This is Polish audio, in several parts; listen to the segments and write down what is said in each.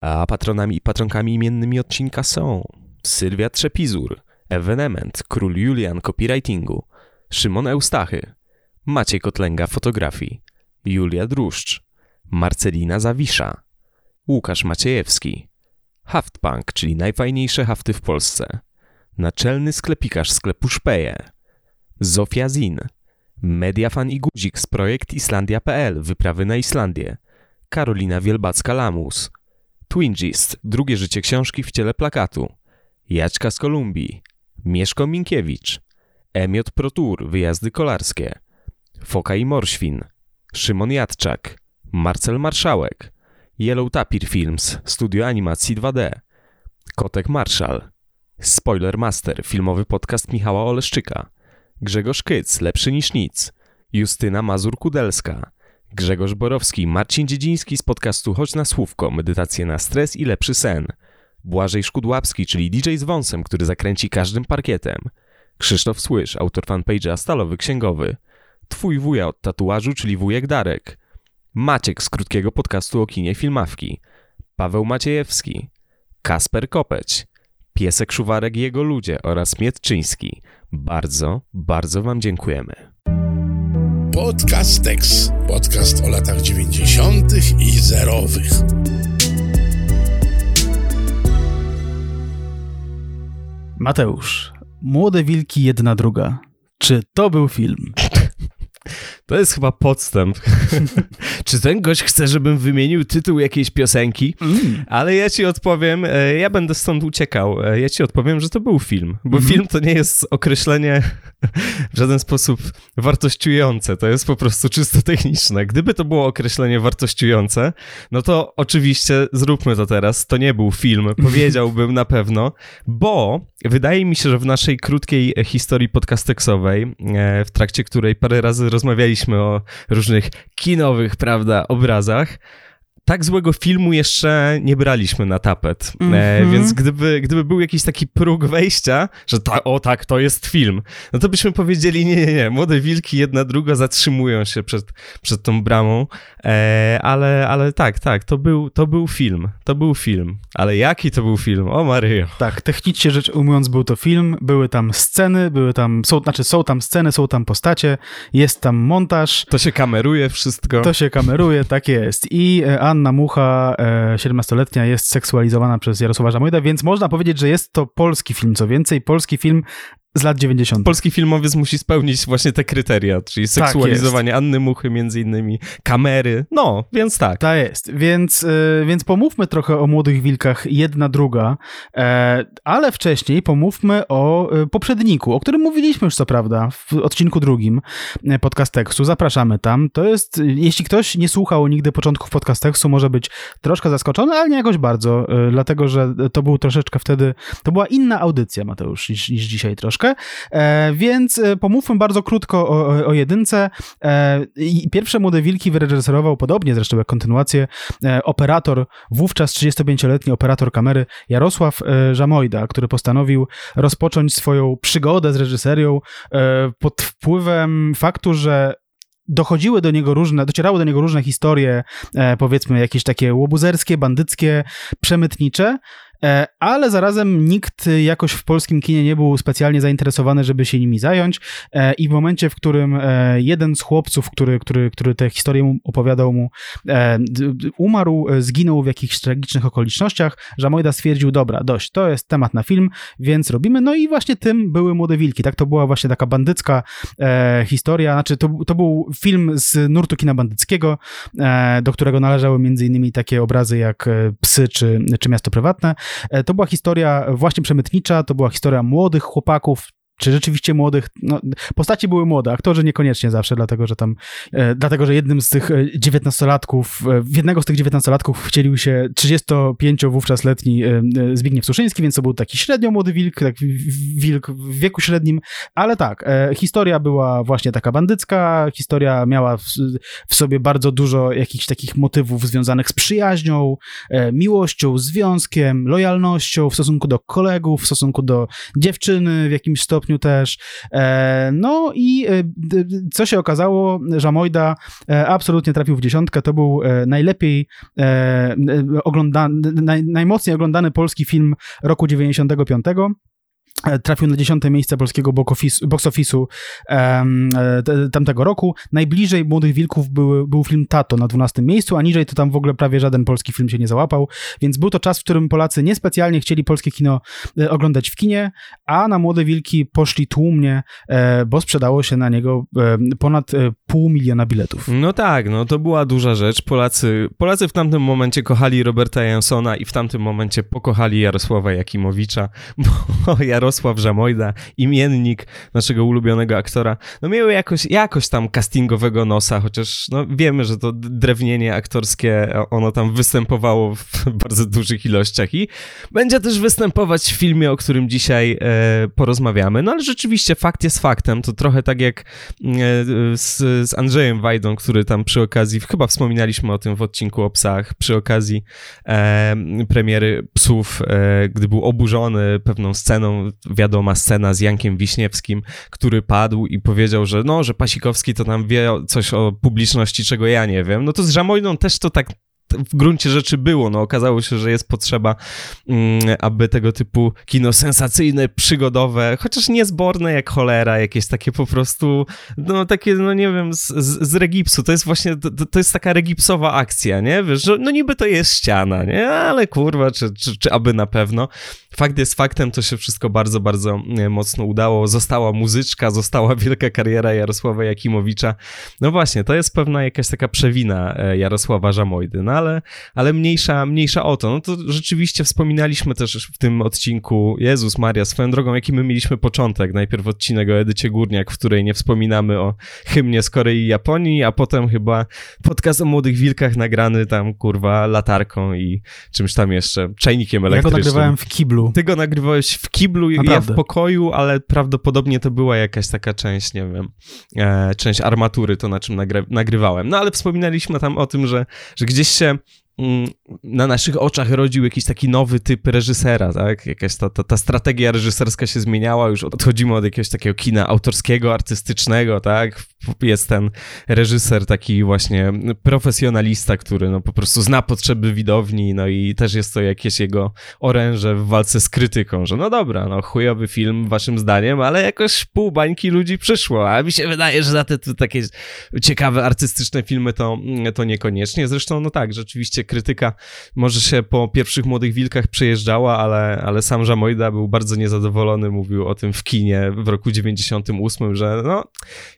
A patronami i patronkami imiennymi odcinka są Sylwia Trzepizur, Evenement, Król Julian Copywritingu, Szymon Eustachy, Maciej Kotlęga Fotografii, Julia Druszcz, Marcelina Zawisza, Łukasz Maciejewski, Haftpunk, czyli najfajniejsze hafty w Polsce, Naczelny sklepikarz sklepu Szpeje, Zofia Zin, Mediafan i Guzik z projekt Islandia.pl, wyprawy na Islandię, Karolina Wielbacka-Lamus, Twingist, drugie życie książki w ciele plakatu, Jaćka z Kolumbii, Mieszko Minkiewicz, Emiot Protur, wyjazdy kolarskie, Foka i Morświn, Szymon Jadczak, Marcel Marszałek, Yellow Tapir Films, studio animacji 2D, Kotek Marszal, Spoiler Master, filmowy podcast Michała Oleszczyka, Grzegorz Kyc, lepszy niż nic, Justyna Mazur-Kudelska, Grzegorz Borowski, Marcin Dziedziński z podcastu Chodź na Słówko, medytacje na stres i lepszy sen, Błażej Szkudłapski, czyli DJ z wąsem, który zakręci każdym parkietem, Krzysztof Słysz, autor fanpage'a Stalowy Księgowy, Twój wuja od tatuażu, czyli wujek Darek, Maciek z krótkiego podcastu o kinie Filmawki, Paweł Maciejewski, Kasper Kopeć, Piesek Szuwarek i jego ludzie oraz Mietczyński. Bardzo, bardzo Wam dziękujemy. Podcastex. Podcast o latach 90. i zerowych. Mateusz, Młode Wilki, jedna druga. Czy to był film? To jest chyba podstęp. Czy ten gość chce, żebym wymienił tytuł jakiejś piosenki? Mm. Ale ja ci odpowiem, e, ja będę stąd uciekał. E, ja ci odpowiem, że to był film, bo mm film to nie jest określenie w żaden sposób wartościujące. To jest po prostu czysto techniczne. Gdyby to było określenie wartościujące, no to oczywiście zróbmy to teraz. To nie był film, powiedziałbym na pewno, bo wydaje mi się, że w naszej krótkiej historii podcasteksowej, e, w trakcie której parę razy rozmawialiśmy o różnych kinowych, prawda, obrazach, tak złego filmu jeszcze nie braliśmy na tapet. Mm -hmm. e, mhm. więc gdyby, gdyby był jakiś taki próg wejścia, że ta, o tak, to jest film, no to byśmy powiedzieli, nie, nie, nie, młode wilki jedna druga zatrzymują się przed, przed tą bramą, e, ale, ale tak, tak, to był, to był film, to był film. Ale jaki to był film? O Maryjo. Tak, technicznie rzecz ujmując był to film, były tam sceny, były tam, są, znaczy są tam sceny, są tam postacie, jest tam montaż. To się kameruje wszystko. To się kameruje, tak jest. I e, Anna Mucha, 17-letnia, e, jest seksualizowana przez Jarosława Żamojda, więc można powiedzieć, że jest to polski film. Co więcej, polski film z lat 90. Polski filmowiec musi spełnić właśnie te kryteria, czyli tak seksualizowanie tak Anny Muchy między innymi, kamery, no, więc tak. Tak jest, więc, yy, więc pomówmy trochę o Młodych Wilkach, jedna, druga, e, ale wcześniej pomówmy o y, poprzedniku, o którym mówiliśmy już co prawda w odcinku drugim e, podcast tekstu, zapraszamy tam, to jest, jeśli ktoś nie słuchał nigdy początków podcast tekstu, może być troszkę zaskoczony, ale nie jakoś bardzo, y, dlatego, że to był troszeczkę wtedy, to była inna audycja, Mateusz, niż, niż dzisiaj troszkę, e, więc e, pomówmy bardzo krótko o, o jedynce. E, pierwsze Młode Wilki wyreżyserował podobnie zresztą jak kontynuację operator, wówczas 35-letni operator kamery Jarosław Żamojda, który postanowił rozpocząć swoją przygodę z reżyserią pod wpływem faktu, że dochodziły do niego różne, docierały do niego różne historie, powiedzmy jakieś takie łobuzerskie, bandyckie, przemytnicze, ale zarazem nikt jakoś w polskim kinie nie był specjalnie zainteresowany, żeby się nimi zająć. E, i w momencie, w którym e, jeden z chłopców, który, który, który tę historię opowiadał mu, umarł, zginął w jakichś tragicznych okolicznościach, Żamojda stwierdził, dobra, dość, to jest temat na film, więc robimy, no i właśnie tym były Młode Wilki, tak, to była właśnie taka bandycka historia, znaczy to, to był film z nurtu kina bandyckiego, do którego należały między innymi takie obrazy jak Psy czy, czy Miasto Prywatne, E, to była historia właśnie przemytnicza, to była historia młodych chłopaków, czy rzeczywiście młodych, no, postaci były młode, aktorzy niekoniecznie zawsze, dlatego że tam, e, dlatego że jednym z tych e, dziewiętnastolatków, e, jednego z tych dziewiętnastolatków wcielił się 35 wówczas letni e, e, Zbigniew Suszyński, więc to był taki średnio młody wilk, tak wilk w wieku średnim, ale tak, e, historia była właśnie taka bandycka, historia miała w, w, sobie bardzo dużo jakichś takich motywów związanych z przyjaźnią, miłością, związkiem, lojalnością w stosunku do kolegów, w stosunku do dziewczyny w jakimś stopniu, też. No i co się okazało, Żamojda absolutnie trafił w dziesiątkę, to był najlepiej oglądany, naj, najmocniej oglądany polski film roku 95. E, trafił na dziesiąte miejsce polskiego box office'u tamtego roku. Najbliżej Młodych Wilków był, był film Tato na 12 miejscu, a niżej to tam w ogóle prawie żaden polski film się nie załapał, więc był to czas, w którym Polacy niespecjalnie chcieli polskie kino e, oglądać w kinie, a na Młode Wilki poszli tłumnie, bo sprzedało się na niego ponad pół miliona biletów. No tak, no to była duża rzecz. Polacy, Polacy w tamtym momencie kochali Roberta Jansona i w tamtym momencie pokochali Jarosława Jakimowicza, bo Jarosław Żamojda, imiennik naszego ulubionego aktora, no miały jakoś, jakoś tam castingowego nosa, chociaż no wiemy, że to drewnienie aktorskie, ono tam występowało w bardzo dużych ilościach i będzie też występować w filmie, o którym dzisiaj e, porozmawiamy. No ale rzeczywiście fakt jest faktem, to trochę tak jak e, z, z Andrzejem Wajdą, który tam przy okazji, chyba wspominaliśmy o tym w odcinku o psach, przy okazji e, premiery Psów, e, gdy był oburzony pewną sceną wiadoma scena z Jankiem Wiśniewskim, który padł i powiedział, że no, że Pasikowski to tam wie coś o publiczności, czego ja nie wiem. No to z Żamojną też to tak w gruncie rzeczy było. No, okazało się, że jest potrzeba, mm, aby tego typu kino sensacyjne, przygodowe, chociaż niezborne jak cholera, jakieś takie po prostu, no takie, no nie wiem, z, z, regipsu. To jest właśnie, to, to, jest taka regipsowa akcja, nie? Wiesz, że no niby to jest ściana, nie? Ale kurwa, czy, czy, czy aby na pewno. Fakt jest faktem, to się wszystko bardzo, bardzo mocno udało. Została muzyczka, została wielka kariera Jarosława Jakimowicza. No właśnie, to jest pewna jakaś taka przewina e, Jarosława Żamojdy, no ale, ale mniejsza, mniejsza o to. No to rzeczywiście wspominaliśmy też w tym odcinku, Jezus Maria, swoją drogą, jaki my mieliśmy początek. Najpierw odcinek o Edycie Górniak, w której nie wspominamy o hymnie z Korei i Japonii, a potem chyba podcast o Młodych Wilkach nagrany tam, kurwa, latarką i czymś tam jeszcze, czajnikiem elektrycznym. Ja go nagrywałem w kiblu. Ty go nagrywałeś w kiblu, Naprawdę. ja w pokoju, ale prawdopodobnie to była jakaś taka część, nie wiem, e, część armatury, to na czym nagry nagrywałem. No ale wspominaliśmy tam o tym, że, że gdzieś się Mm, na naszych oczach rodził jakiś taki nowy typ reżysera, tak? Jakaś ta, ta, ta, strategia reżyserska się zmieniała, już odchodzimy od jakiegoś takiego kina autorskiego, artystycznego, tak? Jest ten reżyser taki właśnie profesjonalista, który no po prostu zna potrzeby widowni, no i też jest to jakieś jego oręże w walce z krytyką, że no dobra, no chujowy film waszym zdaniem, ale jakoś pół bańki ludzi przyszło, a mi się wydaje, że za te, takie ciekawe artystyczne filmy to, to niekoniecznie. Zresztą no tak, rzeczywiście krytyka może się po pierwszych Młodych Wilkach przejeżdżała, ale, ale sam Żamojda był bardzo niezadowolony, mówił o tym w kinie w roku 98, że no,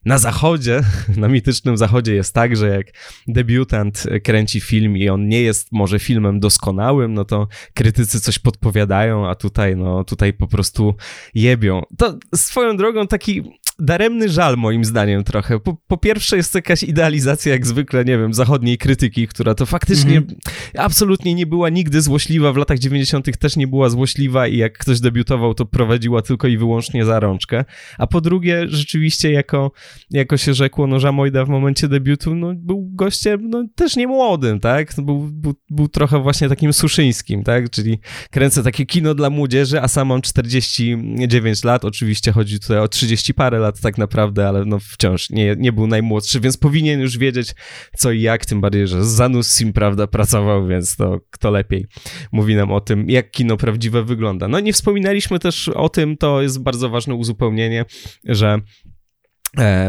na zachodzie, na mitycznym zachodzie jest tak, że jak debiutant kręci film i on nie jest może filmem doskonałym, no to krytycy coś podpowiadają, a tutaj, no, tutaj po prostu jebią. To swoją drogą taki daremny żal moim zdaniem trochę. Po, po, pierwsze jest to jakaś idealizacja jak zwykle, nie wiem, zachodniej krytyki, która to faktycznie mm -hmm. absolutnie nie była nigdy złośliwa, w latach 90. też nie była złośliwa i jak ktoś debiutował, to prowadziła tylko i wyłącznie za rączkę. A po drugie, rzeczywiście jako, jako się rzekło, no Żamojda w momencie debiutu, no był gościem, no też nie młodym, tak? Był, był, był trochę właśnie takim suszyńskim, tak? Czyli kręcę takie kino dla młodzieży, a sam mam 49 lat, oczywiście chodzi tutaj o 30 parę lat tak naprawdę, ale no wciąż nie, nie był najmłodszy, więc powinien już wiedzieć co i jak, tym bardziej, że Zanus Sim, prawda, pracował, więc to kto lepiej mówi nam o tym, jak kino prawdziwe wygląda. No nie wspominaliśmy też o tym, to jest bardzo ważne uzupełnienie, że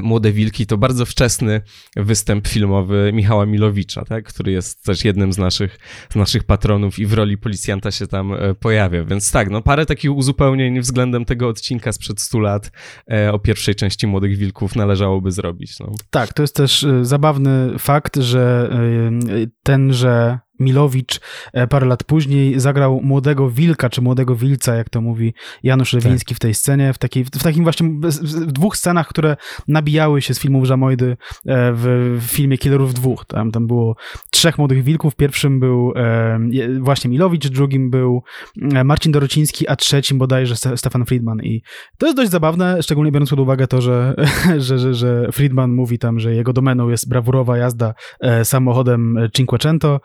Młode Wilki to bardzo wczesny występ filmowy Michała Milowicza, tak? który jest też jednym z naszych, z naszych patronów i w roli policjanta się tam e, pojawia. Więc tak, no parę takich uzupełnień względem tego odcinka sprzed 100 lat e, o pierwszej części Młodych Wilków należałoby zrobić. No. Tak, to jest też zabawny fakt, że tenże Milowicz e, parę lat później zagrał młodego wilka, czy młodego wilca, jak to mówi Janusz Lewiński tak. w tej scenie, w, takiej, w takim właśnie w dwóch scenach, które nabijały się z filmów Żamojdy e, w, w filmie Killerów dwóch. Tam, tam było trzech młodych wilków. Pierwszym był e, właśnie Milowicz, drugim był Marcin Dorociński, a trzecim bodajże Stefan Friedman. I to jest dość zabawne, szczególnie biorąc pod uwagę to, że, że, że, że Friedman mówi tam, że jego domeną jest brawurowa jazda samochodem Cinquecento,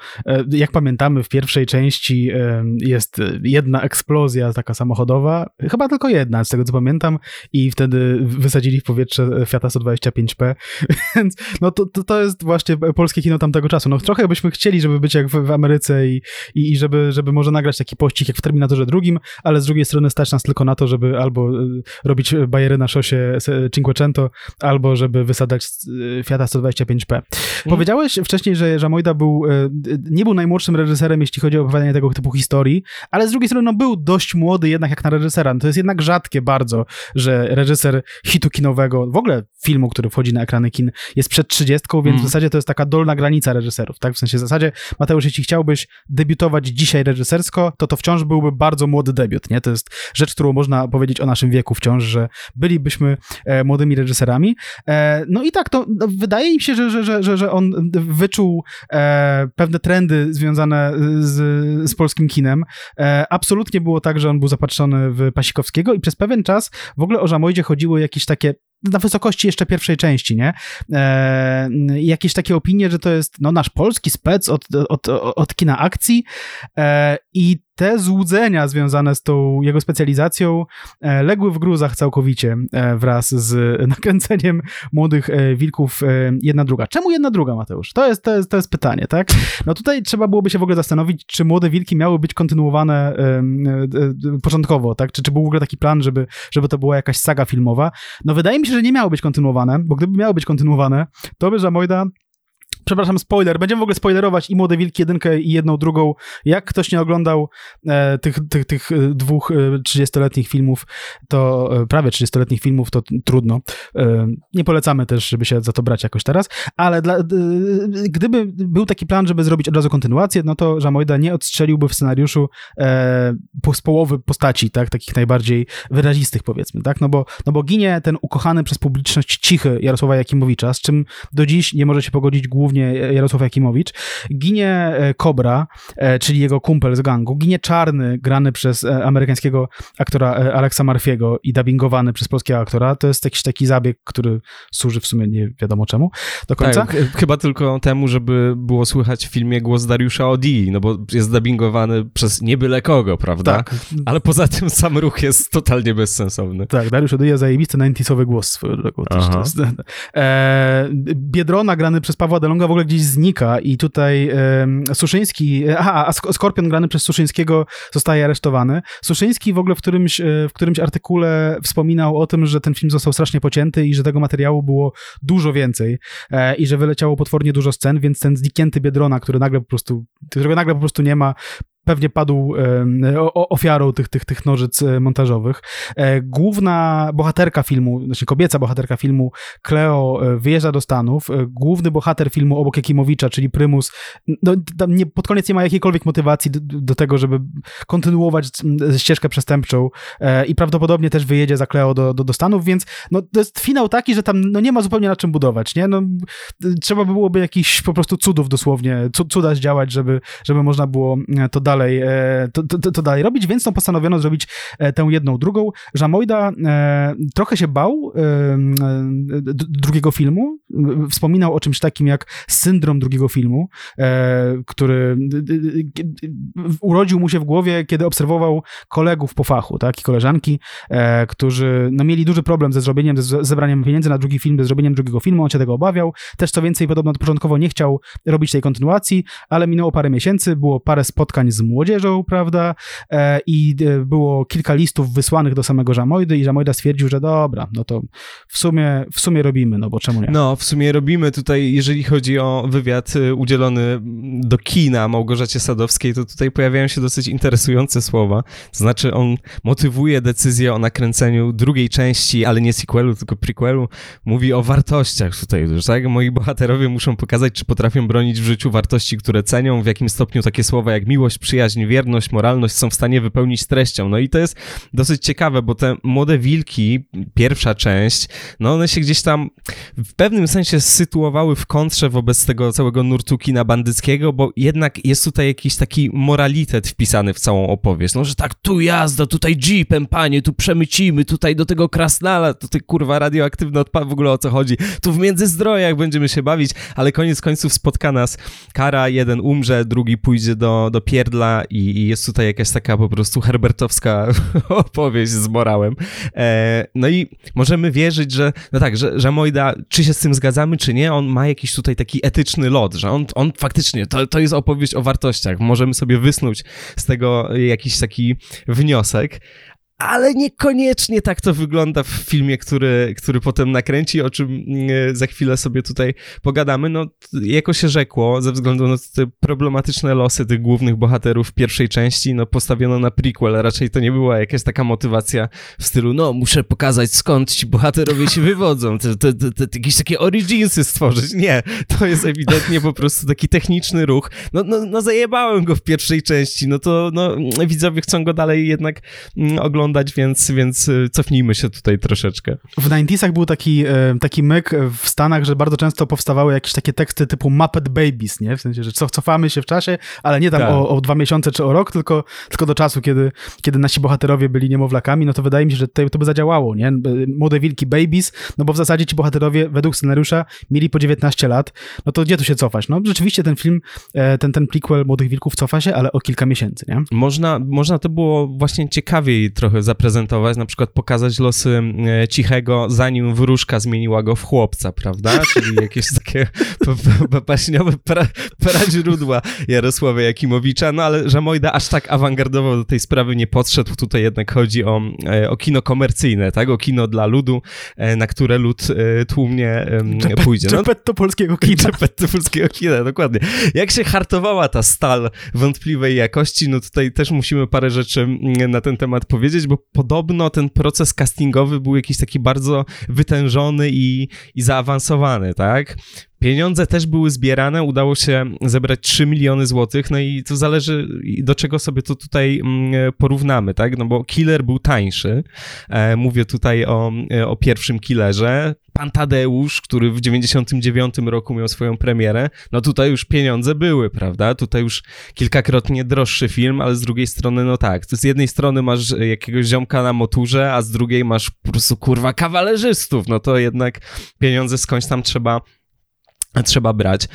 jak pamiętamy, w pierwszej części jest jedna eksplozja taka samochodowa, chyba tylko jedna, z tego co pamiętam, i wtedy wysadzili w powietrze Fiata 125P, więc no to, to, to jest właśnie polskie kino tamtego czasu. No trochę byśmy chcieli, żeby być jak w, w Ameryce i, i, i, żeby, żeby może nagrać taki pościg jak w Terminatorze drugim, ale z drugiej strony stać nas tylko na to, żeby albo y, robić bajery na szosie Cinquecento, albo żeby wysadzać y, Fiata 125P. Hmm. Powiedziałeś wcześniej, że Żamojda był, y, nie był najmłodszym reżyserem, jeśli chodzi o opowiadanie tego typu historii, ale z drugiej strony no, był dość młody jednak jak na reżysera. No, to jest jednak rzadkie bardzo, że reżyser hitu kinowego, w ogóle filmu, który wchodzi na ekrany kin, jest przed 30, więc mm. w zasadzie to jest taka dolna granica reżyserów, tak? W sensie w zasadzie, Mateusz, jeśli chciałbyś debiutować dzisiaj reżysersko, to to wciąż byłby bardzo młody debiut, nie? To jest rzecz, którą można powiedzieć o naszym wieku wciąż, że bylibyśmy e, młodymi reżyserami. E, no i tak, to no, wydaje mi się, że, że, że, że on wyczuł e, pewne trendy związane z, z polskim kinem. E, absolutnie było tak, że on był zapatrzony w Pasikowskiego i przez pewien czas w ogóle o Żamojdzie chodziły jakieś takie na wysokości jeszcze pierwszej części, nie? E, jakieś takie opinie, że to jest no, nasz polski spec od, od, od kina akcji e, i te złudzenia związane z tą jego specjalizacją e, legły w gruzach całkowicie e, wraz z nakręceniem młodych e, wilków jedna druga. Czemu jedna druga, Mateusz? To jest, to jest, to jest pytanie, tak? No tutaj trzeba byłoby się w ogóle zastanowić, czy młode wilki miały być kontynuowane początkowo, tak? Czy, czy był w ogóle taki plan, żeby, żeby to była jakaś saga filmowa? No wydaje mi się, że nie miało być kontynuowane, bo gdyby miało być kontynuowane, to by Żamojda przepraszam, spoiler, będziemy w ogóle spoilerować i Młode Wilki jedynkę i jedną drugą. Jak ktoś nie oglądał e, tych, tych, tych e, dwóch e, 30-letnich filmów, to e, prawie 30-letnich filmów, to trudno. E, nie polecamy też, żeby się za to brać jakoś teraz, ale dla, gdyby był taki plan, żeby zrobić od razu kontynuację, no to Żamojda nie odstrzeliłby w scenariuszu e, z połowy postaci, tak, takich najbardziej wyrazistych powiedzmy, tak, no bo, no bo ginie ten ukochany przez publiczność cichy Jarosława Jakimowicza, z czym do dziś nie może się pogodzić głównie ginie Jarosław Jakimowicz, ginie e, Kobra, e, czyli jego kumpel z gangu, ginie Czarny, grany przez e, amerykańskiego aktora Alexa Marfiego i dubbingowany przez polskiego aktora. To jest jakiś taki zabieg, który służy w sumie nie wiadomo czemu do końca. Tak, chyba tylko temu, żeby było słychać w filmie głos Dariusza Odi, no bo jest dubbingowany przez nie byle kogo, prawda? Tak. Ale poza tym sam ruch jest totalnie bezsensowny. Tak, Dariusz Odi jest zajebisty 90 głos swoją drogą. E, Biedrona grany przez Pawła Delonga w ogóle gdzieś znika i tutaj e, Suszyński, aha, a Skorpion grany przez Suszyńskiego zostaje aresztowany. Suszyński w ogóle w którymś, e, w którymś artykule wspominał o tym, że ten film został strasznie pocięty i że tego materiału było dużo więcej e, i że wyleciało potwornie dużo scen, więc ten zniknięty Biedrona, który nagle po prostu, którego nagle po prostu nie ma, pewnie padł ofiarą tych, tych, tych nożyc e, montażowych. E, główna bohaterka filmu, znaczy kobieca bohaterka filmu, Cleo, e, wyjeżdża do Stanów. Główny bohater filmu obok Jakimowicza, czyli Prymus, no, nie, pod koniec nie ma jakiejkolwiek motywacji do, do, tego, żeby kontynuować ścieżkę przestępczą i prawdopodobnie też wyjedzie za Cleo do, do, do Stanów, więc no, to jest finał taki, że tam no, nie ma zupełnie na czym budować, nie? No, trzeba by byłoby jakichś po prostu cudów dosłownie, cuda zdziałać, żeby, żeby można było to dalej dalej, e, to, to, to, dalej robić, więc no postanowiono zrobić e, tę jedną, drugą. Żamojda e, trochę się bał drugiego filmu, wspominał o czymś takim jak syndrom drugiego filmu, który urodził mu się w głowie, kiedy obserwował kolegów po fachu, tak, i koleżanki, którzy no, mieli duży problem ze zrobieniem, ze zebraniem pieniędzy na drugi film, ze zrobieniem drugiego filmu, on się tego obawiał. Też co więcej, podobno początkowo nie chciał robić tej kontynuacji, ale minęło parę miesięcy, było parę spotkań z młodzieżą, prawda? E, I e, było kilka listów wysłanych do samego Żamojdy i Żamojda stwierdził, że dobra, no to w sumie, w sumie robimy, no bo czemu nie? No, w sumie robimy tutaj, jeżeli chodzi o wywiad y, udzielony do kina Małgorzacie Sadowskiej, to tutaj pojawiają się dosyć interesujące słowa. To znaczy on motywuje decyzję o nakręceniu drugiej części, ale nie sequelu, tylko prequelu. Mówi o wartościach tutaj, że tak? Moi bohaterowie muszą pokazać, czy potrafią bronić w życiu wartości, które cenią, w jakim stopniu takie słowa jak miłość, przyjaźń, wierność, moralność są w stanie wypełnić treścią. No i to jest dosyć ciekawe, bo te młode wilki, pierwsza część, no one się gdzieś tam w pewnym sensie sytuowały w kontrze wobec tego całego nurtu kina bandyckiego, bo jednak jest tutaj jakiś taki moralitet wpisany w całą opowieść. No, że tak, tu jazda, tutaj jeepem, panie, tu przemycimy, tutaj do tego krasnala, to kurwa radioaktywny odpad, w ogóle o co chodzi. Tu w Międzyzdrojach będziemy się bawić, ale koniec końców spotka nas kara, jeden umrze, drugi pójdzie do, do pierdla i, i jest tutaj jakaś taka po prostu herbertowska opowieść z morałem. E, no i możemy wierzyć, że, no tak, że, że Mojda, czy się z tym zgadzamy, czy nie, on ma jakiś tutaj taki etyczny lot, że on, on faktycznie, to, to jest opowieść o wartościach. Możemy sobie wysnuć z tego jakiś taki wniosek, ale niekoniecznie tak to wygląda w filmie, który, który potem nakręci, o czym mm, za chwilę sobie tutaj pogadamy. No, jako się rzekło, ze względu na te problematyczne losy tych głównych bohaterów w pierwszej części, no postawiono na prequel, raczej to nie była jakaś taka motywacja w stylu, no muszę pokazać skąd ci bohaterowie się wywodzą, te, te, te, te jakieś takie originsy stworzyć. Nie, to jest ewidentnie po prostu taki techniczny ruch. No, no, no zajebałem go w pierwszej części, no to no, widzowie chcą go dalej jednak mm, oglądać oglądać, więc, więc y, cofnijmy się tutaj troszeczkę. W 90 był taki, e, taki myk w Stanach, że bardzo często powstawały jakieś takie teksty typu Muppet Babies, nie? W sensie, że cofamy się w czasie, ale nie tam tak. o, o, dwa miesiące czy o rok, tylko, tylko do czasu, kiedy, kiedy nasi bohaterowie byli niemowlakami, no to wydaje mi się, że to, to by zadziałało, nie? Młode wilki Babies, no bo w zasadzie ci bohaterowie według scenariusza mieli po 19 lat, no to gdzie tu się cofać? No rzeczywiście ten film, e, ten, ten prequel Młodych Wilków cofa się, ale o kilka miesięcy, nie? Można, można to było właśnie ciekawiej trochę zaprezentować, na przykład pokazać losy e, Cichego, zanim wróżka zmieniła go w chłopca, prawda? Czyli jakieś takie baśniowe pra, praźródła Jarosława Jakimowicza, no ale że Mojda aż tak awangardowo do tej sprawy nie podszedł. Tutaj jednak chodzi o, e, o kino komercyjne, tak? O kino dla ludu, e, na które lud tłumnie Czepet, pójdzie. No, Czepetto polskiego kina. Czepetto polskiego kina, dokładnie. Jak się hartowała ta stal wątpliwej jakości, no tutaj też musimy parę rzeczy na ten temat powiedzieć, bo podobno ten proces castingowy był jakiś taki bardzo wytężony i, i zaawansowany, tak? Pieniądze też były zbierane, udało się zebrać 3 miliony złotych, no i to zależy do czego sobie to tutaj mm, porównamy, tak? No bo Killer był tańszy, e, mówię tutaj o, e, o pierwszym Killerze, Pan Tadeusz, który w 99 roku miał swoją premierę, no tutaj już pieniądze były, prawda? Tutaj już kilkakrotnie droższy film, ale z drugiej strony, no tak, z jednej strony masz jakiegoś ziomka na moturze, a z drugiej masz po prostu, kurwa, kawalerzystów, no to jednak pieniądze skądś tam trzeba trzeba brać.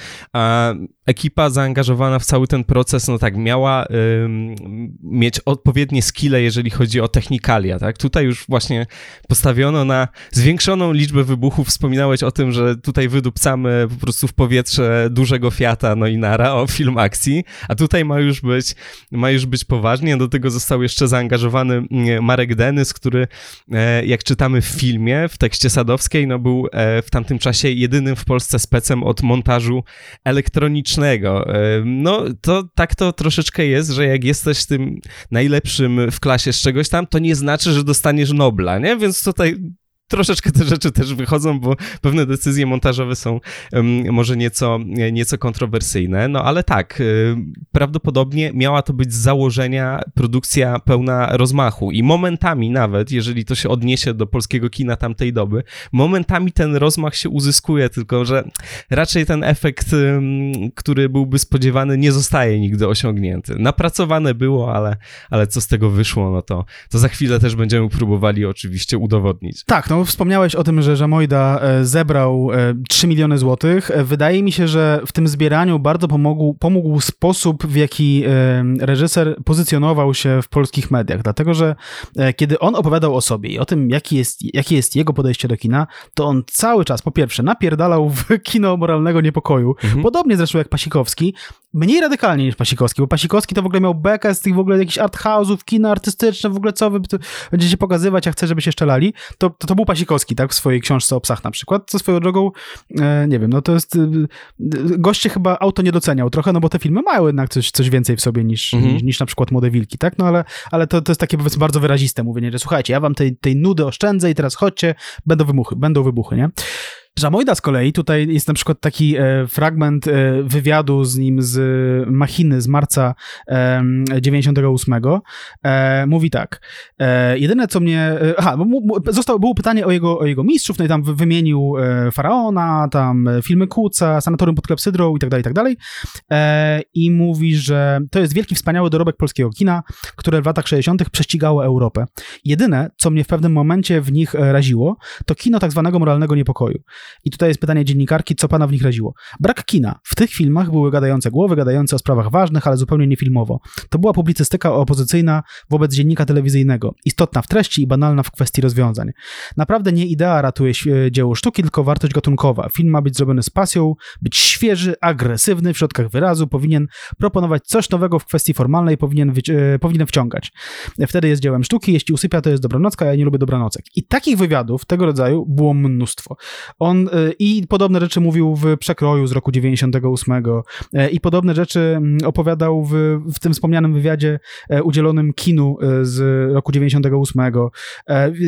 Ekipa zaangażowana w cały ten proces, no tak, miała ym, mieć odpowiednie skille, jeżeli chodzi o technikalia, tak? Tutaj już właśnie postawiono na zwiększoną liczbę wybuchów. Wspominałeś o tym, że tutaj wydupcamy po prostu w powietrze dużego Fiata, no i nara, o film akcji, a tutaj ma już być, ma już być poważnie. Do tego został jeszcze zaangażowany mm, Marek Denys, który, e, jak czytamy w filmie, w tekście Sadowskiej, no był e, w tamtym czasie jedynym w Polsce specem od montażu elektronicznego. No, to tak to troszeczkę jest, że jak jesteś tym najlepszym w klasie z czegoś tam, to nie znaczy, że dostaniesz Nobla, nie? Więc tutaj troszeczkę te rzeczy też wychodzą, bo pewne decyzje montażowe są może nieco, nieco kontrowersyjne, no ale tak, y, prawdopodobnie miała to być z założenia produkcja pełna rozmachu i momentami nawet, jeżeli to się odniesie do polskiego kina tamtej doby, momentami ten rozmach się uzyskuje, tylko że raczej ten efekt, który byłby spodziewany, nie zostaje nigdy osiągnięty. Napracowane było, ale, ale co z tego wyszło, no to, to za chwilę też będziemy próbowali oczywiście udowodnić. Tak, no wspomniałeś o tym, że Żamojda e, zebrał 3 e, miliony złotych. E, wydaje mi się, że w tym zbieraniu bardzo pomógł, pomógł sposób, w jaki reżyser pozycjonował się w polskich mediach. Dlatego, że kiedy on opowiadał o sobie i o tym, jaki jest, jakie jest jego podejście do kina, to on cały czas, po pierwsze, napierdalał w kino moralnego niepokoju. Mhm. Podobnie zresztą jak Pasikowski, mniej radykalnie niż Pasikowski, bo Pasikowski to w ogóle miał bekę z tych w ogóle jakichś art house'ów, kina artystyczne, w ogóle co wy będziecie pokazywać, a chce, żeby się szczelali, to, to, to był Pasikowski, tak, w swojej książce o psach na przykład, co swoją drogą, e, nie wiem, no to jest, e, goście chyba auto nie doceniał trochę, no bo te filmy mają jednak coś, coś więcej w sobie niż, mhm. niż, niż, na przykład Młode Wilki, tak, no ale, ale to, to jest takie powiedzmy bardzo wyraziste mówienie, że słuchajcie, ja wam tej, tej nudy oszczędzę i teraz chodźcie, będą wybuchy, będą wybuchy, nie? Żamojda z kolei, tutaj jest na przykład taki e, fragment e, wywiadu z nim z Machiny z marca e, 98. E, mówi tak, e, jedyne co mnie, e, aha, zostało, było pytanie o jego, o jego mistrzów, no i tam wymienił Faraona, tam filmy Kuca, Sanatorium pod Klepsydrą i tak dalej, i tak dalej i mówi, że to jest wielki, wspaniały dorobek polskiego kina, które w latach 60. prześcigało Europę. Jedyne, co mnie w pewnym momencie w nich raziło, to kino tak zwanego moralnego niepokoju. I tutaj jest pytanie dziennikarki, co pana w nich raziło. Brak kina. W tych filmach były gadające głowy, gadające o sprawach ważnych, ale zupełnie nie filmowo. To była publicystyka opozycyjna wobec dziennika telewizyjnego. Istotna w treści i banalna w kwestii rozwiązań. Naprawdę nie idea ratuje dzieło sztuki, tylko wartość gatunkowa. Film ma być zrobiony z pasją, być świeży, agresywny w środkach wyrazu, powinien proponować coś nowego w kwestii formalnej, powinien, e, powinien wciągać. Wtedy jest dziełem sztuki, jeśli usypia, to jest dobranocka, ja nie lubię dobranocek. I takich wywiadów tego rodzaju było mnóstwo. On y, i podobne rzeczy mówił w Przekroju z roku 98 y, i podobne rzeczy mm, opowiadał w, w tym wspomnianym wywiadzie y, udzielonym kinu z roku 98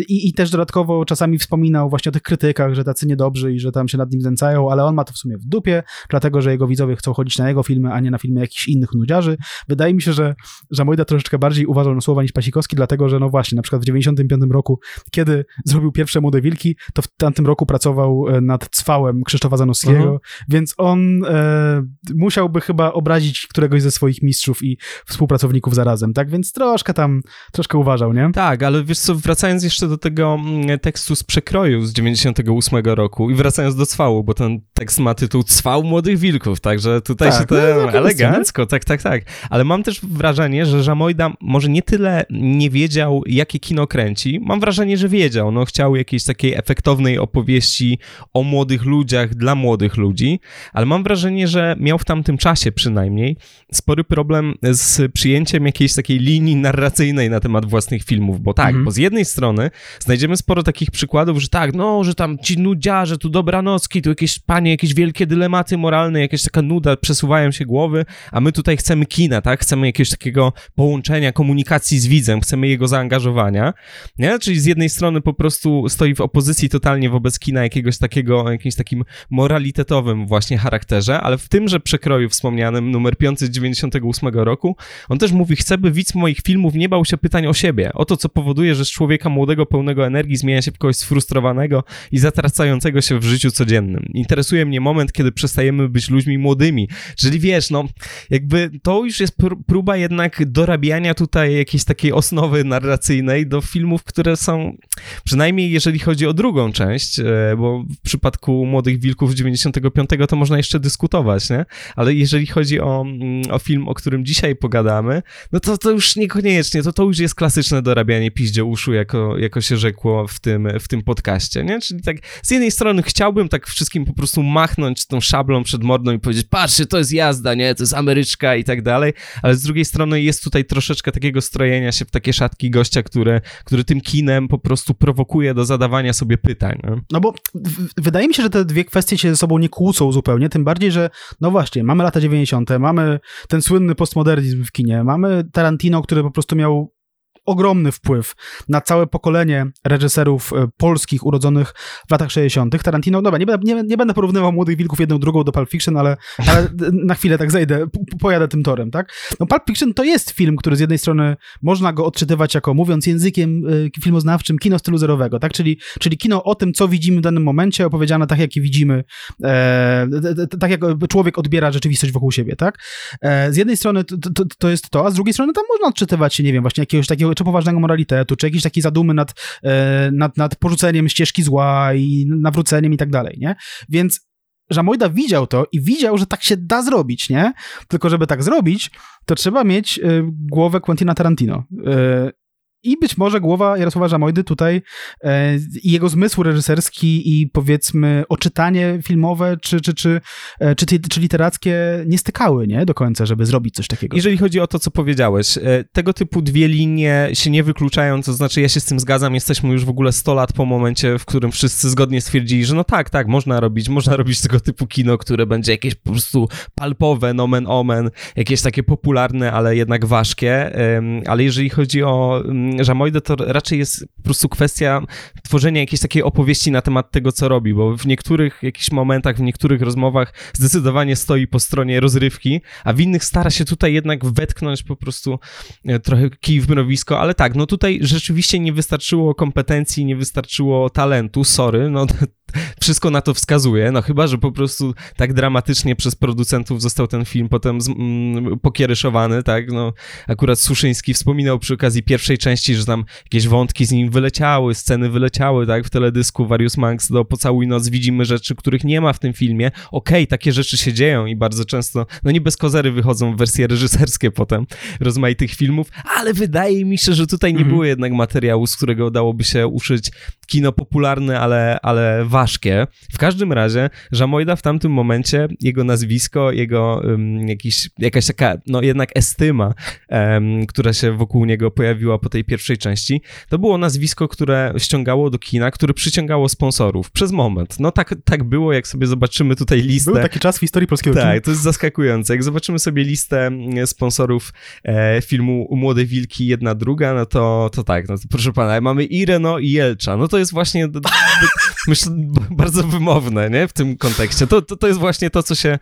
I, i też dodatkowo czasami wspominał właśnie o tych krytykach, że tacy niedobrzy i że tam się nad nim znęcają, ale on ma to w sumie w dupie, dlatego, że jego widzowie chcą chodzić na jego filmy, a nie na filmy jakichś innych nudziarzy. Wydaje mi się, że Żamojda troszeczkę bardziej uważał na słowa niż Pasikowski, dlatego, że no właśnie, na przykład w 95 roku, kiedy zrobił pierwsze Młode Wilki, to w tamtym roku pracował e, nad Cwałem Krzysztofa Zanowskiego, mhm. więc on e, musiałby chyba obrazić któregoś ze swoich mistrzów i współpracowników zarazem, tak? Więc troszkę tam, troszkę uważał, nie? Tak, ale wiesz co, wracając jeszcze do tego mm, tekstu z przekroju z 98 roku i wracając do Cwału, bo ten tekst ma tytuł Cwał Młodych Wilków, także tutaj tak, się to no, no, elegancko, tak, tak, tak. Ale mam też wrażenie, że Żamojda może nie tyle nie wiedział, jakie kino kręci, mam wrażenie, że wiedział, no chciał jakiejś takiej efektownej opowieści o młodych ludziach dla młodych ludzi, ale mam wrażenie, że miał w tamtym czasie przynajmniej spory problem z przyjęciem jakiejś takiej linii narracyjnej na temat własnych filmów, bo tak, mhm. bo z jednej strony znajdziemy sporo takich przykładów, że tak, no, że tam ci nudziarze, tu dobranocki, tu jakieś panie, jakieś wielkie dylematy moralne, jakaś taka nuda, przesuwają się głowy, a my tutaj chcemy kina, tak? Chcemy jakiegoś takiego połączenia, komunikacji z widzem, chcemy jego zaangażowania, nie? Czyli z jednej strony po prostu stoi w opozycji totalnie wobec kina jakiegoś takiego, jakimś takim moralitetowym właśnie charakterze, ale w tymże przekroju wspomnianym, numer 5 z 98 roku, on też mówi, chcę, by widz moich filmów nie bał się pytań o siebie, o to, co powoduje, że z człowieka młodego, pełnego energii zmienia się w kogoś sfrustrowanego i zatracającego się w życiu codziennym. Interesuje mnie moment, kiedy przestajemy być ludźmi młodymi, czyli wiesz, no, jakby to już jest próba jednak dorabiania tutaj jakiejś takiej osnowy narracyjnej do filmów, które są, przynajmniej jeżeli chodzi o drugą część, e, bo przypadku Młodych Wilków z 95 to można jeszcze dyskutować, nie? Ale jeżeli chodzi o, mm, o film, o którym dzisiaj pogadamy, no to to już niekoniecznie, to to już jest klasyczne dorabianie piździe uszu, jako, jako się rzekło w tym, w tym podcaście, nie? Czyli tak z jednej strony chciałbym tak wszystkim po prostu machnąć tą szablą przed mordą i powiedzieć, patrzcie, to jest jazda, nie? To jest Ameryczka i tak dalej, ale z drugiej strony jest tutaj troszeczkę takiego strojenia się w takie szatki gościa, który, który tym kinem po prostu prowokuje do zadawania sobie pytań. Nie? No bo wydaje mi się, że te dwie kwestie się ze sobą nie kłócą zupełnie, tym bardziej, że no właśnie, mamy lata 90., mamy ten słynny postmodernizm w kinie, mamy Tarantino, który po prostu miał ogromny wpływ na całe pokolenie reżyserów e, polskich urodzonych w latach 60. Tarantino, dobra, nie, nie, nie będę porównywał Młodych Wilków jedną drugą do Pulp Fiction, ale, ale na chwilę tak zejdę, pojadę tym torem, tak? No Pulp Fiction to jest film, który z jednej strony można go odczytywać jako, mówiąc językiem e, filmoznawczym, kino stylu zerowego, tak? Czyli, czyli kino o tym, co widzimy w danym momencie, opowiedziane tak, jak je widzimy, e, tak jak człowiek odbiera rzeczywistość wokół siebie, tak? E, z jednej strony to, to, to, jest to, a z drugiej strony tam można odczytywać się, nie wiem, właśnie jakiegoś takiego czy poważnego moralitetu, czy jakiejś takiej zadumy nad, e, nad, nad porzuceniem ścieżki zła i nawróceniem i tak dalej, nie? Więc Żamojda widział to i widział, że tak się da zrobić, nie? Tylko żeby tak zrobić, to trzeba mieć y, głowę Quentina Tarantino. Y, i być może głowa Jarosława Żamojdy tutaj e, i jego zmysł reżyserski i powiedzmy oczytanie filmowe czy, czy, czy, e, czy, czy literackie nie stykały nie? do końca, żeby zrobić coś takiego. Jeżeli chodzi o to, co powiedziałeś, e, tego typu dwie linie się nie wykluczają, to znaczy ja się z tym zgadzam, jesteśmy już w ogóle 100 lat po momencie, w którym wszyscy zgodnie stwierdzili, że no tak, tak, można robić, można robić tego typu kino, które będzie jakieś po prostu palpowe, nomen omen, jakieś takie popularne, ale jednak ważkie, ale jeżeli chodzi o mm, Żamojdę to raczej jest po prostu kwestia tworzenia jakiejś takiej opowieści na temat tego, co robi, bo w niektórych jakichś momentach, w niektórych rozmowach zdecydowanie stoi po stronie rozrywki, a w innych stara się tutaj jednak wetknąć po prostu e, trochę kij w mrowisko, ale tak, no tutaj rzeczywiście nie wystarczyło kompetencji, nie wystarczyło talentu, sorry, no wszystko na to wskazuje, no chyba, że po prostu tak dramatycznie przez producentów został ten film potem z, mm, pokieryszowany, tak, no akurat Suszyński wspominał przy okazji pierwszej części, że tam jakieś wątki z nim wyleciały, sceny wyleciały, tak, w teledysku Various Manx do Pocałuj Noc widzimy rzeczy, których nie ma w tym filmie, okej, okay, takie rzeczy się dzieją i bardzo często, no nie bez kozery wychodzą wersje reżyserskie potem rozmaitych filmów, ale wydaje mi się, że tutaj nie mm było jednak materiału, z którego dałoby się uszyć kino popularne, ale, ale ważkie. W każdym razie Żamojda w tamtym momencie, jego nazwisko, jego um, jakiś, jakaś taka, no jednak estyma, um, która się wokół niego pojawiła po tej pierwszej części, to było nazwisko, które ściągało do kina, które przyciągało sponsorów przez moment. No tak, tak było, jak sobie zobaczymy tutaj listę. Był taki czas w historii polskiego Tak, to jest zaskakujące. Jak zobaczymy sobie listę mm, sponsorów e, filmu Młode Wilki, jedna, druga, no to, to tak, no to proszę pana, mamy Ireno i Jelcza, no to jest właśnie, myślę, bardzo wymowne, nie, w tym kontekście. To, to, to jest właśnie to, co się,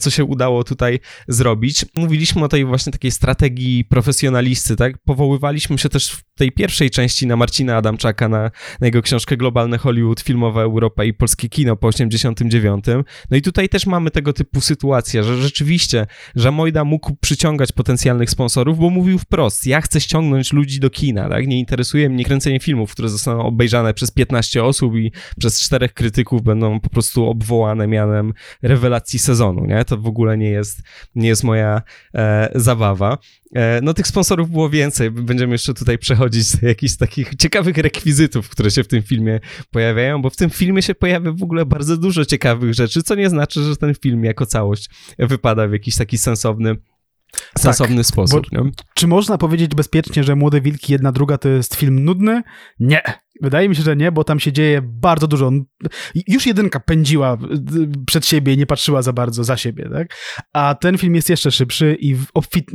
co się udało tutaj zrobić. Mówiliśmy o tej właśnie takiej strategii profesjonalisty, tak? Powoływaliśmy się też w tej pierwszej części na Marcina Adamczaka, na, na jego książkę Globalny Hollywood, filmowa Europa i polskie kino po 89. No i tutaj też mamy tego typu sytuację, że rzeczywiście Żamojda mógł przyciągać potencjalnych sponsorów, bo mówił wprost, ja chcę ściągnąć ludzi do kina, tak? Nie interesuje mnie kręcenie filmów, które zostaną obejrzane przez 15 osób i przez czterech krytyków będą po prostu obwołane mianem rewelacji sezonu, nie? To w ogóle nie jest, nie jest moja e, zabawa. E, no tych sponsorów było więcej, będziemy jeszcze tutaj przechodzić do jakichś takich ciekawych rekwizytów, które się w tym filmie pojawiają, bo w tym filmie się pojawia w ogóle bardzo dużo ciekawych rzeczy, co nie znaczy, że ten film jako całość wypada w jakiś taki sensowny sensowny tak, sposób. Czy można powiedzieć bezpiecznie, że Młode Wilki jedna druga to jest film nudny? Nie. Wydaje mi się, że nie, bo tam się dzieje bardzo dużo. Już jedynka pędziła przed siebie i nie patrzyła za bardzo za siebie, tak? A ten film jest jeszcze szybszy i obfit,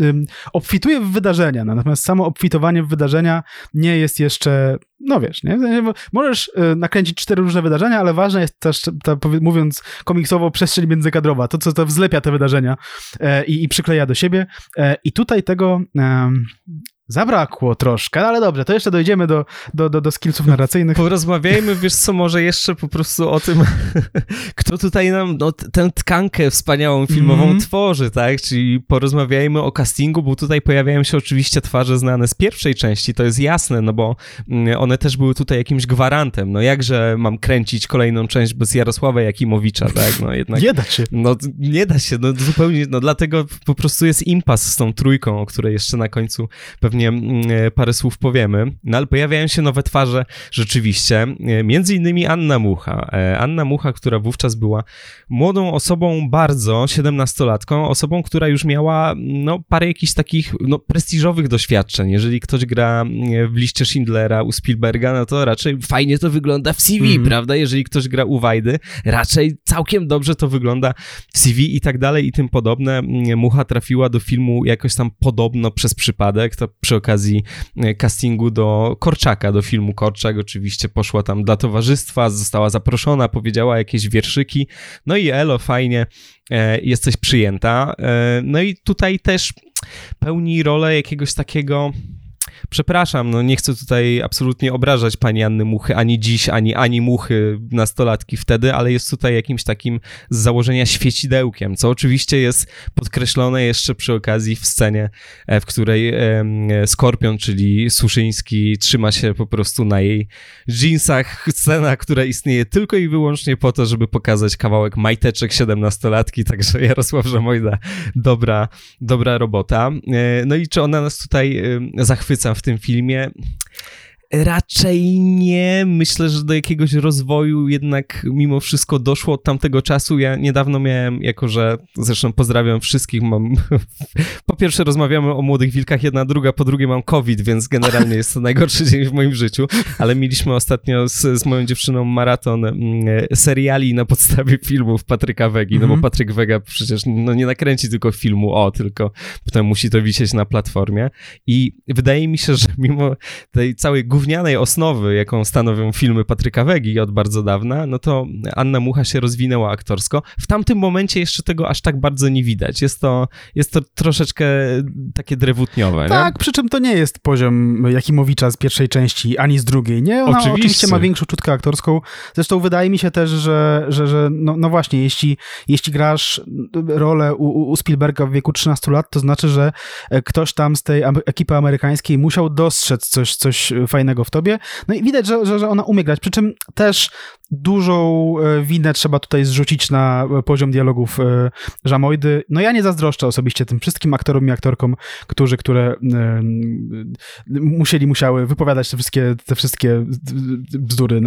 obfituje w wydarzenia, natomiast samo obfitowanie w wydarzenia nie jest jeszcze, no wiesz, nie? Możesz y, nakręcić cztery różne wydarzenia, ale ważna jest też, ta, mówiąc komiksowo, przestrzeń międzykadrowa, to, co to wzlepia te wydarzenia e, i, i przykleja do siebie. E, I tutaj tego Zabrakło troszkę, ale dobrze, to jeszcze dojdziemy do, do, do, do skillsów narracyjnych. Porozmawiajmy, wiesz co, może jeszcze po prostu o tym, kto tutaj nam no, tę tkankę wspaniałą filmową mm. tworzy, tak? Czyli porozmawiajmy o castingu, bo tutaj pojawiają się oczywiście twarze znane z pierwszej części, to jest jasne, no bo mm, one też były tutaj jakimś gwarantem. No jakże mam kręcić kolejną część bez Jarosława Jakimowicza, tak? No jednak... Nie da się. No nie da się, no zupełnie, no dlatego po prostu jest impas z tą trójką, o której jeszcze na końcu pewnie pewnie mm, e, parę słów powiemy. No ale pojawiają się nowe twarze rzeczywiście, e, między innymi Anna Mucha. E, Anna Mucha, która wówczas była młodą osobą bardzo, siedemnastolatką, osobą, która już miała no, parę jakichś takich no, prestiżowych doświadczeń. Jeżeli ktoś gra w liście Schindlera u Spielberga, no to raczej fajnie to wygląda w CV, mm. prawda? Jeżeli ktoś gra u Wajdy, raczej całkiem dobrze to wygląda w CV i tak dalej i tym podobne. Mucha trafiła do filmu jakoś tam podobno przez przypadek, to przy okazji e, castingu do Korczaka, do filmu Korczak. Oczywiście poszła tam dla towarzystwa, została zaproszona, powiedziała jakieś wierszyki. No i elo, fajnie, e, jesteś przyjęta. E, no i tutaj też pełni rolę jakiegoś takiego przepraszam, no nie chcę tutaj absolutnie obrażać pani Anny Muchy, ani dziś, ani, ani Muchy, nastolatki wtedy, ale jest tutaj jakimś takim z założenia świecidełkiem, co oczywiście jest podkreślone jeszcze przy okazji w scenie, e, w której Skorpion, czyli Suszyński trzyma się po prostu na jej jeansach, scena, która istnieje tylko i wyłącznie po to, żeby pokazać kawałek majteczek siedemnastolatki, także Jarosław Żamojda, dobra, dobra robota. E, no i czy ona nas tutaj zachwyca w tym filmie. Raczej nie. Myślę, że do jakiegoś rozwoju jednak mimo wszystko doszło od tamtego czasu. Ja niedawno miałem, jako że zresztą pozdrawiam wszystkich, mam po pierwsze rozmawiamy o Młodych Wilkach jedna druga, po drugie mam COVID, więc generalnie jest to najgorszy dzień w moim życiu, ale mieliśmy ostatnio z, z moją dziewczyną maraton mm, seriali na podstawie filmów Patryka Wegi, no bo mhm. Patryk Wega przecież no, nie nakręci tylko filmu o, tylko potem musi to wisieć na platformie i wydaje mi się, że mimo tej całej gównianej osnowy, jaką stanowią filmy Patryka Wegi od bardzo dawna, no to Anna Mucha się rozwinęła aktorsko. W tamtym momencie jeszcze tego aż tak bardzo nie widać. Jest to, jest to troszeczkę takie drewutniowe. Tak, nie? przy czym to nie jest poziom Jakimowicza z pierwszej części, ani z drugiej, nie? Ona oczywiście, oczywiście ma większą czutkę aktorską. Zresztą wydaje mi się też, że, że, że no, no właśnie, jeśli, jeśli grasz rolę u, u Spielberga w wieku 13 lat, to znaczy, że ktoś tam z tej ekipy amerykańskiej musiał dostrzec coś, coś fajnego w tobie. No i widać, że, że, że ona umie grać. Przy czym też dużą e, winę trzeba tutaj zrzucić na poziom dialogów e, Żamojdy. No ja nie zazdroszczę osobiście tym wszystkim aktorom i aktorkom, którzy, które e, musieli, musiały wypowiadać te wszystkie, te wszystkie bzdury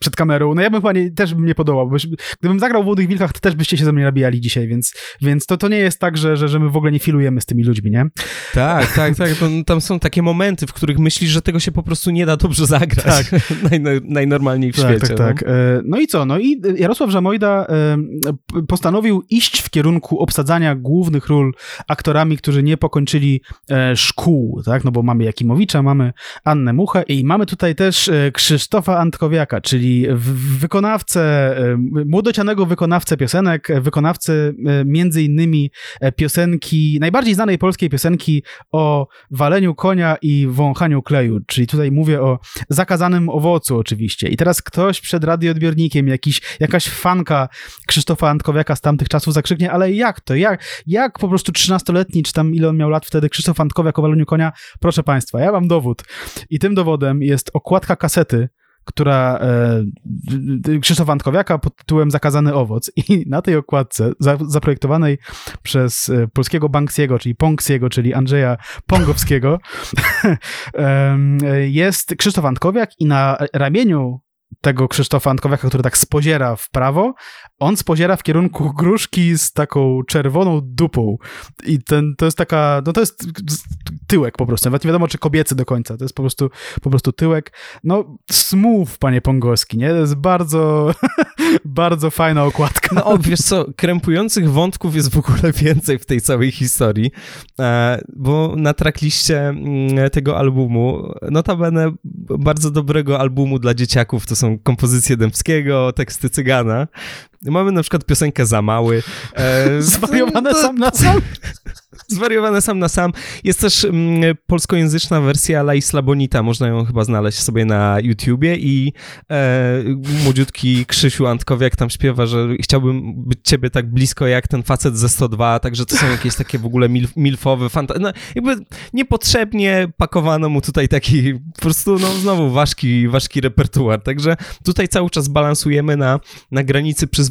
przed kamerą. No ja bym chyba nie, też bym nie podołał, bo gdybym zagrał w Młodych Wilkach, to też byście się ze mnie nabijali dzisiaj, więc, więc to, to nie jest tak, że, że, że my w ogóle nie filujemy z tymi ludźmi, nie? Tak, tak, tak. tam są takie momenty, w których myślisz, że tego się po prostu nie da dobrze zagrać. Tak. Naj, najnormalniej w tak, świecie. Tak, tak. Tak. E, no i co? No i Jarosław Żamojda e, postanowił iść w kierunku obsadzania głównych ról aktorami, którzy nie pokończyli e, szkół, tak? No bo mamy Jakimowicza, mamy Annę Muchę i mamy tutaj też Krzysztofa Antkowiaka, czyli wykonawcę, młodocianego wykonawcę piosenek, wykonawcę między innymi piosenki, najbardziej znanej polskiej piosenki o waleniu konia i wąchaniu kleju, czyli tutaj mówię o zakazanym owocu oczywiście. I teraz ktoś przed radioodbiornikiem, jakiś, jakaś fanka Krzysztofa Antkowiaka z tamtych czasów zakrzyknie, ale jak to? Jak, jak po prostu 13-letni, czy tam ile on miał lat wtedy, Krzysztof Antkowiak o waleniu konia? Proszę Państwa, ja mam dowód. I tym dowodem jest okładka kasety, która e, Krzysztofa Antkowiaka pod tytułem Zakazany owoc. I na tej okładce za, zaprojektowanej przez e, polskiego Banksiego, czyli Ponksiego, czyli Andrzeja Pongowskiego jest Krzysztof Antkowiak i na ramieniu tego Krzysztofa Antkowiaka, który tak spoziera w prawo, on spoziera w kierunku gruszki z taką czerwoną dupą. I ten, to jest taka, no to jest tyłek po prostu. Nawet nie wiadomo, czy kobiecy do końca. To jest po prostu, po prostu tyłek. No, smooth, panie Pongowski, nie? To jest bardzo, bardzo fajna okładka. No, wiesz co, krępujących wątków jest w ogóle więcej w tej całej historii, e, bo na trackliście mm, tego albumu, notabene bardzo dobrego albumu dla dzieciaków, to są kompozycje Dębskiego, teksty Cygana, Mamy na przykład piosenkę Za Mały. E, Zwariowane sam na sam? Zwariowane sam na sam. Jest też mm, polskojęzyczna wersja La Isla Bonita, można ją chyba znaleźć sobie na YouTubie i e, młodziutki Krzysiu Antkowiak tam śpiewa, że chciałbym być ciebie tak blisko jak ten facet ze 102, także to są jakieś takie w ogóle milf, milfowe, fanta- no, jakby niepotrzebnie pakowano mu tutaj taki po prostu, no znowu ważki, ważki repertuar, także tutaj cały czas balansujemy na, na granicy przyzwoitości,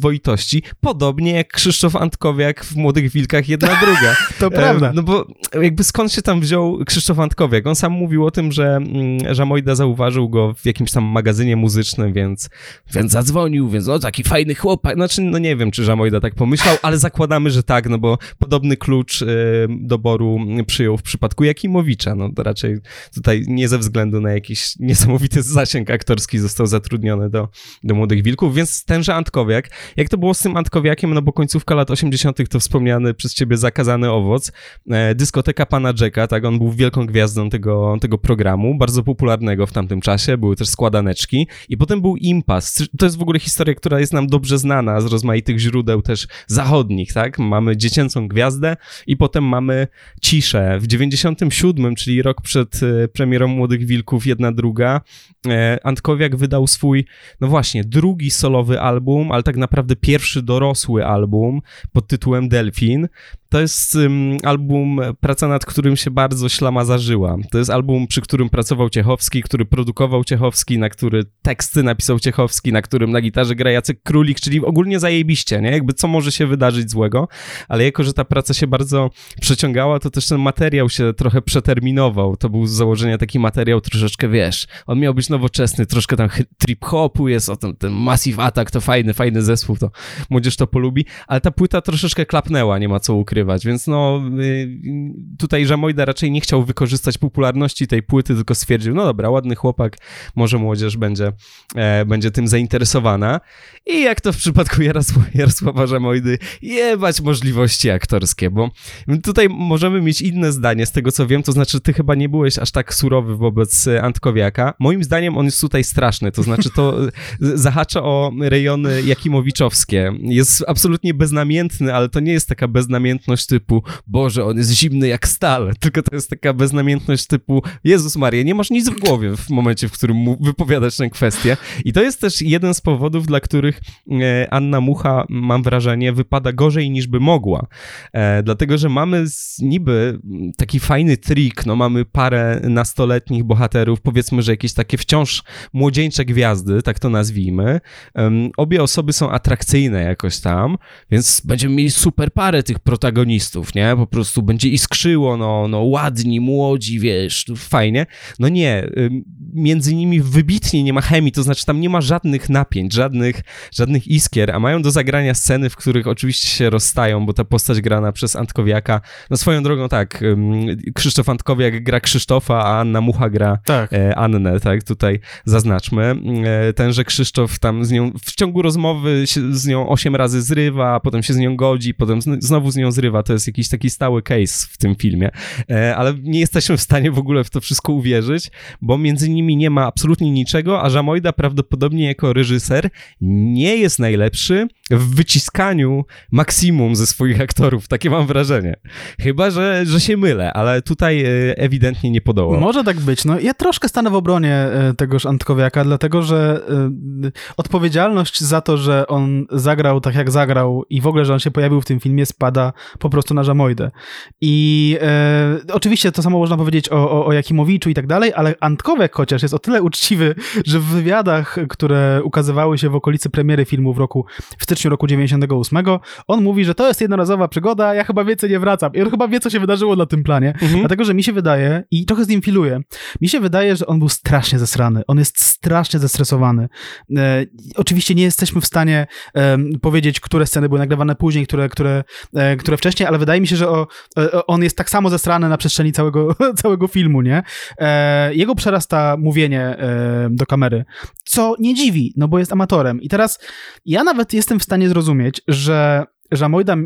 podobnie jak Krzysztof Antkowiak w Młodych Wilkach jedna druga. to prawda. No bo jakby skąd się tam wziął Krzysztof Antkowiak? On sam mówił o tym, że, mm, że Mojda zauważył go w jakimś tam magazynie muzycznym, więc, więc zadzwonił, więc o, taki fajny chłopak. Znaczy, no nie wiem, czy Żamojda tak pomyślał, ale zakładamy, że tak, no bo podobny klucz y, doboru przyjął w przypadku Jakimowicza. No to raczej tutaj nie ze względu na jakiś niesamowity zasięg aktorski został zatrudniony do, do Młodych Wilków, więc tenże Antkowiak, jak to było z tym Antkowiakiem, no bo końcówka lat 80. to wspomniany przez ciebie zakazany owoc, e, dyskoteka pana Jacka, tak, on był wielką gwiazdą tego, tego programu, bardzo popularnego w tamtym czasie, były też składaneczki i potem był Impas. To jest w ogóle historia, która jest nam dobrze znana z rozmaitych źródeł też zachodnich, tak? Mamy dziecięcą gwiazdę i potem mamy ciszę. W 97, czyli rok przed e, premierą Młodych Wilków, jedna druga, e, Antkowiak wydał swój, no właśnie, drugi solowy album, ale tak naprawdę pierwszy dorosły album pod tytułem Delfin. To jest um, album, praca nad którym się bardzo ślama zażyła. To jest album, przy którym pracował Ciechowski, który produkował Ciechowski, na który teksty napisał Ciechowski, na którym na gitarze gra Jacek Królik, czyli ogólnie zajebiście, nie? Jakby co może się wydarzyć złego, ale jako, że ta praca się bardzo przeciągała, to też ten materiał się trochę przeterminował. To był z założenia taki materiał troszeczkę, wiesz, on miał być nowoczesny, troszkę tam trip-hopu jest, o tym, ten Massive Attack, to fajny, fajny zespół, to młodzież to polubi, ale ta płyta troszeczkę klapnęła, nie ma co ukrywać, więc no y, tutaj Żamojda raczej nie chciał wykorzystać popularności tej płyty, tylko stwierdził, no dobra, ładny chłopak, może młodzież będzie, e, będzie tym zainteresowana i jak to w przypadku Jarosława, Jarosława Żamojdy, jebać możliwości aktorskie, bo tutaj możemy mieć inne zdanie z tego, co wiem, to znaczy ty chyba nie byłeś aż tak surowy wobec Antkowiaka. Moim zdaniem on jest tutaj straszny, to znaczy to zahacza o rejony jakimowiczowskie. Jest absolutnie beznamiętny, ale to nie jest taka beznamiętność typu Boże, on jest zimny jak stal, tylko to jest taka beznamiętność typu Jezus Maria, nie masz nic w głowie w momencie, w którym wypowiadasz tę kwestię. I to jest też jeden z powodów, dla których e, Anna Mucha, mam wrażenie, wypada gorzej niż by mogła. E, dlatego, że mamy niby taki fajny trik, no mamy parę nastoletnich bohaterów, powiedzmy, że jakieś takie wciąż młodzieńcze gwiazdy, tak to nazwijmy. Obie osoby są atrakcyjne jakoś tam, więc będziemy mieli super parę tych protagonistów, nie? Po prostu będzie iskrzyło, no, no ładni, młodzi, wiesz, fajnie. No nie, między nimi wybitnie nie ma chemii, to znaczy tam nie ma żadnych napięć, żadnych, żadnych iskier, a mają do zagrania sceny, w których oczywiście się rozstają, bo ta postać grana przez Antkowiaka, no swoją drogą tak, Krzysztof Antkowiak gra Krzysztofa, a Anna Mucha gra tak. E, Annę, tak, tutaj zaznaczmy. E, tenże Krzysztof tam z nią w ciągu rozmowy się z nią osiem razy zrywa, potem się z nią godzi, potem znowu z nią zrywa, to jest jakiś taki stały case w tym filmie, e, ale nie jesteśmy w stanie w ogóle w to wszystko uwierzyć, bo między nimi nie ma absolutnie niczego, a Żamojda prawdopodobnie jako reżyser nie jest najlepszy w wyciskaniu maksimum ze swoich aktorów, takie mam wrażenie. Chyba, że, że się mylę, ale tutaj e, ewidentnie nie podołał. Może tak być. No, ja troszkę stanę w obronie e, tegoż Antkowiaka, dlatego, że odpowiedzialność za to, że on zagrał tak, jak zagrał i w ogóle, że on się pojawił w tym filmie, spada po prostu na Żamojdę. I y, oczywiście to samo można powiedzieć o, o, o Jakimowiczu i tak dalej, ale Antkowiak chociaż jest o tyle uczciwy, że w wywiadach, które ukazywały się w okolicy premiery filmu w roku, w styczniu roku 98, on mówi, że to jest jednorazowa przygoda, ja chyba więcej nie wracam. I on chyba wie, co się wydarzyło na tym planie, mhm. dlatego, że mi się wydaje, i trochę z nim filuję, mi się wydaje, że on był strasznie zesrany, on jest strasznie zestresowany. E, oczywiście nie jesteśmy w stanie e, powiedzieć, które sceny były nagrywane później, które, które, e, które wcześniej, ale wydaje mi się, że o, e, on jest tak samo zesrany na przestrzeni całego, całego filmu, nie? E, jego przerasta mówienie e, do kamery, co nie dziwi, no bo jest amatorem. I teraz ja nawet jestem w stanie zrozumieć, że Żamojda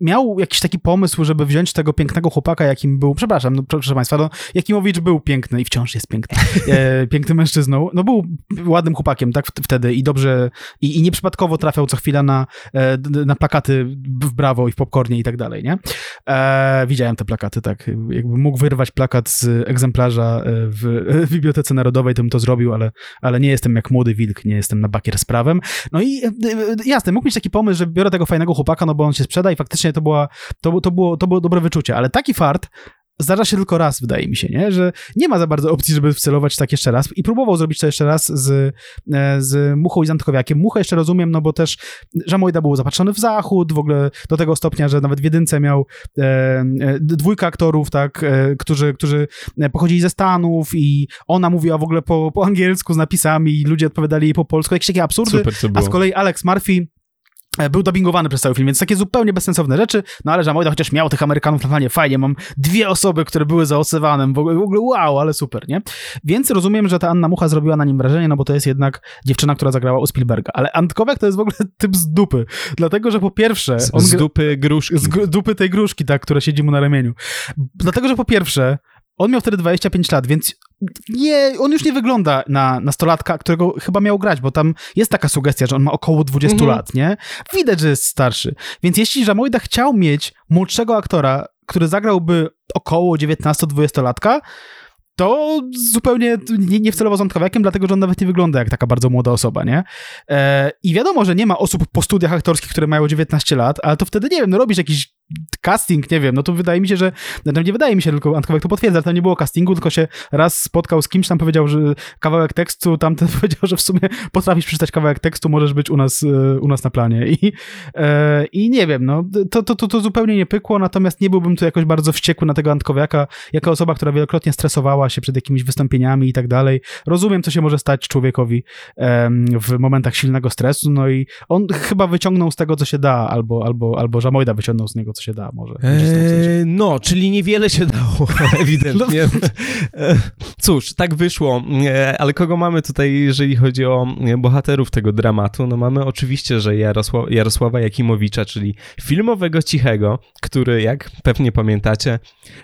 miał jakiś taki pomysł, żeby wziąć tego pięknego chłopaka, jakim był, przepraszam, no, proszę państwa, no, Jakimowicz był piękny i wciąż jest piękny, e, pięknym mężczyzną, no był ładnym chłopakiem, tak, wtedy i dobrze, i, i nieprzypadkowo trafiał co chwila na, e, na plakaty w Brawo i w Popcornie i tak dalej, nie? E, widziałem te plakaty, tak, jakby mógł wyrwać plakat z egzemplarza e, w, w Bibliotece Narodowej, to bym to zrobił, ale, ale nie jestem jak młody wilk, nie jestem na bakier z prawem, no i e, jasne, mógł mieć taki pomysł, że biorę tego fajnego chłopaka, no bo on się sprzeda i faktycznie to, była, to, to, było, to było dobre wyczucie, ale taki fart zdarza się tylko raz, wydaje mi się, nie? że nie ma za bardzo opcji, żeby wcelować tak jeszcze raz. I próbował zrobić to jeszcze raz z, e, z Muchą i z Antkowiakiem. Muchę jeszcze rozumiem, no bo też Żamojda był zapatrzony w zachód, w ogóle do tego stopnia, że nawet w jedynce miał e, e, dwójka aktorów, tak, e, którzy, którzy pochodzili ze Stanów i ona mówiła w ogóle po, po angielsku z napisami i ludzie odpowiadali jej po polsku, jakieś takie absurdy, Super, a z kolei Alex Murphy był dubbingowany przez cały film, więc takie zupełnie bezsensowne rzeczy, no ale Żamojda chociaż miał tych Amerykanów na planie, fajnie, mam dwie osoby, które były za oceanem, w ogóle, w ogóle wow, ale super, nie? Więc rozumiem, że ta Anna Mucha zrobiła na nim wrażenie, no bo to jest jednak dziewczyna, która zagrała u Spielberga, ale Antkowiak to jest w ogóle typ z dupy, dlatego, że po pierwsze... Z, z dupy gruszki. Z dupy tej gruszki, tak, która siedzi mu na ramieniu. Dlatego, że po pierwsze on miał wtedy 25 lat, więc nie, on już nie wygląda na nastolatka, którego chyba miał grać, bo tam jest taka sugestia, że on ma około 20 mhm. lat, nie? Widać, że jest starszy. Więc jeśli Żamojda chciał mieć młodszego aktora, który zagrałby około 19-20-latka, to zupełnie nie, nie wcelowo z Antkowiakiem, dlatego że on nawet nie wygląda jak taka bardzo młoda osoba, nie? E, I wiadomo, że nie ma osób po studiach aktorskich, które mają 19 lat, ale to wtedy, nie wiem, no robisz jakiś casting, nie wiem, no to wydaje mi się, że, no nie wydaje mi się, tylko Antkowiak to potwierdza, tam nie było castingu, tylko się raz spotkał z kimś, tam powiedział, że kawałek tekstu, tamten powiedział, że w sumie potrafisz przeczytać kawałek tekstu, możesz być u nas, e, u nas na planie i, e, i nie wiem, no, to, to, to, to zupełnie nie pykło, natomiast nie byłbym tu jakoś bardzo wściekły na tego Antkowiaka, jako osoba, która wielokrotnie stresowała się przed jakimiś wystąpieniami i tak dalej. Rozumiem, co się może stać człowiekowi w momentach silnego stresu, no i on chyba wyciągnął z tego, co się da, albo, albo, albo Żamojda wyciągnął z niego, co się da, może. Eee, no, czyli niewiele się dało, ewidentnie. No. E, cóż, tak wyszło, e, ale kogo mamy tutaj, jeżeli chodzi o bohaterów tego dramatu? No mamy oczywiście, że Jarosław, Jarosława Jakimowicza, czyli filmowego Cichego, który, jak pewnie pamiętacie,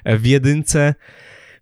w jedynce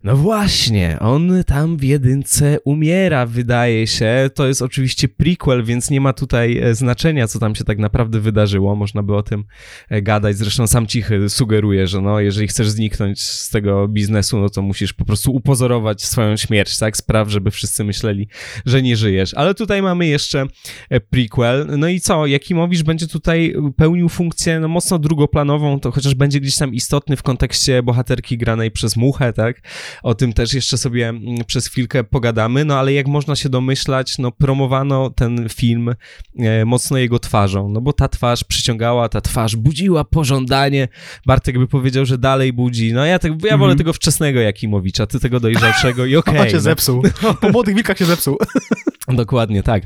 no właśnie, on tam w jedynce umiera, wydaje się. To jest oczywiście prequel, więc nie ma tutaj e, znaczenia, co tam się tak naprawdę wydarzyło. Można by o tym e, gadać. Zresztą sam Cichy sugeruje, że no, jeżeli chcesz zniknąć z tego biznesu, no to musisz po prostu upozorować swoją śmierć, tak? Spraw, żeby wszyscy myśleli, że nie żyjesz. Ale tutaj mamy jeszcze e, prequel. No i co? Jakimowicz będzie tutaj pełnił funkcję no, mocno drugoplanową, to chociaż będzie gdzieś tam istotny w kontekście bohaterki granej przez Muchę, tak? O tym też jeszcze sobie mm, przez chwilkę pogadamy, no ale jak można się domyślać, no promowano ten film e, mocno jego twarzą, no bo ta twarz przyciągała, ta twarz budziła pożądanie. Bartek by powiedział, że dalej budzi. No ja, te, ja wolę mm tego wczesnego Jakimowicza, ty tego dojrzalszego i okej. Okay, się no. zepsuł. Po młodych wilkach się zepsuł. Dokładnie tak.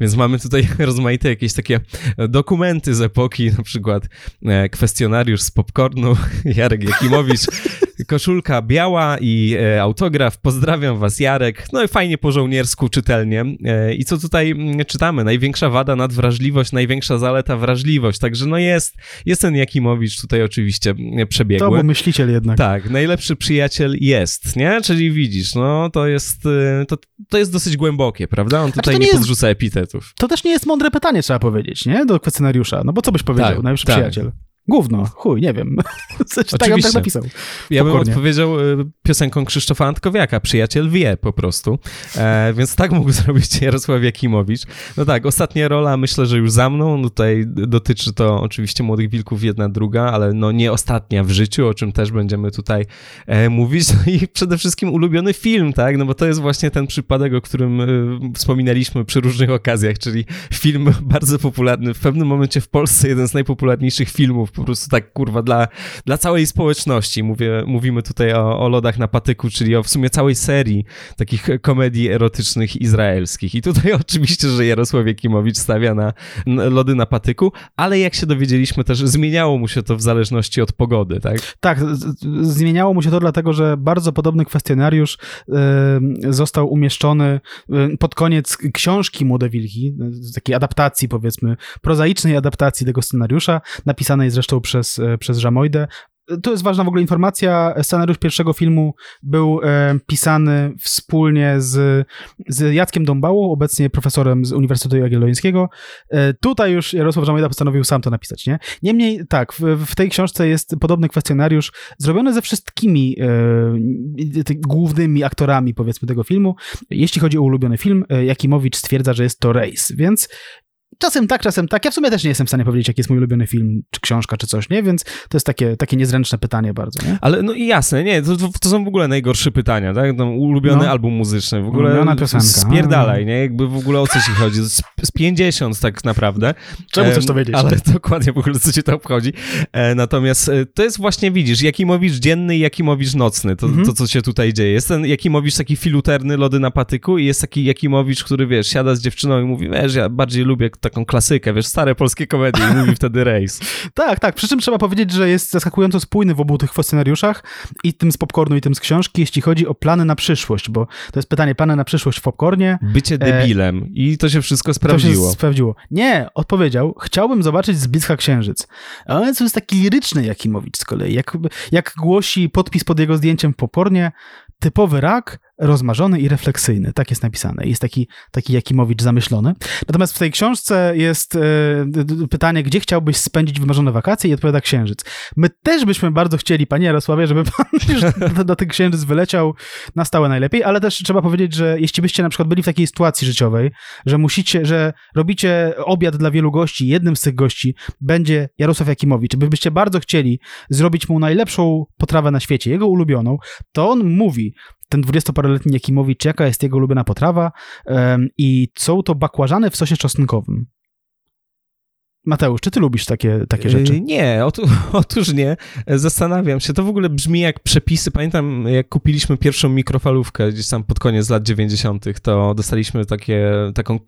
Więc mamy tutaj rozmaite jakieś takie dokumenty z epoki, na przykład e, kwestionariusz z popcornu, Jarek Jakimowicz, koszulka biała i e, autograf. Pozdrawiam was, Jarek. No i fajnie po żołniersku, czytelnie. E, I co tutaj mm, czytamy? Największa wada nadwrażliwość, największa zaleta wrażliwość. Także no jest, jest ten Jakimowicz tutaj oczywiście mm, przebiegły. To był myśliciel jednak. Tak, najlepszy przyjaciel jest, nie? Czyli widzisz, no to jest, to, to jest dosyć głębokie, prawda? On tutaj znaczy, nie, nie podrzuca epitetów. To też nie jest mądre pytanie, trzeba powiedzieć, nie? Do kwestionariusza. No bo co byś powiedział, tak, najlepszy tak. przyjaciel? Gówno, chuj, nie wiem. tak on tak napisał. Ja bym odpowiedział y, piosenką Krzysztofa Antkowiaka, Przyjaciel wie po prostu. E, więc tak mógł zrobić Jarosław Jakimowicz. No tak, ostatnia rola myślę, że już za mną. No tutaj dotyczy to oczywiście Młodych Wilków jedna, druga, ale no nie ostatnia w życiu, o czym też będziemy tutaj e, mówić. No i przede wszystkim ulubiony film, tak? No bo to jest właśnie ten przypadek, o którym y, wspominaliśmy przy różnych okazjach, czyli film bardzo popularny, w pewnym momencie w Polsce jeden z najpopularniejszych filmów po prostu tak kurwa dla, dla całej społeczności. Mówię, mówimy tutaj o, o lodach na patyku, czyli o w sumie całej serii takich komedii erotycznych izraelskich. I tutaj oczywiście, że Jarosław Jakimowicz stawia na, lody na patyku, ale jak się dowiedzieliśmy też, zmieniało mu się to w zależności od pogody, tak? Tak, zmieniało mu się to dlatego, że bardzo podobny kwestionariusz y, został umieszczony y, pod koniec książki Młode Wilki, takiej adaptacji powiedzmy, prozaicznej adaptacji tego scenariusza, napisanej zresztą zresztą przez, e, przez Żamojdę. To jest ważna w ogóle informacja. Scenariusz pierwszego filmu był e, pisany wspólnie z, z Jackiem Dąbałą, obecnie profesorem z Uniwersytetu Jagiellońskiego. E, tutaj już Jarosław Żamojda postanowił sam to napisać, nie? Niemniej tak, w, w tej książce jest podobny kwestionariusz zrobiony ze wszystkimi e, głównymi aktorami, powiedzmy, tego filmu. Jeśli chodzi o ulubiony film, e, Jakimowicz stwierdza, że jest to Rejs, więc Czasem tak, czasem tak. Ja w sumie też nie jestem w stanie powiedzieć, jaki jest mój ulubiony film, czy książka, czy coś, nie? Więc to jest takie, takie niezręczne pytanie bardzo, nie? Ale no i jasne, nie, to, to są w ogóle najgorsze pytania, tak? No, ulubiony no. album muzyczny, w ogóle ulubiona piosenka. spierdalaj, nie? Jakby w ogóle o co ci chodzi? Z, z 50 tak naprawdę. Czemu chcesz to wiedzieć? Ale dokładnie w ogóle co ci to obchodzi. E, natomiast e, to jest właśnie, widzisz, Jakimowicz dzienny i Jakimowicz nocny, to, mhm. to co się tutaj dzieje. Jest ten Jakimowicz taki filuterny, lody na patyku i jest taki Jakimowicz, który, wiesz, siada z dziewczyną i mówi, wiesz, ja bardziej lubię taką klasykę, wiesz, stare polskie komedie i mówi wtedy rejs. tak, tak, przy czym trzeba powiedzieć, że jest zaskakująco spójny w obu tych scenariuszach i tym z popcornu i tym z książki, jeśli chodzi o plany na przyszłość, bo to jest pytanie, plany na przyszłość w popcornie. Bycie e, debilem e... i to się wszystko sprawdziło. To się sprawdziło. Nie, odpowiedział, chciałbym zobaczyć z bliska księżyc. Ale to jest taki liryczny Jakimowicz z kolei, jak, jak głosi podpis pod jego zdjęciem w popornie, typowy rak, rozmarzony i refleksyjny. Tak jest napisane. Jest taki, taki Jakimowicz zamyślony. Natomiast w tej książce jest e, pytanie, gdzie chciałbyś spędzić wymarzone wakacje i odpowiada księżyc. My też byśmy bardzo chcieli, panie Jarosławie, żeby pan już na ten księżyc wyleciał na stałe najlepiej, ale też trzeba powiedzieć, że jeśli byście na przykład byli w takiej sytuacji życiowej, że musicie, że robicie obiad dla wielu gości, jednym z tych gości będzie Jarosław Jakimowicz, byście bardzo chcieli zrobić mu najlepszą potrawę na świecie, jego ulubioną, to on mówi, ten dwudziestoparoletni Jakimowicz, jaka jest jego ulubiona potrawa i są to bakłażany w sosie czosnkowym. Mateusz, czy ty lubisz takie, takie rzeczy? Yy, nie, otóż nie. Zastanawiam się. To w ogóle brzmi jak przepisy. Pamiętam, jak kupiliśmy pierwszą mikrofalówkę gdzieś tam pod koniec lat 90., to dostaliśmy takie, taką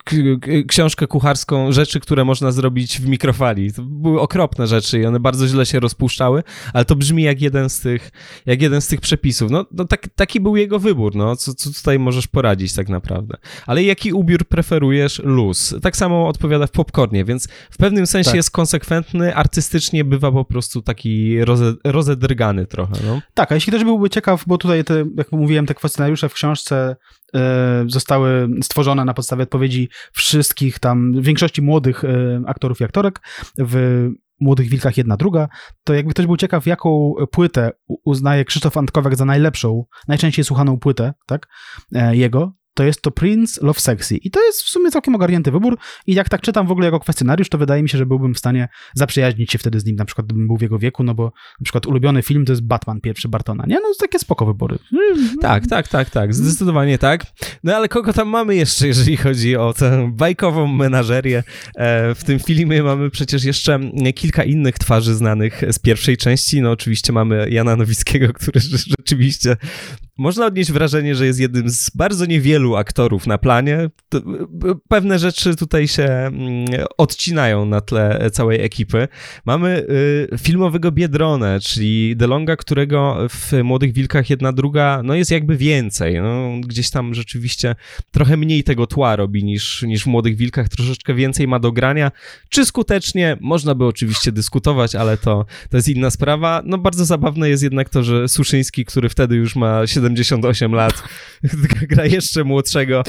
książkę kucharską rzeczy, które można zrobić w mikrofali. To były okropne rzeczy i one bardzo źle się rozpuszczały, ale to brzmi jak jeden z tych, jak jeden z tych przepisów. No, no tak, taki był jego wybór. No. Co, co tutaj możesz poradzić tak naprawdę? Ale jaki ubiór preferujesz? Luz. Tak samo odpowiada w popcornie, więc w pewnym pewnym sensie tak. jest konsekwentny, artystycznie bywa po prostu taki roze, rozedrgany trochę. No. Tak, a jeśli ktoś byłby ciekaw, bo tutaj, te, jak mówiłem, te kwestionariusze w książce e, zostały stworzone na podstawie odpowiedzi wszystkich tam, większości młodych e, aktorów i aktorek w Młodych Wilkach jedna druga, to jakby ktoś był ciekaw, jaką płytę uznaje Krzysztof Antkowiak za najlepszą, najczęściej słuchaną płytę, tak, e, jego, to jest to Prince Love Sexy. I to jest w sumie całkiem ogarnięty wybór. I jak tak czytam w ogóle jego kwestionariusz, to wydaje mi się, że byłbym w stanie zaprzyjaźnić się wtedy z nim, na przykład gdybym był w jego wieku, no bo na przykład ulubiony film to jest Batman pierwszy Bartona, nie? No takie spoko wybory. Tak, tak, tak, tak, zdecydowanie tak. No ale kogo tam mamy jeszcze, jeżeli chodzi o tę bajkową menażerię? E, w tym filmie mamy przecież jeszcze kilka innych twarzy znanych z pierwszej części. No oczywiście mamy Jana Nowickiego, który rzeczywiście można odnieść wrażenie, że jest jednym z bardzo niewielu aktorów na planie. Pewne rzeczy tutaj się mm, odcinają na tle całej ekipy. Mamy y, filmowego Biedronę, czyli DeLonga, którego w Młodych Wilkach jedna druga, no jest jakby więcej. No, gdzieś tam rzeczywiście trochę mniej tego tła robi niż, niż w Młodych Wilkach, troszeczkę więcej ma do grania. Czy skutecznie? Można by oczywiście dyskutować, ale to, to jest inna sprawa. No bardzo zabawne jest jednak to, że Suszyński, który wtedy już ma 7 78 lat, gra jeszcze młodszego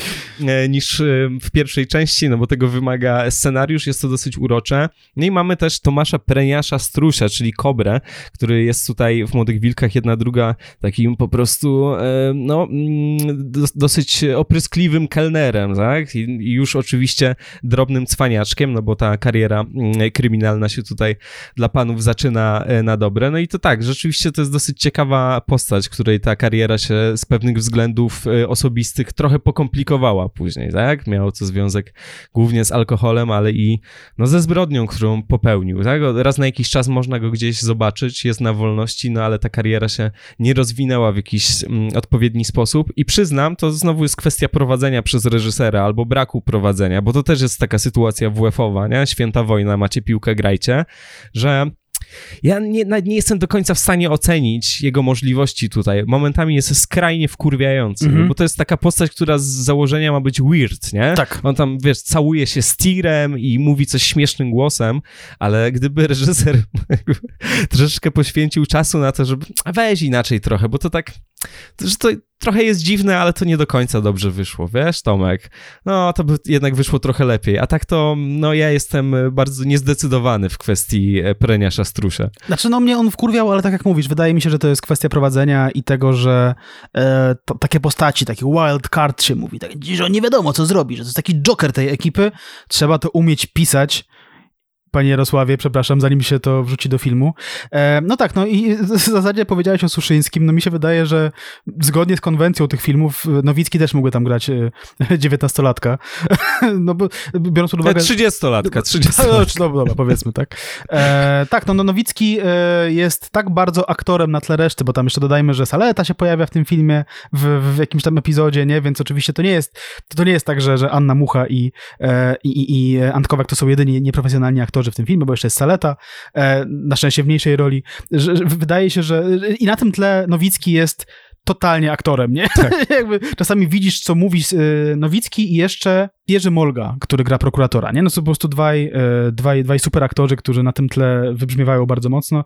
e, niż e, w pierwszej części, no bo tego wymaga scenariusz, jest to dosyć urocze. No i mamy też Tomasza Preniasza Strusia, czyli Kobrę, który jest tutaj w Młodych Wilkach jedna druga takim po prostu e, no mm, dosyć opryskliwym kelnerem, tak? I już oczywiście drobnym cwaniaczkiem, no bo ta kariera mm, kryminalna się tutaj dla panów zaczyna na dobre. No i to tak, rzeczywiście to jest dosyć ciekawa postać, której ta kariera się z pewnych względów e, osobistych trochę pokomplikowała później, tak? Miało to związek głównie z alkoholem, ale i no, ze zbrodnią, którą popełnił, tak? Raz na jakiś czas można go gdzieś zobaczyć, jest na wolności, no ale ta kariera się nie rozwinęła w jakiś mm, odpowiedni sposób i przyznam, to znowu jest kwestia prowadzenia przez reżysera albo braku prowadzenia, bo to też jest taka sytuacja WF-owa, nie? Święta wojna, macie piłkę, grajcie, że ja nie, nie jestem do końca w stanie ocenić jego możliwości tutaj. Momentami jest skrajnie wkurwiający, mm-hmm. bo to jest taka postać, która z założenia ma być weird, nie? Tak. On tam, wiesz, całuje się z tirem i mówi coś śmiesznym głosem, ale gdyby reżyser troszeczkę poświęcił czasu na to, żeby weź inaczej trochę, bo to tak że to trochę jest dziwne, ale to nie do końca dobrze wyszło, wiesz, Tomek? No, to by jednak wyszło trochę lepiej. A tak to, no, ja jestem bardzo niezdecydowany w kwestii e, prenia szastrusza. Znaczy, no, mnie on wkurwiał, ale tak jak mówisz, wydaje mi się, że to jest kwestia prowadzenia i tego, że e, to, takie postaci, taki wild card się mówi, tak, że nie wiadomo, co zrobi, że to jest taki joker tej ekipy, trzeba to umieć pisać panie Jarosławie, przepraszam, zanim się to wrzuci do filmu. E, no tak, no i w zasadzie powiedziałeś o Suszyńskim, no mi się wydaje, że zgodnie z konwencją tych filmów Nowicki też mógłby tam grać dziewiętnastolatka. no bo biorąc pod uwagę... Trzydziestolatka, trzydziestolatka. No, dobra, powiedzmy tak. E, tak, no, no Nowicki e, jest tak bardzo aktorem na tle reszty, bo tam jeszcze dodajmy, że Saleta się pojawia w tym filmie w, w jakimś tam epizodzie, nie? Więc oczywiście to nie jest, to nie jest tak, że, że Anna Mucha i, e, i, i Antkowak to są jedyni nieprofesjonalni aktorzy aktorzy w tym filmie, bo jeszcze jest Saleta, e, na szczęście w mniejszej roli. Wydaje się, że i na tym tle Nowicki jest totalnie aktorem, nie? Tak. Jakby czasami widzisz, co mówi y, Nowicki i jeszcze Jerzy Molga, który gra prokuratora, nie? No to po prostu dwaj, y, dwaj, dwaj super aktorzy, którzy na tym tle wybrzmiewają bardzo mocno.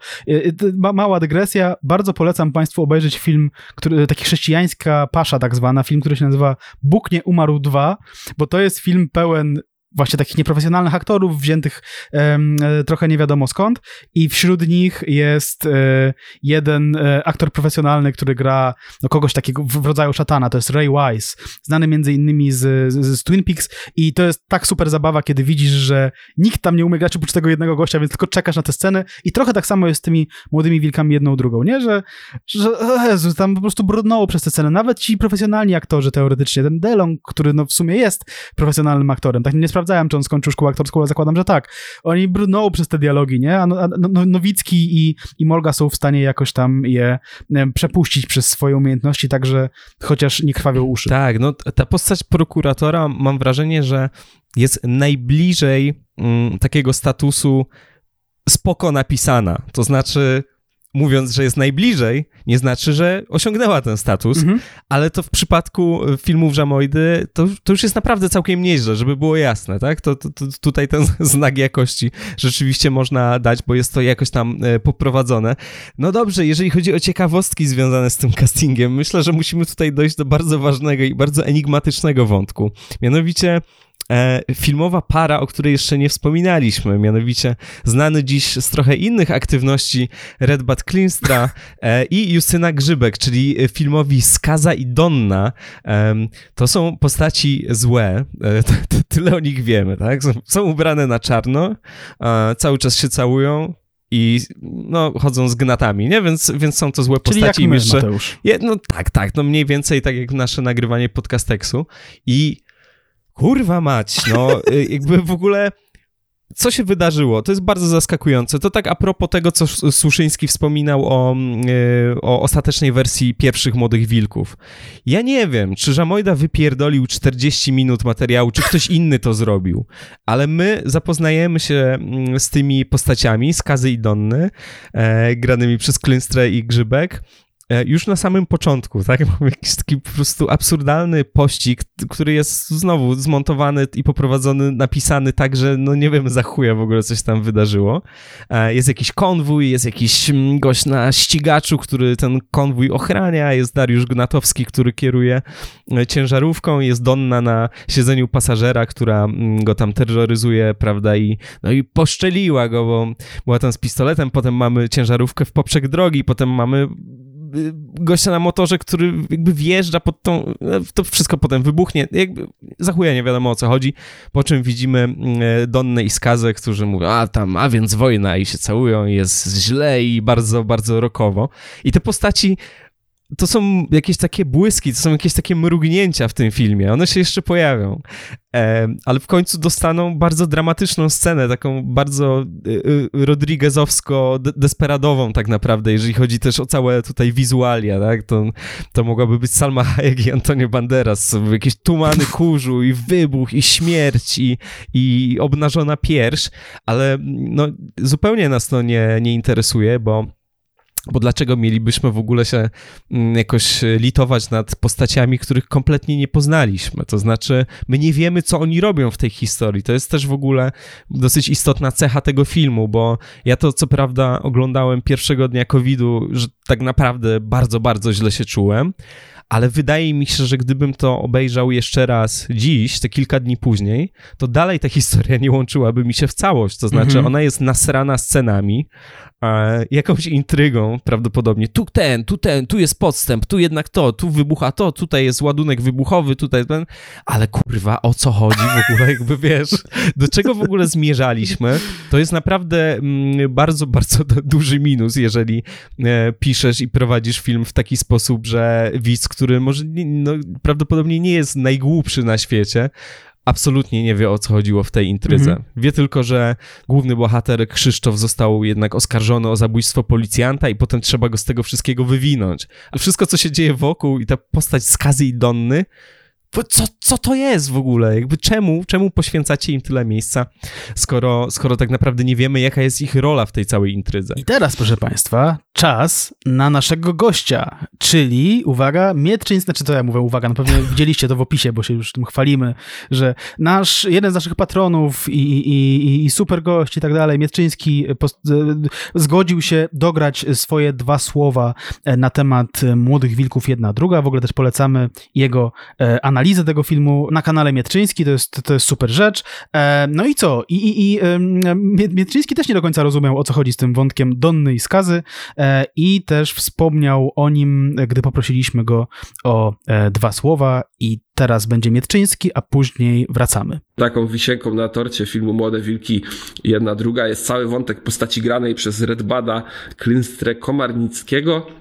Ma, mała dygresja, bardzo polecam Państwu obejrzeć film, który, taki chrześcijańska pasza tak zwana, film, który się nazywa Bóg nie umarł 2, bo to jest film pełen właśnie takich nieprofesjonalnych aktorów, wziętych um, trochę nie wiadomo skąd i wśród nich jest e, jeden e, aktor profesjonalny, który gra no, kogoś takiego w, rodzaju szatana, to jest Ray Wise, znany między innymi z, z, z, Twin Peaks i to jest tak super zabawa, kiedy widzisz, że nikt tam nie umie grać oprócz tego jednego gościa, więc tylko czekasz na tę scenę i trochę tak samo jest z tymi młodymi wilkami jedną drugą, nie? Że, że Jezu, tam po prostu brudnęło przez tę scenę. Nawet ci profesjonalni aktorzy teoretycznie, ten Delong, który no w sumie jest profesjonalnym aktorem, tak nie sprawdzałem, czy on skończył szkołę aktorską, ale zakładam, że tak. Oni brnął przez te dialogi, nie? A, no, a no, no, Nowicki i, i Molga są w stanie jakoś tam je przepuścić przez swoje umiejętności, także chociaż nie krwawią uszy. Tak, no ta postać prokuratora mam wrażenie, że jest najbliżej mm, takiego statusu spoko napisana. To znaczy, mówiąc, że jest najbliżej, nie znaczy, że osiągnęła ten status, mhm. ale to w przypadku e, filmów Żamoidy to, to już jest naprawdę całkiem nieźle, żeby było jasne, tak? To, to, to, tutaj ten znak jakości rzeczywiście można dać, bo jest to jakoś tam e, poprowadzone. No dobrze, jeżeli chodzi o ciekawostki związane z tym castingiem, myślę, że musimy tutaj dojść do bardzo ważnego i bardzo enigmatycznego wątku. Mianowicie filmowa para, o której jeszcze nie wspominaliśmy, mianowicie znany dziś z trochę innych aktywności Redbad Klinstra e, i Justyna Grzybek, czyli filmowi Skaza i Donna. E, to są postaci złe, e, tyle o nich wiemy, tak? Są, ubrane na czarno, cały czas się całują, i no, chodzą z gnatami, nie? Więc, więc są to złe Czyli postaci. Jak my, Mateusz. Je, no tak, tak, no mniej więcej tak jak nasze nagrywanie podcasteksu i Kurwa mać, no y, jakby w ogóle co się wydarzyło? To jest bardzo zaskakujące. To tak a propos tego, co Suszyński wspominał o, yy, o ostatecznej wersji pierwszych Młodych Wilków. Ja nie wiem, czy Żamojda wypierdolił 40 minut materiału, czy ktoś inny to zrobił, ale my zapoznajemy się mm, z tymi postaciami, z Kazy i Donny, e, granymi przez Klynstrę i Grzybek, już na samym początku, tak? Mamy jakiś taki po prostu absurdalny pościg, który jest znowu zmontowany i poprowadzony, napisany tak, że no nie wiem za chuja w ogóle coś tam wydarzyło. E, jest jakiś konwój, jest jakiś mm, gość na ścigaczu, który ten konwój ochrania, jest Dariusz Gnatowski, który kieruje e, ciężarówką, jest Donna na siedzeniu pasażera, która mm, go tam terroryzuje, prawda, i no i poszczeliła go, bo była tam z pistoletem, potem mamy ciężarówkę w poprzek drogi, potem mamy gościa na motorze, który jakby wjeżdża pod tą, e, to wszystko potem wybuchnie, jakby za nie wiadomo o co chodzi, po czym widzimy mm, e, Donnę i Skazę, którzy mówią, a tam, a więc wojna i się całują jest źle i bardzo, bardzo rokowo. I te postaci to są jakieś takie błyski, to są jakieś takie mrugnięcia w tym filmie. One się jeszcze pojawią. E, ale w końcu dostaną bardzo dramatyczną scenę, taką bardzo e, Rodriguezowsko-desperadową tak naprawdę, jeżeli chodzi też o całe tutaj wizualia, tak? To, to mogłaby być Salma Hayek i Antonio Banderas. Jakieś tumany kurzu i wybuch i śmierć i, i obnażona pierś, ale no, zupełnie nas to nie, nie interesuje, bo bo dlaczego mielibyśmy w ogóle się mm, jakoś litować nad postaciami, których kompletnie nie poznaliśmy? To znaczy, my nie wiemy, co oni robią w tej historii. To jest też w ogóle dosyć istotna cecha tego filmu, bo ja to co prawda oglądałem pierwszego dnia COVID-u, że tak naprawdę bardzo, bardzo źle się czułem, ale wydaje mi się, że gdybym to obejrzał jeszcze raz dziś, te kilka dni później, to dalej ta historia nie łączyłaby mi się w całość. To znaczy, mhm. ona jest nasrana scenami, e, jakąś intrygą prawdopodobnie. Tu ten, tu ten, tu jest podstęp, tu jednak to, tu wybucha to, tutaj jest ładunek wybuchowy, tutaj ten, ale kurwa, o co chodzi w ogóle, jakby wiesz, do czego w ogóle zmierzaliśmy, to jest naprawdę mm, bardzo, bardzo duży minus, jeżeli e, piszesz i prowadzisz film w taki sposób, że widz, który może no, prawdopodobnie nie jest najgłupszy na świecie, absolutnie nie wie o co chodziło w tej intrydze. Mhm. Wie tylko, że główny bohater Krzysztof został jednak oskarżony o zabójstwo policjanta i potem trzeba go z tego wszystkiego wywinąć. A wszystko, co się dzieje wokół i ta postać Skazy i Donny, co, co to jest w ogóle? Jakby czemu, czemu poświęcacie im tyle miejsca, skoro, skoro tak naprawdę nie wiemy, jaka jest ich rola w tej całej intrydze? I teraz, proszę Państwa, czas na naszego gościa, czyli, uwaga, Mietrzyński, znaczy to ja mówię, uwaga, no pewnie widzieliście to w opisie, bo się już tym chwalimy, że nasz, jeden z naszych patronów i, i, i super gość i tak dalej, Mietrzyński post, zgodził się dograć swoje dwa słowa na temat Młodych Wilków jedna druga, w ogóle też polecamy jego analizę analizę tego filmu na kanale Mietrzyński, to jest, to jest super rzecz. E, no i co? I, i, i Mietrzyński też nie do końca rozumiał, o co chodzi z tym wątkiem Donny i Skazy e, i też wspomniał o nim, gdy poprosiliśmy go o e, dwa słowa i teraz będzie Mietczyński, a później wracamy. Taką wisienką na torcie filmu Młode Wilki jedna druga jest cały wątek postaci granej przez Redbada Klinstre Komarnickiego,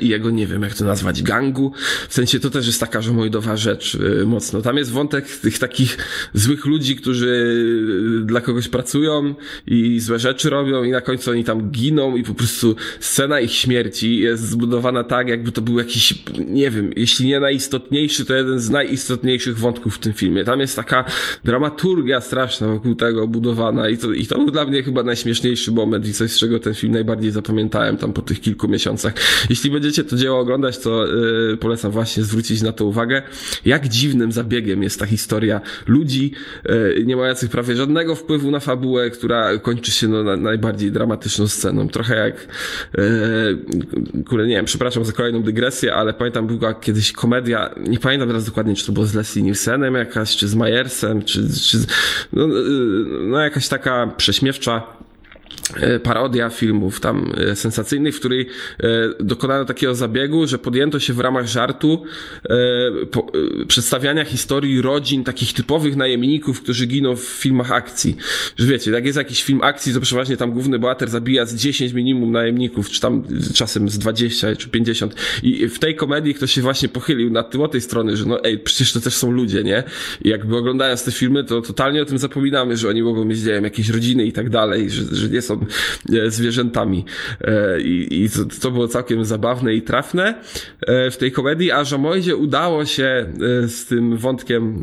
i jego, nie wiem jak to nazwać, gangu. W sensie to też jest taka żomoidowa rzecz e, mocno. Tam jest wątek tych takich złych ludzi, którzy e, dla kogoś pracują i złe rzeczy robią i na końcu oni tam giną i po prostu scena ich śmierci jest zbudowana tak, jakby to był jakiś, nie wiem, jeśli nie najistotniejszy, to jeden z najistotniejszych wątków w tym filmie. Tam jest taka dramaturgia straszna wokół tego budowana i to, i to był dla mnie chyba najśmieszniejszy moment i coś, z czego ten film najbardziej zapamiętałem tam po tych kilku miesiącach. Jeśli będziecie to dzieło oglądać, to yy, polecam właśnie zwrócić na to uwagę, jak dziwnym zabiegiem jest ta historia ludzi, yy, nie mających prawie żadnego wpływu na fabułę, która kończy się no, na, najbardziej dramatyczną sceną. Trochę jak, yy, kurde, nie wiem, przepraszam za kolejną dygresję, ale pamiętam była kiedyś komedia, nie pamiętam teraz dokładnie, czy to było z Leslie Nielsenem jakaś, czy z Majersem, czy, czy no, yy, no jakaś taka prześmiewcza parodia filmów tam e, sensacyjnych, w której e, dokonano takiego zabiegu, że podjęto się w ramach żartu przedstawiania historii rodzin takich typowych najemników, którzy giną w filmach akcji. Że wiecie, jak jest jakiś film akcji, to przeważnie tam główny bohater zabija z 10 minimum najemników, czy tam czasem z 20 czy 50. I w tej komedii ktoś się właśnie pochylił nad tym od tej strony, że no ej, przecież to też są ludzie, nie? I jakby oglądając te filmy, to totalnie o tym zapominamy, że oni mogą mieć, nie wiem, jakieś rodziny i tak dalej, że, że nie są E, zwierzętami. E, I, i to, było całkiem zabawne i trafne e, w tej komedii, a Żamoidzie udało się z tym wątkiem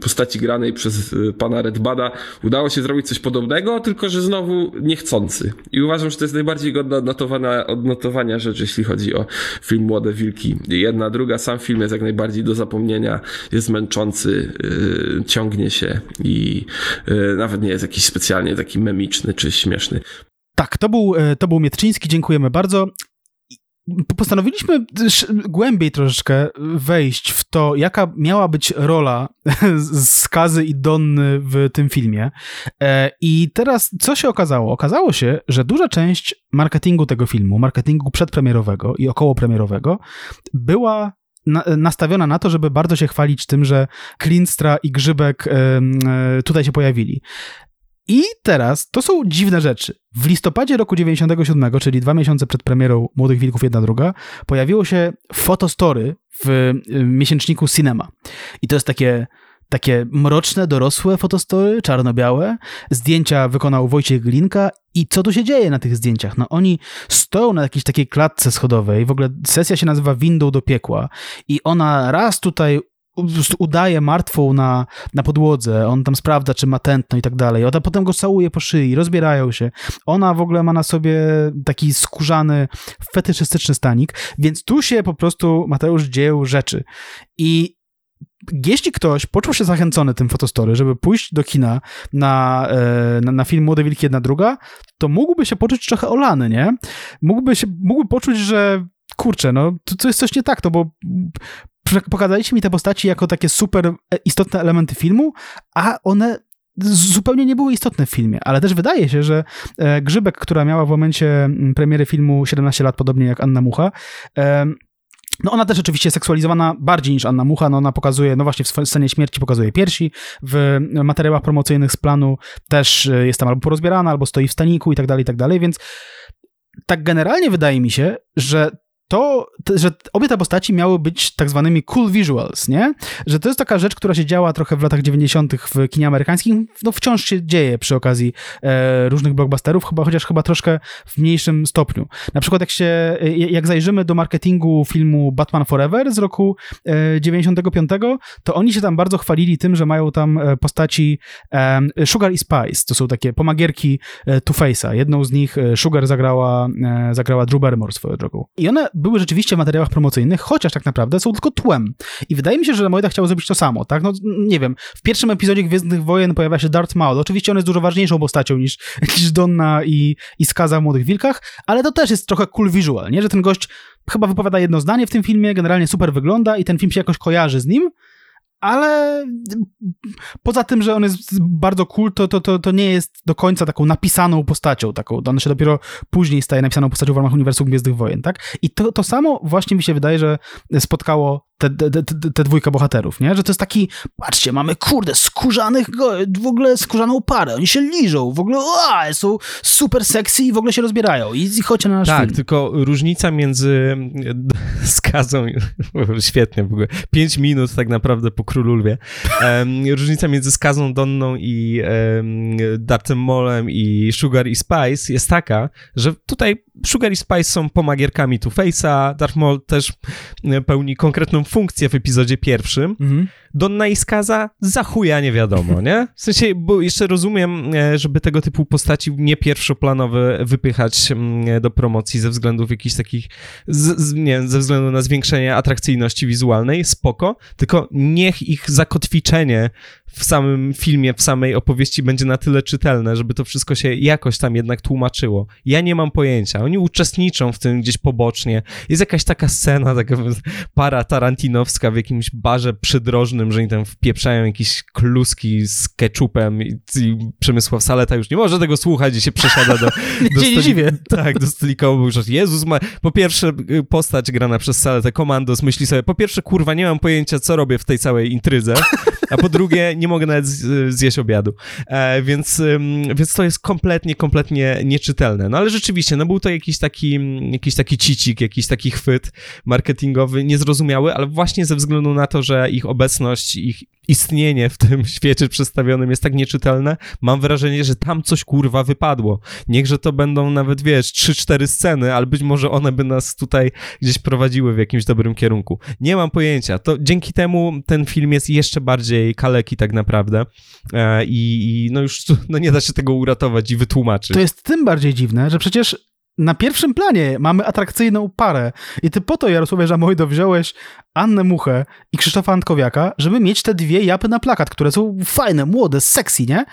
postaci granej przez pana Redbada, udało się zrobić coś podobnego, tylko że znowu niechcący. I uważam, że to jest najbardziej godna odnotowania, odnotowania rzecz, jeśli chodzi o film Młode Wilki. Jedna, druga, sam film jest jak najbardziej do zapomnienia, jest męczący, ciągnie się i nawet nie jest jakiś specjalnie taki memiczny czy śmieszny. Tak, to był, e, to był Mietczyński, dziękujemy bardzo. Postanowiliśmy głębiej troszeczkę wejść w to, jaka miała być rola Skazy i Donny w tym filmie. E, I teraz co się okazało? Okazało się, że duża część marketingu tego filmu, marketingu przedpremierowego i okołopremierowego, była nastawiona na to, żeby bardzo się chwalić tym, że Klinstra i Grzybek e, tutaj się pojawili. I teraz to są dziwne rzeczy. W listopadzie roku 97, czyli dwa miesiące przed premierą Młodych Wilków jedna druga, pojawiło się fotostory w y, miesięczniku Cinema. I to jest takie takie mroczne, dorosłe fotostory, czarno-białe. Zdjęcia wykonał Wojciech Glinka i co tu się dzieje na tych zdjęciach? No oni stoją na jakiejś takiej klatce schodowej, w ogóle sesja się nazywa Windą do piekła i ona raz tutaj udaje martwą na, na podłodze, on tam sprawdza, czy ma tętno i tak dalej. Ona potem go całuje po szyi, rozbierają się. Ona w ogóle ma na sobie taki skórzany, fetyszystyczny stanik, więc tu się po prostu Mateusz dzieją rzeczy. I jeśli ktoś poczuł się zachęcony tym fotostory, żeby pójść do kina na, e, na, na, film Młode Wilki jedna druga, to mógłby się poczuć trochę olany, nie? Mógłby, się, mógłby poczuć, że kurczę, no to, jest coś nie tak, to bo pokazaliście mi te postaci jako takie super istotne elementy filmu, a one zupełnie nie były istotne w filmie, ale też wydaje się, że e, Grzybek, która miała w momencie premiery filmu 17 lat, podobnie jak Anna Mucha, no ona też oczywiście seksualizowana bardziej niż Anna Mucha, no ona pokazuje, no właśnie w scenie śmierci pokazuje piersi, w materiałach promocyjnych z planu też e, jest tam albo porozbierana, albo stoi w staniku i tak dalej, i tak dalej, więc tak generalnie wydaje mi się, że to, że obie te postaci miały być tak zwanymi cool visuals, nie? Że to jest taka rzecz, która się działa trochę w latach 90. w kinie amerykańskim, no wciąż się dzieje przy okazji e, różnych blockbusterów, chyba, chociaż chyba troszkę w mniejszym stopniu. Na przykład jak się, e, jak zajrzymy do marketingu filmu Batman Forever z roku e, 95, to oni się tam bardzo chwalili tym, że mają tam e, postaci e, Sugar i Spice, to są takie pomagierki e, Two-Face'a. Jedną z nich Sugar zagrała, zagrała Drew Barrymore swoją drogą. I one były rzeczywiście w materiałach promocyjnych, chociaż tak naprawdę są tylko tłem. I wydaje mi się, że Moida chciał zrobić to samo, tak? No nie wiem, w pierwszym epizodzie Gwiezdnych Wojen pojawia się Darth Maul. Oczywiście on jest dużo ważniejszą postacią niż, niż Donna i, i Skaza w Młodych Wilkach, ale to też jest trochę cool visual, nie? Że ten gość chyba wypowiada jedno zdanie w tym filmie, generalnie super wygląda i ten film się jakoś kojarzy z nim, ale poza tym, że on jest bardzo cool, to, to, to, to nie jest do końca taką napisaną postacią, taką, on się dopiero później staje napisaną postacią w ramach Uniwersum Gwiezdnych Wojen, tak? I to, to samo właśnie mi się wydaje, że spotkało te, te, te, te dwójka bohaterów, nie? Że to jest taki, patrzcie, mamy kurde, skórzanych, w ogóle skórzaną parę, oni się liżą, w ogóle a, są super sexy i w ogóle się rozbierają i, i chodźcie na nasz Tak, film. tylko różnica między skazą, świetnie w ogóle, pięć minut tak naprawdę po Królu Lwie, różnica między skazą Donną i um, Dartem Molem i Sugar i Spice jest taka, że tutaj Sugar i Spice są pomagierkami Two-Face'a, Darth Maul też pełni konkretną funkcję w epizodzie pierwszym. Mhm. Donna i Skaza za chuja nie wiadomo, nie? W sensie, bo jeszcze rozumiem, e, żeby tego typu postaci nie pierwszoplanowe wypychać mm, do promocji ze względów jakichś takich, z, z, nie ze względu na zwiększenie atrakcyjności wizualnej, spoko, tylko niech ich zakotwiczenie w samym filmie, w samej opowieści będzie na tyle czytelne, żeby to wszystko się jakoś tam jednak tłumaczyło. Ja nie mam pojęcia. Oni uczestniczą w tym gdzieś pobocznie. Jest jakaś taka scena, taka para tarantinowska w jakimś barze przydrożnym, że oni tam wpieprzają jakieś kluski z ketchupem i, i Przemysław Saleta już nie może tego słuchać i się przesiada do, do, stoli... tak, do stolika że Jezus ma... Po pierwsze y, postać grana przez Saletę, Komandos myśli sobie, po pierwsze kurwa nie mam pojęcia co robię w tej całej intrydze, a po drugie nie mogę nawet zjeść obiadu. E, więc, więc to jest kompletnie, kompletnie nieczytelne. No ale rzeczywiście, no był to jakiś taki, jakiś taki cicik, jakiś taki chwyt marketingowy, niezrozumiały, ale właśnie ze względu na to, że ich obecność, ich istnienie w tym świecie przedstawionym jest tak nieczytelne, mam wrażenie, że tam coś kurwa wypadło. Niechże to będą nawet, wiesz, 3-4 sceny, ale być może one by nas tutaj gdzieś prowadziły w jakimś dobrym kierunku. Nie mam pojęcia. To dzięki temu ten film jest jeszcze bardziej kaleki tak naprawdę e, i, i no już no nie da się tego uratować i wytłumaczyć. To jest tym bardziej dziwne, że przecież na pierwszym planie mamy atrakcyjną parę i ty po to, Jarosławie Żamojdo, wziąłeś Annę Muchę i Krzysztofa Antkowiaka, żeby mieć te dwie japy na plakat, które są fajne, młode, sexy, nie?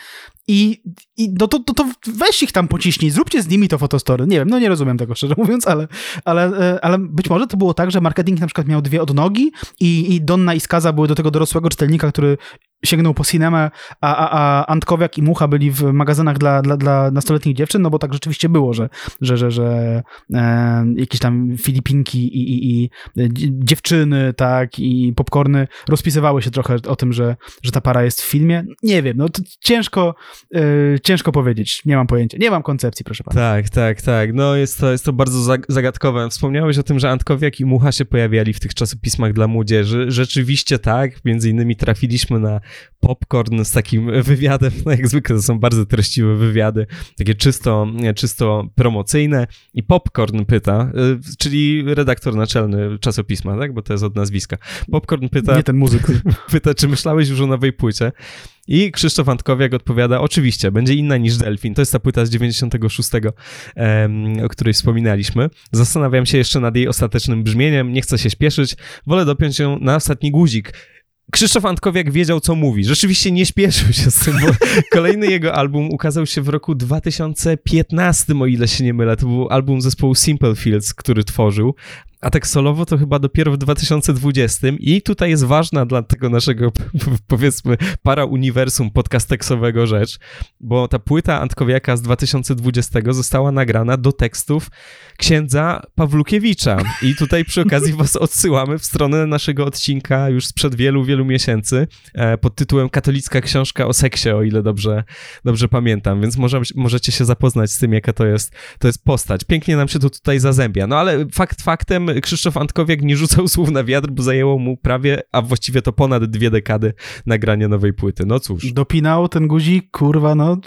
I, i no to, to, to weź ich tam pociśnij, zróbcie z nimi to fotostory. Nie wiem, no nie rozumiem tego szczerze mówiąc, ale, ale, e, ale być może to było tak, że marketing na przykład miał dwie odnogi i, i Donna i Skaza były do tego dorosłego czytelnika, który sięgnął po cinemę, a, a, a Antkowiak i Mucha byli w magazynach dla, dla, dla nastoletnich dziewczyn, no bo tak rzeczywiście było, że, że, że, że e, jakieś tam Filipinki i, i, i dziewczyny, tak, i popcorny rozpisywały się trochę o tym, że, że ta para jest w filmie. Nie wiem, no to ciężko, e, ciężko powiedzieć, nie mam pojęcia, nie mam koncepcji, proszę pana. Tak, tak, tak, no jest to, jest to bardzo zagadkowe. Wspomniałeś o tym, że Antkowiak i Mucha się pojawiali w tych czasopismach dla młodzieży. Rzeczywiście tak, między innymi trafiliśmy na popcorn z takim wywiadem, no jak zwykle to są bardzo treściwe wywiady, takie czysto, czysto promocyjne i Popcorn pyta, y, czyli redaktor naczelny czasopisma, tak, bo to jest od nazwiska. Popcorn pyta... Nie ten muzyk. Pyta, czy myślałeś już o nowej płycie? I Krzysztof Antkowiak odpowiada, oczywiście, będzie inna niż Delfin. To jest ta płyta z 96, o której wspominaliśmy. Zastanawiam się jeszcze nad jej ostatecznym brzmieniem, nie chcę się śpieszyć, wolę dopiąć ją na ostatni guzik. Krzysztof Antkowiak wiedział, co mówi. Rzeczywiście nie śpieszył się z tym, bo kolejny jego album ukazał się w roku 2015, o ile się nie mylę. To był album zespołu Simple Fields, który tworzył a tak solowo to chyba dopiero w 2020 i tutaj jest ważna dla tego naszego, powiedzmy, para uniwersum podcasteksowego rzecz, bo ta płyta Antkowiaka z 2020 została nagrana do tekstów księdza Pawlukiewicza. I tutaj przy okazji was odsyłamy w stronę naszego odcinka już sprzed wielu, wielu miesięcy e, pod tytułem Katolicka książka o seksie, o ile dobrze, dobrze pamiętam, więc może, możecie się zapoznać z tym, jaka to jest, to jest postać. Pięknie nam się to tutaj zazębia, no ale fakt faktem Krzysztof Antkowiak nie rzucał słów na wiatr, bo zajęło mu prawie, a właściwie to ponad dwie dekady nagrania nowej płyty. No cóż. Dopinał ten guzik, kurwa, no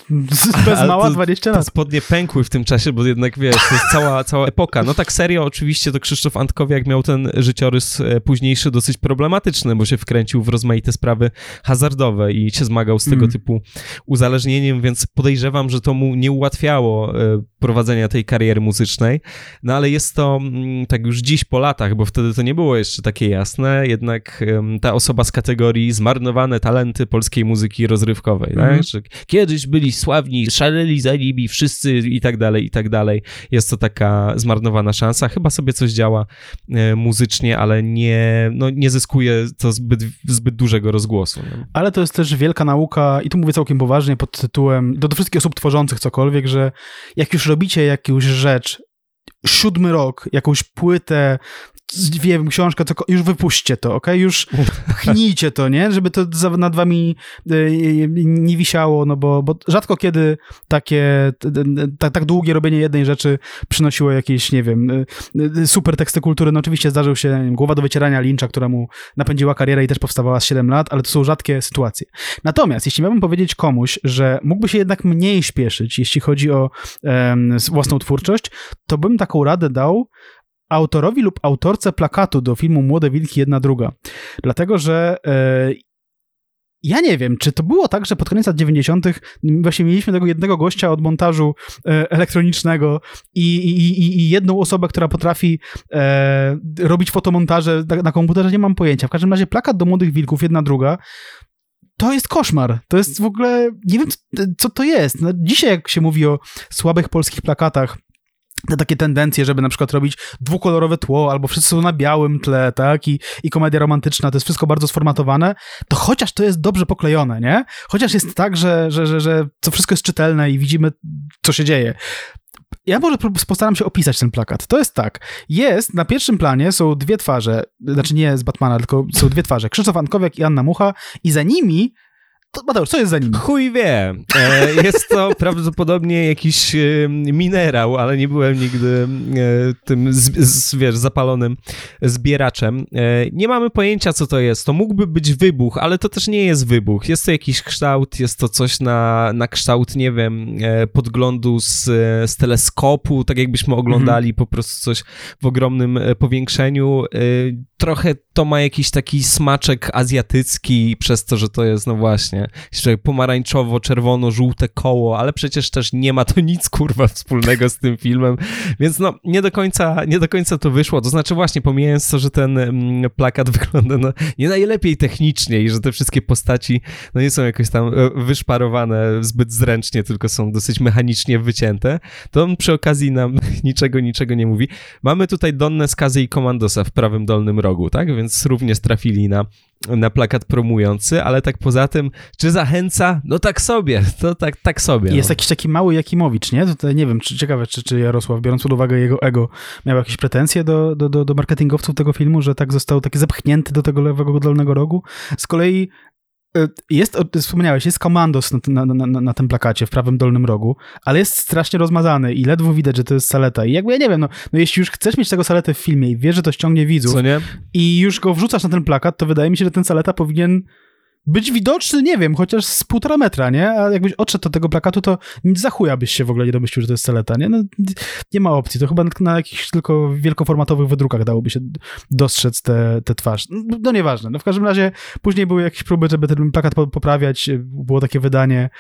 bez mała to- 20 Te lat. spodnie pękły w tym czasie, bo jednak wiesz, to jest cała, cała epoka. No tak serio, oczywiście to Krzysztof Antkowiak miał ten życiorys e, późniejszy dosyć problematyczny, bo się wkręcił w rozmaite sprawy hazardowe i się zmagał z tego Mm. typu uzależnieniem, więc podejrzewam, że to mu nie ułatwiało e, prowadzenia tej kariery muzycznej. No ale jest to mm, tak już dziś po latach, bo wtedy to nie było jeszcze takie jasne, jednak em, ta osoba z kategorii zmarnowane talenty polskiej muzyki rozrywkowej, Mhm. tak? Że kiedyś byli sławni, szaleli za nimi wszyscy i tak dalej, i tak dalej. Jest to taka zmarnowana szansa. Chyba sobie coś działa e, muzycznie, ale nie, no, nie zyskuje to zbyt, zbyt dużego rozgłosu. Nie? Ale to jest też wielka nauka, i tu mówię całkiem poważnie pod tytułem, do, do wszystkich osób tworzących cokolwiek, że jak już robicie jakąś rzecz, siódmy rok, jakąś płytę, wiem, książkę, co, już wypuśćcie to, ok? Już pchnijcie to, nie? Żeby to nad wami y, nie wisiało, no bo, bo rzadko kiedy takie, tak, tak długie robienie jednej rzeczy przynosiło jakieś, nie wiem, y, y, super teksty kultury. No oczywiście zdarzył się wiem, Głowa do wycierania Lyncha, która mu napędziła karierę i też powstawała z 7 lat, ale to są rzadkie sytuacje. Natomiast, jeśli miałbym powiedzieć komuś, że mógłby się jednak mniej śpieszyć, jeśli chodzi o własną twórczość, to bym taką radę dał autorowi lub autorce plakatu do filmu Młode Wilki, jedna druga. Dlatego, że e, ja nie wiem, czy to było tak, że pod koniec lat 90. właśnie mieliśmy tego jednego gościa od montażu e, elektronicznego i, i, i, jedną osobę, która potrafi e, robić fotomontaże na, komputerze, nie mam pojęcia. W każdym razie plakat do Młodych Wilków, jedna druga, to jest koszmar. To jest w ogóle, nie wiem, co, co to jest. No, dzisiaj jak się mówi o słabych polskich plakatach, te takie tendencje, żeby na przykład robić dwukolorowe tło, albo wszyscy są na białym tle, tak, i, i komedia romantyczna, to jest wszystko bardzo sformatowane, to chociaż to jest dobrze poklejone, nie? Chociaż jest tak, że, że, że, że to wszystko jest czytelne i widzimy, co się dzieje. Ja może postaram się opisać ten plakat. To jest tak. Jest, na pierwszym planie są dwie twarze, znaczy nie z Batmana, tylko są dwie twarze. Krzysztof Antkowiak i Anna Mucha i za nimi, Mateusz, co jest za nimi? Chuj wie. E, jest to prawdopodobnie jakiś e, minerał, ale nie byłem nigdy e, tym, z, wiesz, zapalonym zbieraczem. Nie mamy pojęcia, co to jest. To mógłby być wybuch, ale to też nie jest wybuch. Jest to jakiś kształt, jest to coś na, na kształt, nie wiem, podglądu z, z teleskopu, tak jakbyśmy oglądali po prostu coś w ogromnym powiększeniu. Trochę to ma jakiś taki smaczek azjatycki przez to, że to jest, no właśnie, jeszcze pomarańczowo-czerwono-żółte koło, ale przecież też nie ma to nic, kurwa, wspólnego z tym filmem, więc no, nie do końca, nie do końca to wyszło, to znaczy właśnie, pomijając to, że ten mm, plakat wygląda no, nie najlepiej technicznie i że te wszystkie postaci, no nie są jakoś tam e, wyszparowane zbyt zręcznie, tylko są dosyć mechanicznie wycięte, to on przy okazji nam niczego, niczego nie mówi. Mamy tutaj Donnę Skazy i Komandosa w prawym dolnym rogu, tak? Więc również trafili na, na plakat promujący, ale tak poza tym, czy zachęca? No tak sobie, to tak, tak sobie. Jest no. jakiś taki mały Jakimowicz, nie? Tutaj nie wiem, czy, ciekawe, czy, czy Jarosław, biorąc pod uwagę jego ego, miał jakieś pretensje do, do, do, do marketingowców tego filmu, że tak został taki zepchnięty do tego lewego dolnego rogu. Z kolei jest, wspomniałeś, jest komandos na, na, na, na tym plakacie w prawym dolnym rogu, ale jest strasznie rozmazany i ledwo widać, że to jest saleta. I jakby ja nie wiem, no, no jeśli już chcesz mieć tego saletę w filmie i wiesz, że to ściągnie widzów i już go wrzucasz na ten plakat, to wydaje mi się, że ten saleta powinien być widoczny, nie wiem, chociaż z półtora metra, nie? A jakbyś odszedł od tego plakatu, to nic za chuja byś się w ogóle nie domyślił, że to jest saleta, nie? No, nie ma opcji. To chyba na jakichś tylko wielkoformatowych wydrukach dałoby się dostrzec tę twarz. No, no nieważne. No w każdym razie później były jakieś próby, żeby ten plakat po- poprawiać. Było takie wydanie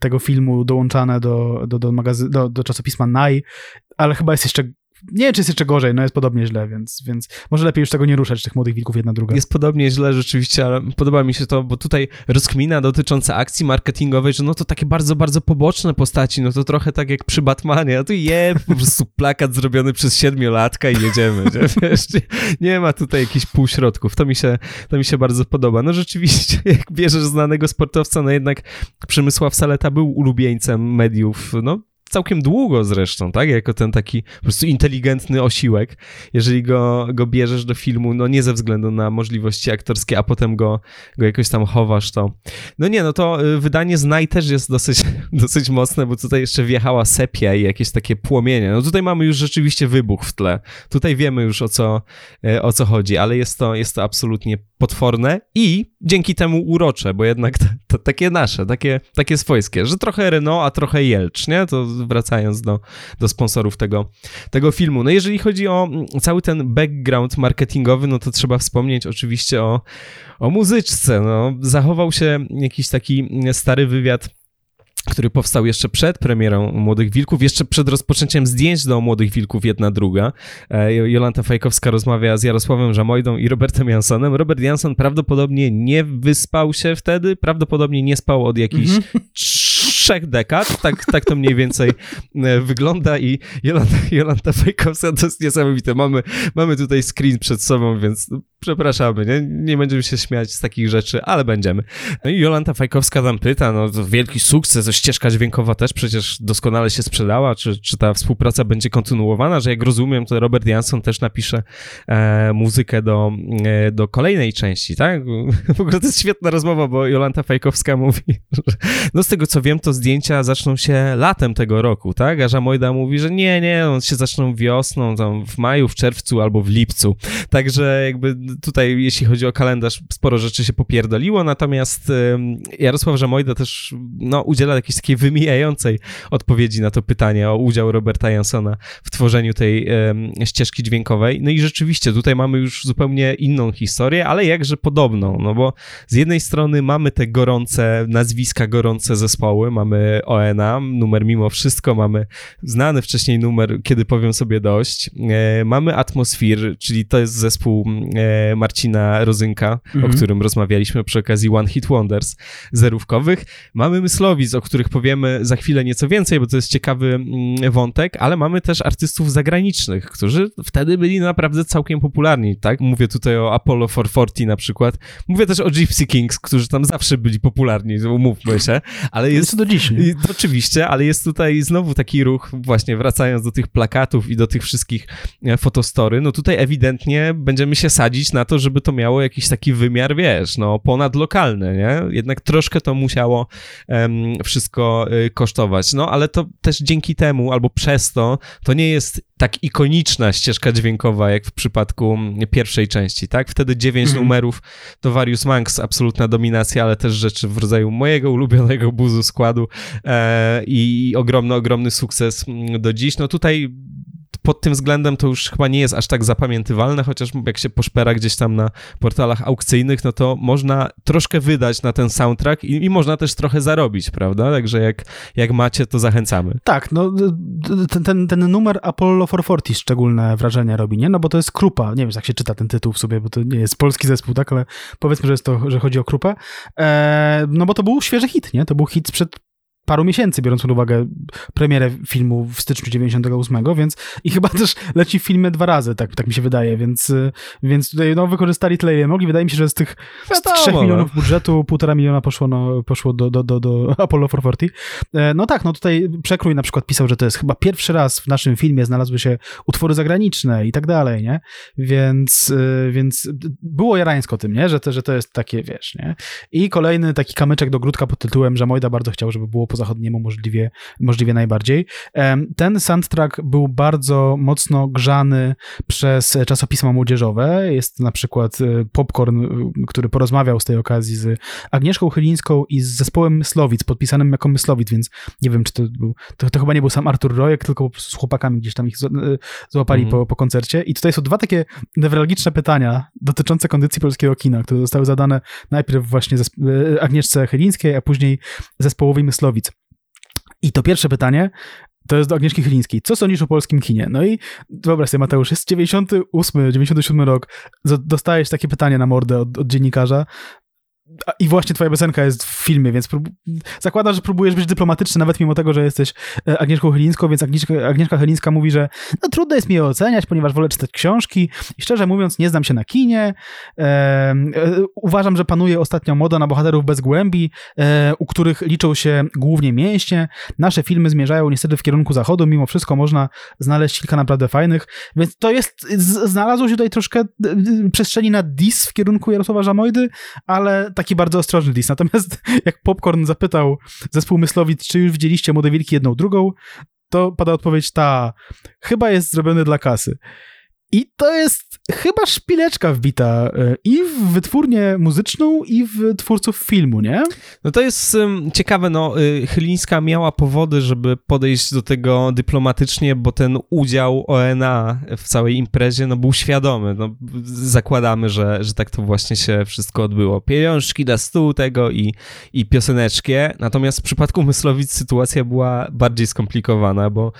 tego filmu dołączane do, do, do, magazy- do, do czasopisma Nai, ale chyba jest jeszcze nie wiem, czy jest jeszcze gorzej, no jest podobnie źle, więc, więc może lepiej już tego nie ruszać, tych młodych wilków jedna druga. Jest podobnie źle rzeczywiście, ale podoba mi się to, bo tutaj rozkmina dotycząca akcji marketingowej, że no to takie bardzo, bardzo poboczne postaci, no to trochę tak jak przy Batmanie, a tu je po prostu plakat zrobiony przez siedmiolatka i jedziemy, nie? Wiesz, nie, nie ma tutaj jakichś półśrodków, to mi, się, to mi się bardzo podoba. No rzeczywiście, jak bierzesz znanego sportowca, no jednak Przemysław Saleta był ulubieńcem mediów, no całkiem długo zresztą, tak? Jako ten taki po prostu inteligentny osiłek. Jeżeli go, go bierzesz do filmu, no nie ze względu na możliwości aktorskie, a potem go, go jakoś tam chowasz, to... No nie, no to y, wydanie z Naj też jest dosyć dosyć mocne, bo tutaj jeszcze wjechała sepia i jakieś takie płomienie. No tutaj mamy już rzeczywiście wybuch w tle. Tutaj wiemy już o co, e, o co chodzi, ale jest to, jest to absolutnie potworne i dzięki temu urocze, bo jednak takie nasze, takie, takie swojskie, że trochę Renault, a trochę Jelcz, nie? To wracając do, do sponsorów tego, tego filmu. No jeżeli chodzi o cały ten background marketingowy, no to trzeba wspomnieć oczywiście o, o muzyczce. No, zachował się jakiś taki stary wywiad który powstał jeszcze przed premierą Młodych Wilków, jeszcze przed rozpoczęciem zdjęć do Młodych Wilków jedna druga. E, Jolanta Fajkowska rozmawia z Jarosławem Żamojdą i Robertem Jansonem. Robert Janson prawdopodobnie nie wyspał się wtedy, prawdopodobnie nie spał od jakichś mm -hmm trzech dekad, tak, tak to mniej więcej e, wygląda i Jolanta, Jolanta Fejkowska to jest niesamowite. Mamy, mamy tutaj screen przed sobą, więc przepraszamy, nie? nie będziemy się śmiać z takich rzeczy, ale będziemy. No i Jolanta Fajkowska tam pyta, no to wielki sukces, ścieżka dźwiękowa też przecież doskonale się sprzedała, czy, czy ta współpraca będzie kontynuowana, że jak rozumiem, to Robert Jansson też napisze e, muzykę do, e, do kolejnej części, tak? W ogóle to jest świetna rozmowa, bo Jolanta Fajkowska mówi, że no z tego co wiem, to zdjęcia zaczną się latem tego roku, tak? A Żamojda mówi, że nie, nie, on się zaczną wiosną, tam w maju, w czerwcu albo w lipcu. Także jakby tutaj, jeśli chodzi o kalendarz, sporo rzeczy się popierdoliło, natomiast Jarosław Żamojda też no, udziela jakiejś takiej wymijającej odpowiedzi na to pytanie o udział Roberta Jansona w tworzeniu tej um, ścieżki dźwiękowej. No i rzeczywiście tutaj mamy już zupełnie inną historię, ale jakże podobną, no bo z jednej strony mamy te gorące nazwiska, gorące zespoły, mamy mamy ONA, numer mimo wszystko, mamy znany wcześniej numer, kiedy powiem sobie dość. E, mamy Atmosphere, czyli to jest zespół e, Marcina Rozynka, mhm. o którym rozmawialiśmy przy okazji One Hit Wonders zerówkowych. Mamy Myslowic, o których powiemy za chwilę nieco więcej, bo to jest ciekawy wątek, ale mamy też artystów zagranicznych, którzy wtedy byli naprawdę całkiem popularni, tak? Mówię tutaj o Apollo 440 na przykład. Mówię też o Gypsy Kings, którzy tam zawsze byli popularni, umówmy się, ale jest... do dziś, I, oczywiście, ale jest tutaj znowu taki ruch, właśnie wracając do tych plakatów i do tych wszystkich e, fotostory, no tutaj ewidentnie będziemy się sadzić na to, żeby to miało jakiś taki wymiar, wiesz, no ponadlokalny, nie? Jednak troszkę to musiało um, wszystko y, kosztować, no ale to też dzięki temu, albo przez to, to nie jest tak ikoniczna ścieżka dźwiękowa, jak w przypadku pierwszej części, tak? Wtedy dziewięć mm. numerów to Various Monks, absolutna dominacja, ale też rzeczy w rodzaju mojego ulubionego buzu składu e, i ogromny, ogromny sukces do dziś. No tutaj pod tym względem to już chyba nie jest aż tak zapamiętywalne, chociaż jak się poszpera gdzieś tam na portalach aukcyjnych, no to można troszkę wydać na ten soundtrack i, i można też trochę zarobić, prawda? Także jak, jak macie, to zachęcamy. Tak, no ten, ten, ten numer Apollo 440 szczególne wrażenie robi, nie? No bo to jest Krupa, nie wiem jak się czyta ten tytuł w sobie, bo to nie jest polski zespół, tak? Ale powiedzmy, że jest to, że chodzi o Krupę. Eee, no bo to był świeży hit, nie? To był hit sprzed paru miesięcy, biorąc pod uwagę premierę filmu w styczniu 98, więc i chyba też leci w filmie dwa razy, tak, tak mi się wydaje, więc, więc tutaj no, wykorzystali tyle, ile mogli. Wydaje mi się, że z tych z 3 no. milionów budżetu, półtora miliona poszło, no, poszło do, do, do, do Apollo 440. E, no tak, no tutaj Przekrój na przykład pisał, że to jest chyba pierwszy raz w naszym filmie znalazły się utwory zagraniczne i tak dalej, nie? Więc, e, więc było jarańsko tym, nie? Że to, że to jest takie, wiesz, nie? I kolejny taki kamyczek do grudka pod tytułem, że Mojda bardzo chciał, żeby było zachodniemu możliwie, możliwie najbardziej. Ten soundtrack był bardzo mocno grzany przez czasopisma młodzieżowe. Jest na przykład e, Popcorn, e, który porozmawiał z tej okazji z Agnieszką Chylińską i z zespołem Myslowic, podpisanym jako Myslowic, więc nie wiem, czy to był, to, to chyba nie był sam Artur Rojek, tylko po prostu z chłopakami gdzieś tam ich e, złapali mm. po, po koncercie. I tutaj są dwa takie newralgiczne pytania dotyczące kondycji polskiego kina, które zostały zadane najpierw właśnie Agnieszce Chylińskiej, a później zespołowi Myslowic. I to pierwsze pytanie to jest do Agnieszki Chylińskiej. Co sądzisz o polskim kinie? No i wyobraź sobie, Mateusz, jest 98, 97 rok, dostajesz takie pytanie na mordę od, od dziennikarza, i właśnie twoja piosenka jest w filmie, więc prób... zakładam, że próbujesz być dyplomatyczny, nawet mimo tego, że jesteś e, Agnieszką Chylińską, więc Agnieszka, Agnieszka Chylińska mówi, że no trudno jest mi je oceniać, ponieważ wolę czytać książki i szczerze mówiąc nie znam się na kinie. E, e, uważam, że panuje ostatnio moda na bohaterów bez głębi, e, u których liczą się głównie mięśnie. Nasze filmy zmierzają niestety w kierunku zachodu, mimo wszystko można znaleźć kilka naprawdę fajnych, więc to jest, znalazło się tutaj troszkę przestrzeni na dis w kierunku Jarosława Żamojdy, ale taki bardzo ostrożny diss. Natomiast jak Popcorn zapytał zespół Myslowic, czy już widzieliście Młode Wilki jedną drugą, to pada odpowiedź ta, chyba jest zrobiony dla kasy. I to jest chyba szpileczka wbita e, i w wytwórnię muzyczną, i w twórców filmu, nie? No to jest um, ciekawe, no y, Chylińska miała powody, żeby podejść do tego dyplomatycznie, bo ten udział ONA w całej imprezie, no był świadomy, no zakładamy, że, że tak to właśnie się wszystko odbyło. Pieniążki na stół tego i, i pioseneczkie, natomiast w przypadku Myslowic sytuacja była bardziej skomplikowana, bo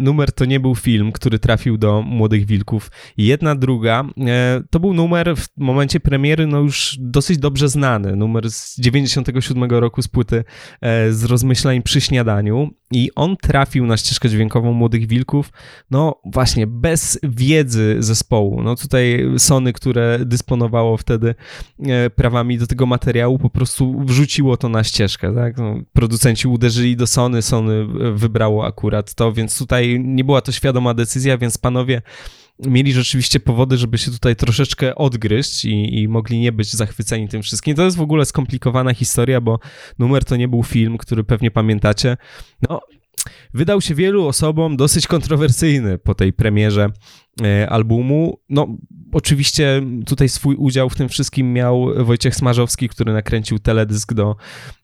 numer to nie był film, który trafił do Młodych Wilków. Jedna, druga, e, to był numer w momencie premiery no już dosyć dobrze znany. Numer z 97 roku z płyty e, z rozmyślań przy śniadaniu i on trafił na ścieżkę dźwiękową Młodych Wilków, no właśnie bez wiedzy zespołu. No tutaj Sony, które dysponowało wtedy prawami do tego materiału, po prostu wrzuciło to na ścieżkę, tak? No, producenci uderzyli do Sony, Sony wybrało akurat to, więc więc tutaj nie była to świadoma decyzja, więc panowie mieli rzeczywiście powody, żeby się tutaj troszeczkę odgryźć i, i, mogli nie być zachwyceni tym wszystkim. To jest w ogóle skomplikowana historia, bo numer to nie był film, który pewnie pamiętacie. No, wydał się wielu osobom dosyć kontrowersyjny po tej premierze albumu. No, oczywiście tutaj swój udział w tym wszystkim miał Wojciech Smarzowski, który nakręcił teledysk do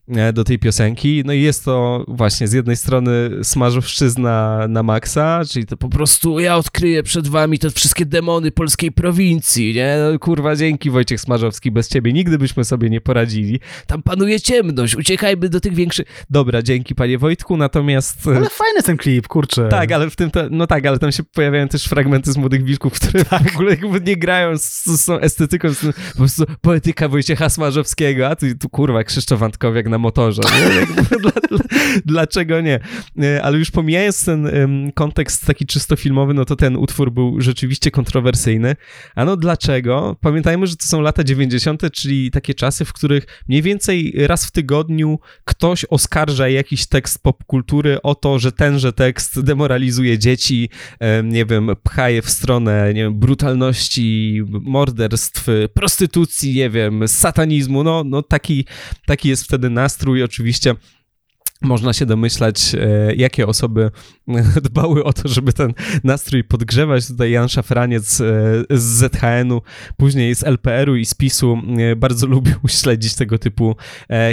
E, do tej piosenki. No i jest to właśnie z jednej strony smażowszczyzna na maksa, czyli to po prostu ja odkryję przed wami te wszystkie demony polskiej prowincji, nie? No, kurwa, dzięki Wojciech Smarzowski, bez ciebie nigdy byśmy sobie nie poradzili. Tam panuje ciemność, uciekajmy do tych większych... Dobra, dzięki panie Wojtku, natomiast... E, ale fajny ten klip, kurczę. Tak, ale w tym, to, no tak, ale tam się pojawiają też fragmenty z Młodych Wilków, które tak. w ogóle jakby nie grają z, z tą estetyką, z, po prostu poetyka Wojciecha Smarzowskiego, a tu, tu kurwa Krzysztof Antkowiak na motorze. dlaczego nie? E, ale już pomijając ten kontekst taki czysto filmowy, no to ten utwór był rzeczywiście kontrowersyjny. A no dlaczego? Pamiętajmy, że to są lata 90., czyli takie czasy, w których mniej więcej raz w tygodniu ktoś oskarża jakiś tekst popkultury o to, że tenże tekst demoralizuje dzieci, nie wiem, pcha je w stronę, nie wiem, brutalności, morderstw, prostytucji, nie wiem, satanizmu, no, no taki, taki jest wtedy nastrój. Oczywiście można się domyślać, e, jakie osoby dbały o to, żeby ten nastrój podgrzewać. Tutaj Jan Szafraniec e, z ZHN-u, później z LPR-u i z PiSu e, bardzo lubił śledzić tego typu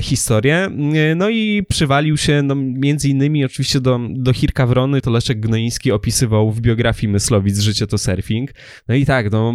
historie. No i przywalił się no, między innymi oczywiście do, do Hirka Wrony, to Leszek Gnoiński opisywał w biografii Myslowic Życie to surfing. No i tak, no,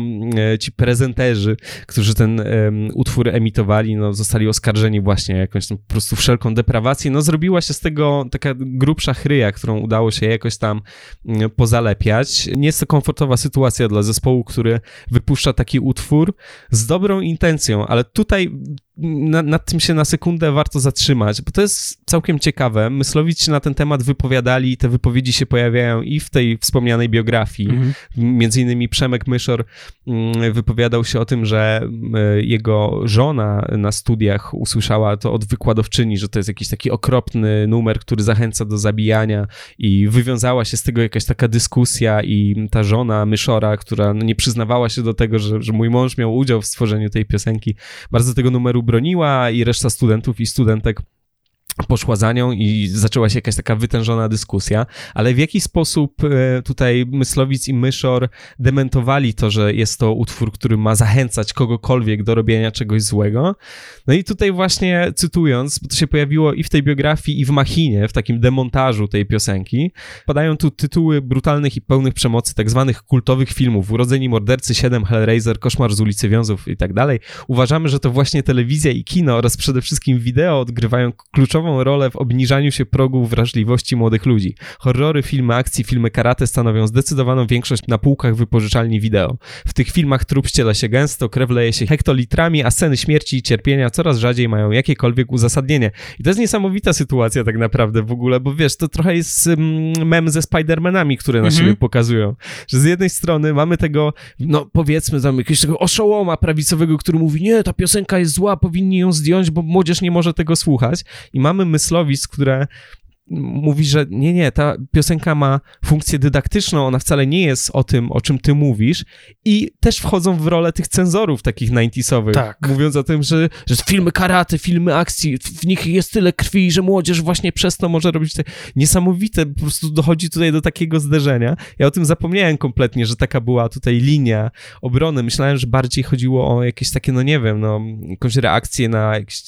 ci prezenterzy, którzy ten um, utwór emitowali, no, zostali oskarżeni właśnie jakąś no, po prostu wszelką deprawację. No zrobiła się z tego taka grubsza chryja, którą udało się jakoś tam mm, pozalepiać. Nie jest to komfortowa sytuacja dla zespołu, który wypuszcza taki utwór z dobrą intencją, ale tutaj na, nad tym się na sekundę warto zatrzymać, bo to jest całkiem ciekawe. Myslowici się na ten temat wypowiadali, te wypowiedzi się pojawiają i w tej wspomnianej biografii. Mhm. Między innymi Przemek Myszor mm, wypowiadał się o tym, że e, jego żona na studiach usłyszała to od wykładowczyni, że to jest jakiś taki okropny numer, który zachęca do zabijania i wywiązała się z tego jakaś taka dyskusja i ta żona Myszora, która no nie przyznawała się do tego, że, że mój mąż miał udział w stworzeniu tej piosenki, bardzo tego numeru broniła i reszta studentów i studentek poszła za nią i zaczęła się jakaś taka wytężona dyskusja, ale w jaki sposób e, tutaj Myslowic i Myszor dementowali to, że jest to utwór, który ma zachęcać kogokolwiek do robienia czegoś złego. No i tutaj właśnie cytując, bo to się pojawiło i w tej biografii, i w Machinie, w takim demontażu tej piosenki, padają tu tytuły brutalnych i pełnych przemocy, tak zwanych kultowych filmów, Urodzeni Mordercy 7, Hellraiser, Koszmar z ulicy Wiązów i tak dalej. Uważamy, że to właśnie telewizja i kino oraz przede wszystkim wideo odgrywają kluczową kluczową rolę w obniżaniu się progu wrażliwości młodych ludzi. Horrory, filmy akcji, filmy karate stanowią zdecydowaną większość na półkach wypożyczalni wideo. W tych filmach trup ściela się gęsto, krew leje się hektolitrami, a sceny śmierci i cierpienia coraz rzadziej mają jakiekolwiek uzasadnienie. I to jest niesamowita sytuacja tak naprawdę w ogóle, bo wiesz, to trochę jest mem ze Spider-Manami, które na mhm. siebie pokazują. Że z jednej strony mamy tego, no powiedzmy tam jakiegoś tego oszołoma prawicowego, który mówi, nie, ta piosenka jest zła, powinni ją zdjąć, bo młodzież nie może tego słuchać. I mamy mamy myslowisk, które mówi, że nie, nie, ta piosenka ma funkcję dydaktyczną, ona wcale nie jest o tym, o czym ty mówisz i też wchodzą w rolę tych cenzorów takich 90sowych, Tak. mówiąc o tym, że, że filmy karate, filmy akcji, w nich jest tyle krwi, że młodzież właśnie przez to może robić te niesamowite, po prostu dochodzi tutaj do takiego zderzenia. Ja o tym zapomniałem kompletnie, że taka była tutaj linia obrony. Myślałem, że bardziej chodziło o jakieś takie, no nie wiem, no jakąś reakcję na jakieś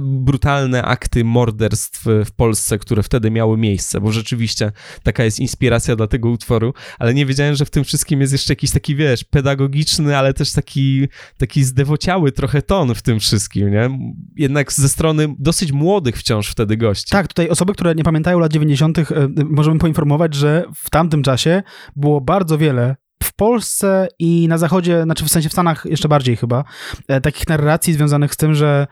brutalne akty morderstw w Polsce, które wtedy miały miejsce, bo rzeczywiście taka jest inspiracja dla tego utworu, ale nie wiedziałem, że w tym wszystkim jest jeszcze jakiś taki, wiesz, pedagogiczny, ale też taki, taki zdewociały trochę ton w tym wszystkim, nie? Jednak ze strony dosyć młodych wciąż wtedy gości. Tak, tutaj osoby, które nie pamiętają lat 90., e, możemy poinformować, że w tamtym czasie było bardzo wiele w Polsce i na zachodzie, znaczy w sensie w Stanach jeszcze bardziej chyba, e, takich narracji związanych z tym, że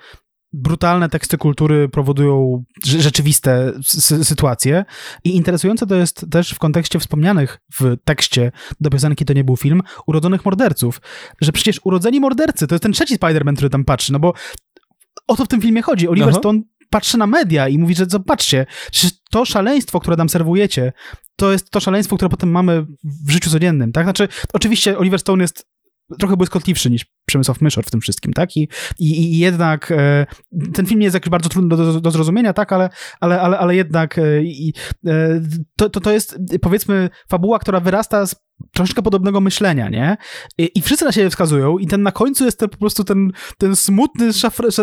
brutalne teksty kultury powodują rze- rzeczywiste sy- sytuacje i interesujące to jest też w kontekście wspomnianych w tekście do piosenki To nie był film, urodzonych morderców, że przecież urodzeni mordercy to jest ten trzeci Spider-Man, który tam patrzy, no bo o to w tym filmie chodzi. Oliver Aha. Stone patrzy na media i mówi, że zobaczcie, przecież to szaleństwo, które nam serwujecie, to jest to szaleństwo, które potem mamy w życiu codziennym, tak? Znaczy, oczywiście Oliver Stone jest trochę błyskotliwszy niż Przemysław Myszor w tym wszystkim, tak? I, i, i jednak e, ten film jest jakiś bardzo trudny do, do, zrozumienia, tak? Ale, ale, ale, ale jednak e, e, to, to, to jest, powiedzmy, fabuła, która wyrasta z troszeczkę podobnego myślenia, nie? I, I wszyscy na siebie wskazują i ten na końcu jest ten, po prostu ten, ten smutny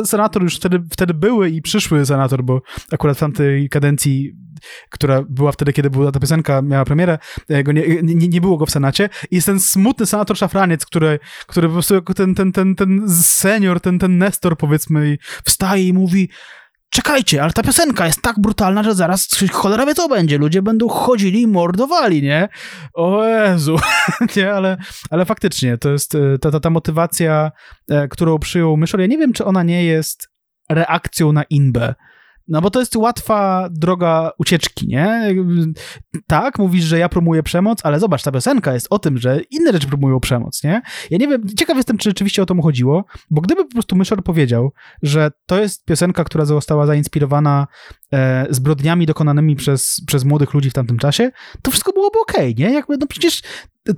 senator, już wtedy, wtedy były i przyszły senator, bo akurat w tamtej kadencji która była wtedy, kiedy była ta piosenka, miała premierę, e, go nie, nie, nie było go w Senacie i jest ten smutny senator Szafraniec, który, który po prostu jako ten, ten, ten, ten senior, ten, ten Nestor powiedzmy wstaje i mówi czekajcie, ale ta piosenka jest tak brutalna, że zaraz cholera wie co będzie, ludzie będą chodzili i mordowali, nie? O Jezu, nie, ale, ale faktycznie, to jest e, ta, ta, ta motywacja, e, którą przyjął Myszor, ja nie wiem, czy ona nie jest reakcją na inbę, no bo to jest łatwa droga ucieczki, nie? Tak, mówisz, że ja promuję przemoc, ale zobacz, ta piosenka jest o tym, że inne rzeczy promują przemoc, nie? Ja nie wiem, ciekaw jestem, czy rzeczywiście o to mu chodziło, bo gdyby po prostu Myszor powiedział, że to jest piosenka, która została zainspirowana e, zbrodniami dokonanymi przez, przez młodych ludzi w tamtym czasie, to wszystko byłoby okej, nie? Jakby, no przecież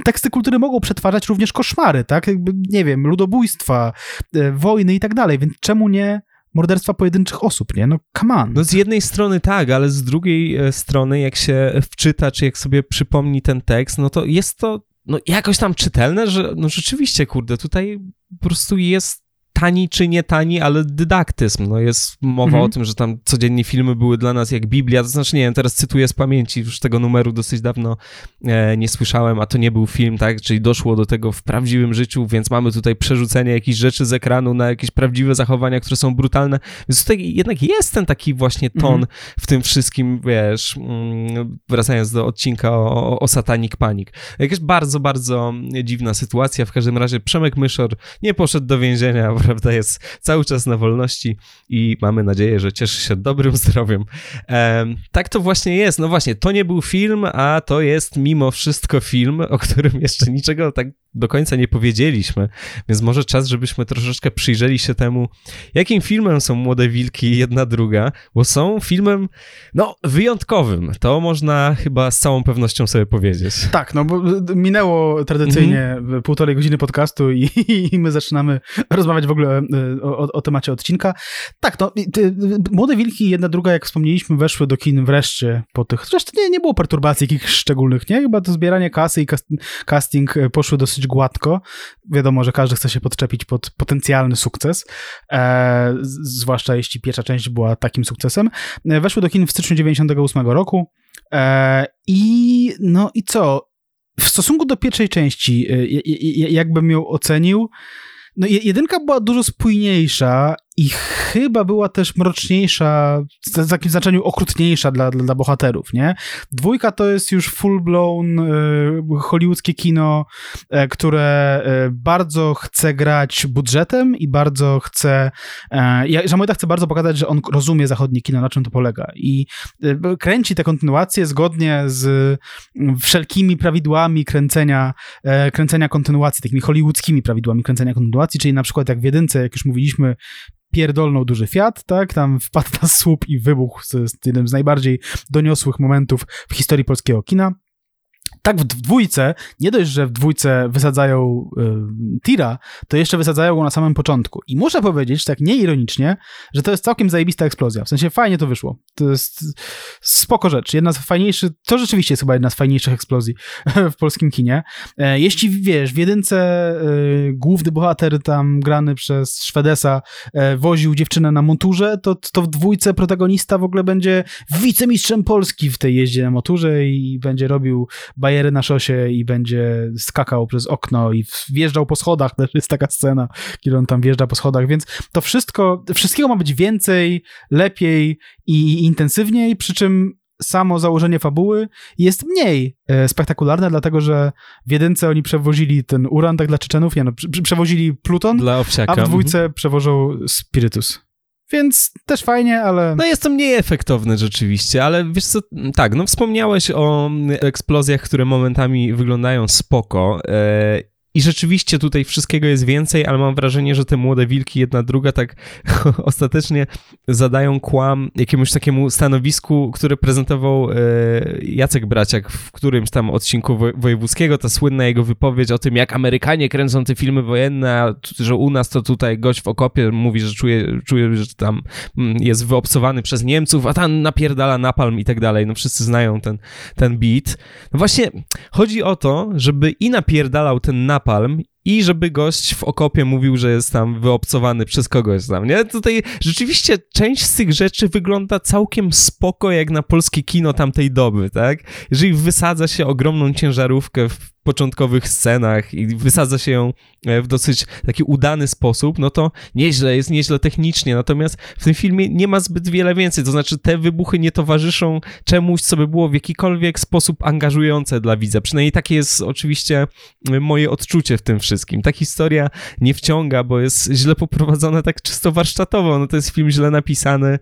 teksty kultury mogą przetwarzać również koszmary, tak? Jakby, nie wiem, ludobójstwa, e, wojny i tak dalej, więc czemu nie morderstwa pojedynczych osób, nie? No come on. No z jednej strony tak, ale z drugiej e, strony jak się wczyta, czy jak sobie przypomni ten tekst, no to jest to no jakoś tam czytelne, że no rzeczywiście, kurde, tutaj po prostu jest tani czy nie tani, ale dydaktyzm. No jest mowa Mhm. o tym, że tam codziennie filmy były dla nas jak Biblia, to znaczy nie wiem, teraz cytuję z pamięci, już tego numeru dosyć dawno e, nie słyszałem, a to nie był film, tak, czyli doszło do tego w prawdziwym życiu, więc mamy tutaj przerzucenie jakichś rzeczy z ekranu na jakieś prawdziwe zachowania, które są brutalne, więc tutaj jednak jest ten taki właśnie ton Mhm. w tym wszystkim, wiesz, mm, wracając do odcinka o, o, o Satanic Panic. Jakaś bardzo, bardzo dziwna sytuacja, w każdym razie Przemek Myszor nie poszedł do więzienia, prawda, jest cały czas na wolności i mamy nadzieję, że cieszy się dobrym zdrowiem. Em, tak to właśnie jest, no właśnie, to nie był film, a to jest mimo wszystko film, o którym jeszcze niczego tak do końca nie powiedzieliśmy, więc może czas, żebyśmy troszeczkę przyjrzeli się temu, jakim filmem są Młode Wilki jedna druga, bo są filmem, no, wyjątkowym. To można chyba z całą pewnością sobie powiedzieć. Tak, no bo minęło tradycyjnie półtorej godziny podcastu i, i my zaczynamy rozmawiać w ogóle e, o, o, temacie odcinka. Tak, no ty, Młode Wilki, jedna druga, jak wspomnieliśmy, weszły do kin wreszcie po tych, zresztą nie, nie było perturbacji jakichś szczególnych, nie? Chyba to zbieranie kasy i cast- casting e, poszły dosyć gładko. Wiadomo, że każdy chce się podczepić pod potencjalny sukces, e, zwłaszcza jeśli pierwsza część była takim sukcesem. E, Weszły do kin w styczniu 98 roku e, i no i co? W stosunku do pierwszej części, jakbym ją ocenił, no je- jedynka była dużo spójniejsza i chyba była też mroczniejsza, w takim znaczeniu okrutniejsza dla, dla, dla bohaterów, nie? Dwójka to jest już full-blown y, hollywoodzkie kino, e, które e, bardzo chce grać budżetem i bardzo chce, e, ja- Żamojda chce bardzo pokazać, że on rozumie zachodnie kino, na czym to polega i e, kręci te kontynuacje zgodnie z wszelkimi prawidłami kręcenia, e, kręcenia kontynuacji, takimi hollywoodzkimi prawidłami kręcenia kontynuacji, czyli na przykład jak w jedynce, jak już mówiliśmy, pierdolnął duży Fiat, tak, tam wpadł na słup i wybuchł, co jest jednym z najbardziej doniosłych momentów w historii polskiego kina. Tak w dwójce, nie dość, że w dwójce wysadzają y, tira, to jeszcze wysadzają go na samym początku. I muszę powiedzieć, tak nieironicznie, że to jest całkiem zajebista eksplozja. W sensie fajnie to wyszło. To jest spoko rzecz. Jedna z fajniejszych, to rzeczywiście jest chyba jedna z fajniejszych eksplozji w polskim kinie. E, jeśli wiesz, w jedynce y, główny bohater tam grany przez Szwedesa e, woził dziewczynę na monturze, to, to w dwójce protagonista w ogóle będzie wicemistrzem Polski w tej jeździe na moturze i będzie robił bajery na szosie i będzie skakał przez okno i wjeżdżał po schodach, też jest taka scena, kiedy on tam wjeżdża po schodach, więc to wszystko, wszystkiego ma być więcej, lepiej i intensywniej, przy czym samo założenie fabuły jest mniej e, spektakularne, dlatego że w jedynce oni przewozili ten uran tak dla Czeczenów, nie no, przewozili pluton, a w dwójce mhm. przewożą spirytus. Więc też fajnie, ale... No jest to mniej efektowne rzeczywiście, ale wiesz co, tak, no wspomniałeś o eksplozjach, które momentami wyglądają spoko. E, i rzeczywiście tutaj wszystkiego jest więcej, ale mam wrażenie, że te młode wilki, jedna druga, tak ostatecznie zadają kłam jakiemuś takiemu stanowisku, które prezentował e, Jacek Braciak w którymś tam odcinku wojewódzkiego, ta słynna jego wypowiedź o tym, jak Amerykanie kręcą te filmy wojenne, że u nas to tutaj gość w okopie mówi, że czuje, czuje że tam mm, jest wyobcowany przez Niemców, a tam napierdala napalm i tak dalej. No wszyscy znają ten, ten beat. No właśnie chodzi o to, żeby i napierdalał ten napalm, napalm i żeby gość w okopie mówił, że jest tam wyobcowany przez kogoś tam, nie? Tutaj rzeczywiście część z tych rzeczy wygląda całkiem spoko jak na polskie kino tamtej doby, tak? Jeżeli wysadza się ogromną ciężarówkę w początkowych scenach i wysadza się ją e, w dosyć taki udany sposób, no to nieźle, jest nieźle technicznie, natomiast w tym filmie nie ma zbyt wiele więcej, to znaczy te wybuchy nie towarzyszą czemuś, co by było w jakikolwiek sposób angażujące dla widza, przynajmniej takie jest oczywiście e, moje odczucie w tym wszystkim. Ta historia nie wciąga, bo jest źle poprowadzona tak czysto warsztatowo, no to jest film źle napisany, e,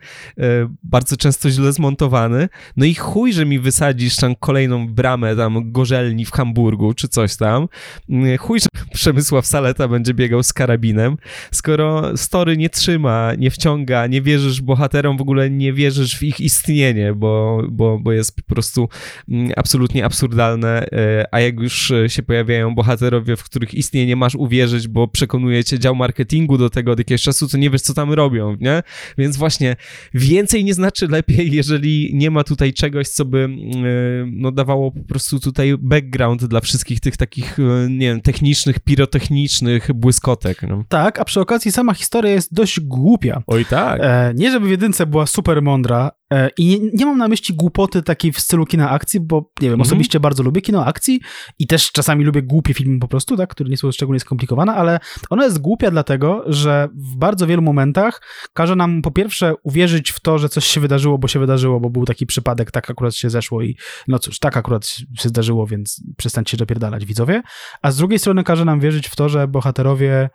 bardzo często źle zmontowany, no i chuj, że mi wysadzisz tam kolejną bramę tam gorzelni w Hamburgu, czy coś tam. Mm, chuj, że Przemysław Saleta będzie biegał z karabinem, skoro story nie trzyma, nie wciąga, nie wierzysz bohaterom, w ogóle nie wierzysz w ich istnienie, bo, bo, bo jest po prostu mm, absolutnie absurdalne, e, a jak już się pojawiają bohaterowie, w których istnienie masz uwierzyć, bo przekonuje cię dział marketingu do tego od jakiegoś czasu, to nie wiesz, co tam robią, nie? Więc właśnie więcej nie znaczy lepiej, jeżeli nie ma tutaj czegoś, co by mm, e, no, dawało po prostu tutaj background dla wszystkich wszystkich tych takich, e, nie wiem, technicznych, pirotechnicznych błyskotek. No. Tak, a przy okazji sama historia jest dość głupia. Oj tak. E, nie, żeby w jedynce była super mądra i nie, nie, mam na myśli głupoty takiej w stylu kina akcji, bo nie wiem, mhm. osobiście bardzo lubię kino akcji i też czasami lubię głupie filmy po prostu, tak, które nie są szczególnie skomplikowane, ale ona jest głupia dlatego, że w bardzo wielu momentach każe nam po pierwsze uwierzyć w to, że coś się wydarzyło, bo się wydarzyło, bo był taki przypadek, tak akurat się zeszło i no cóż, tak akurat się zdarzyło, więc przestańcie się dopierdalać widzowie, a z drugiej strony każe nam wierzyć w to, że bohaterowie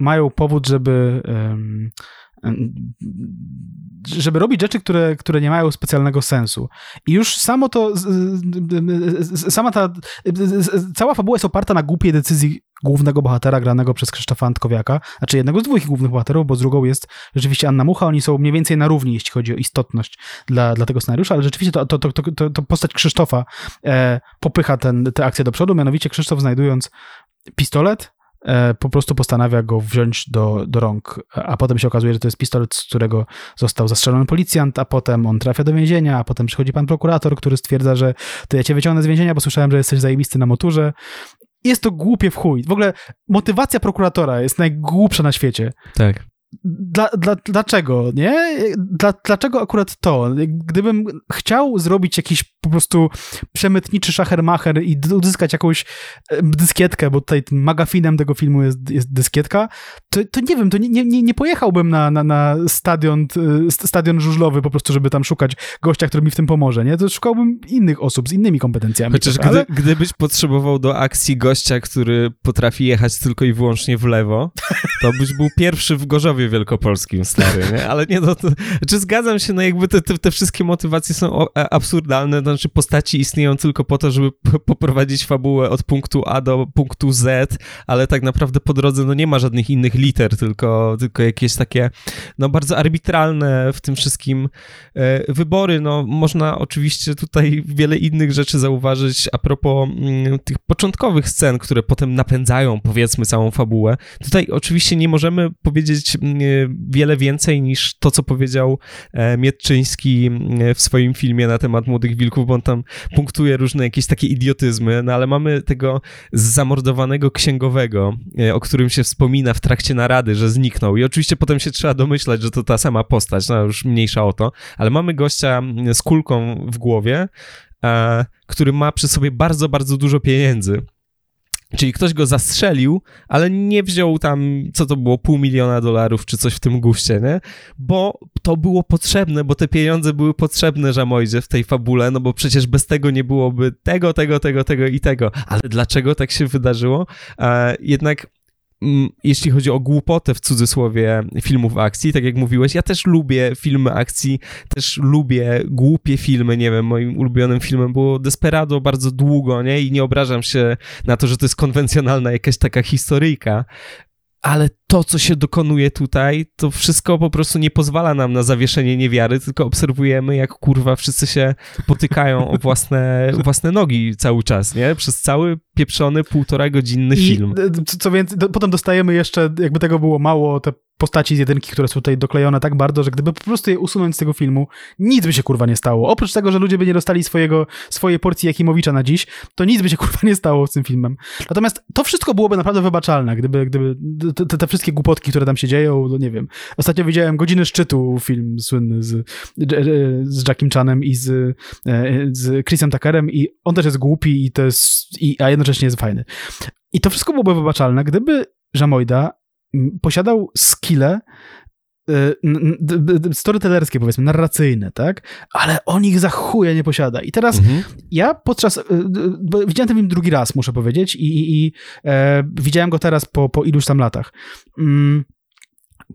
mają powód, żeby um, żeby robić rzeczy, które, które nie mają specjalnego sensu. I już samo to, sama ta, cała fabuła jest oparta na głupiej decyzji głównego bohatera granego przez Krzysztofa Antkowiaka, znaczy jednego z dwóch głównych bohaterów, bo z drugą jest rzeczywiście Anna Mucha, oni są mniej więcej na równi, jeśli chodzi o istotność dla, dla tego scenariusza, ale rzeczywiście to, to, to, to, to postać Krzysztofa e, popycha tę akcję do przodu, mianowicie Krzysztof znajdując pistolet, po prostu postanawia go wziąć do, do rąk, a potem się okazuje, że to jest pistolet, z którego został zastrzelony policjant, a potem on trafia do więzienia, a potem przychodzi pan prokurator, który stwierdza, że to ja cię wyciągnę z więzienia, bo słyszałem, że jesteś zajebisty na moturze. Jest to głupie w chuj. W ogóle motywacja prokuratora jest najgłupsza na świecie. Tak dla, dla, dlaczego, nie? Dla, dlaczego akurat to? Gdybym chciał zrobić jakiś po prostu przemytniczy szachermacher i uzyskać jakąś dyskietkę, bo tutaj magafinem tego filmu jest, jest dyskietka, to, to nie wiem, to nie, nie, nie pojechałbym na, na, na stadion, stadion żużlowy po prostu, żeby tam szukać gościa, który mi w tym pomoże, nie? To szukałbym innych osób z innymi kompetencjami. Chociaż gdy, ale... gdybyś potrzebował do akcji gościa, który potrafi jechać tylko i wyłącznie w lewo, to byś był pierwszy w Gorzowie wielkopolskim, stary, nie? Ale nie, no to, zgadzam się, no jakby te, te, te wszystkie motywacje są absurdalne, no znaczy postaci istnieją tylko po to, żeby poprowadzić fabułę od punktu A do punktu Z, ale tak naprawdę po drodze no nie ma żadnych innych liter, tylko, tylko jakieś takie no bardzo arbitralne w tym wszystkim e, wybory. No można oczywiście tutaj wiele innych rzeczy zauważyć a propos mm, tych początkowych scen, które potem napędzają powiedzmy całą fabułę. Tutaj oczywiście nie możemy powiedzieć wiele więcej niż to, co powiedział e, Mietczyński mm, w swoim filmie na temat Młodych Wilków, bo on tam punktuje różne jakieś takie idiotyzmy, no ale mamy tego zamordowanego księgowego, e, o którym się wspomina w trakcie narady, że zniknął. I oczywiście potem się trzeba domyślać, że to ta sama postać, no już mniejsza o to, ale mamy gościa z kulką w głowie, e, który ma przy sobie bardzo, bardzo dużo pieniędzy Czyli ktoś go zastrzelił, ale nie wziął tam, co to było, pół miliona dolarów czy coś w tym guście, nie? Bo to było potrzebne, bo te pieniądze były potrzebne Żamojdzie w tej fabule, no bo przecież bez tego nie byłoby tego, tego, tego, tego i tego. Ale dlaczego tak się wydarzyło? E, jednak jeśli chodzi o głupotę w cudzysłowie filmów akcji, tak jak mówiłeś, ja też lubię filmy akcji, też lubię głupie filmy, nie wiem, moim ulubionym filmem było Desperado bardzo długo, nie, i nie obrażam się na to, że to jest konwencjonalna jakaś taka historyjka, ale to, co się dokonuje tutaj, to wszystko po prostu nie pozwala nam na zawieszenie niewiary, tylko obserwujemy, jak kurwa wszyscy się potykają o własne, własne nogi cały czas, nie? Przez cały pieprzony półtora godzinny I, film. Co więcej, potem dostajemy jeszcze, jakby tego było mało, te postaci z jedynki, które są tutaj doklejone tak bardzo, że gdyby po prostu je usunąć z tego filmu, nic by się kurwa nie stało. Oprócz tego, że ludzie by nie dostali swojego, swojej porcji Jakimowicza na dziś, to nic by się kurwa nie stało z tym filmem. Natomiast to wszystko byłoby naprawdę wybaczalne, gdyby, gdyby te, te wszystkie głupotki, które tam się dzieją, no nie wiem. Ostatnio widziałem Godziny Szczytu, film słynny z, z Jackiem Chanem i z, e, z Chrisem Tuckerem i on też jest głupi i to jest, i, a jednocześnie jest fajny. I to wszystko byłoby wybaczalne, gdyby Żamojda posiadał skille y, storytellerskie, powiedzmy, narracyjne, tak? Ale on ich za chuje nie posiada. I teraz mhm. ja podczas, y, widziałem ten film drugi raz, muszę powiedzieć, i, i, i e, widziałem go teraz po, po iluś tam latach. Mm,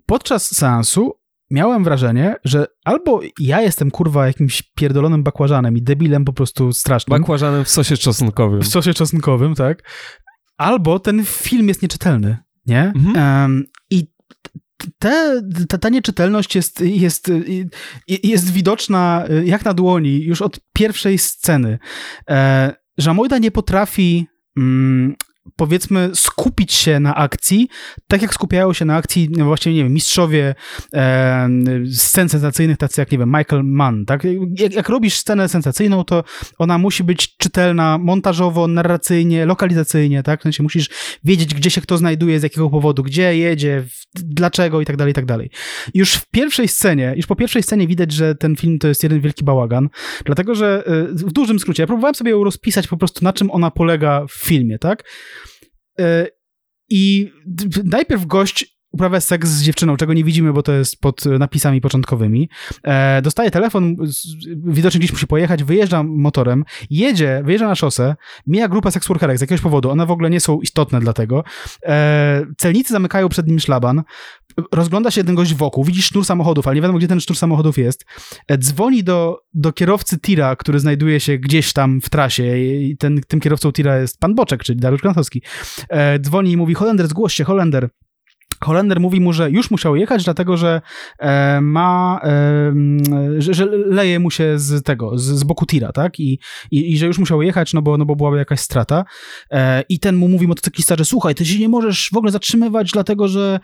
podczas seansu miałem wrażenie, że albo ja jestem kurwa jakimś pierdolonym bakłażanem i debilem po prostu strasznym. Bakłażanem w sosie czosnkowym. W sosie czosnkowym, tak. Albo ten film jest nieczytelny nie? Mhm. Um, I te, ta, ta nieczytelność jest, jest, jest widoczna jak na dłoni już od pierwszej sceny. E, Żamojda nie potrafi mm, powiedzmy skupić się na akcji, tak jak skupiają się na akcji no właśnie, nie wiem, mistrzowie e, scen sensacyjnych, tacy jak, nie wiem, Michael Mann, tak? Jak, jak, robisz scenę sensacyjną, to ona musi być czytelna montażowo, narracyjnie, lokalizacyjnie, tak? W sensie musisz wiedzieć, gdzie się kto znajduje, z jakiego powodu, gdzie jedzie, dlaczego i tak dalej, i tak dalej. Już w pierwszej scenie, już po pierwszej scenie widać, że ten film to jest jeden wielki bałagan, dlatego, że e, w dużym skrócie, ja próbowałem sobie ją rozpisać po prostu, na czym ona polega w filmie, tak? E, I najpierw gość uprawia seks z dziewczyną, czego nie widzimy, bo to jest pod napisami początkowymi. E, dostaje telefon, widocznie gdzieś musi pojechać, wyjeżdża motorem, jedzie, wyjeżdża na szosę, mija grupę seksworkerek z jakiegoś powodu, one w ogóle nie są istotne dla tego. E, celnicy zamykają przed nim szlaban, rozgląda się jeden gość wokół, widzi sznur samochodów, ale nie wiadomo, gdzie ten sznur samochodów jest. E, dzwoni do, do kierowcy tira, który znajduje się gdzieś tam w trasie i ten, tym kierowcą tira jest pan Boczek, czyli Dariusz Krantowski. E, dzwoni i mówi, Holender, zgłoś się, Holender. Holender mówi mu, że już musiał jechać, dlatego że e, ma, e, że, że, leje mu się z tego, z, z boku tira, tak? I, i, I, że już musiał jechać, no bo, no bo byłaby jakaś strata. E, I ten mu mówi motocyklista, że słuchaj, ty się nie możesz w ogóle zatrzymywać, dlatego że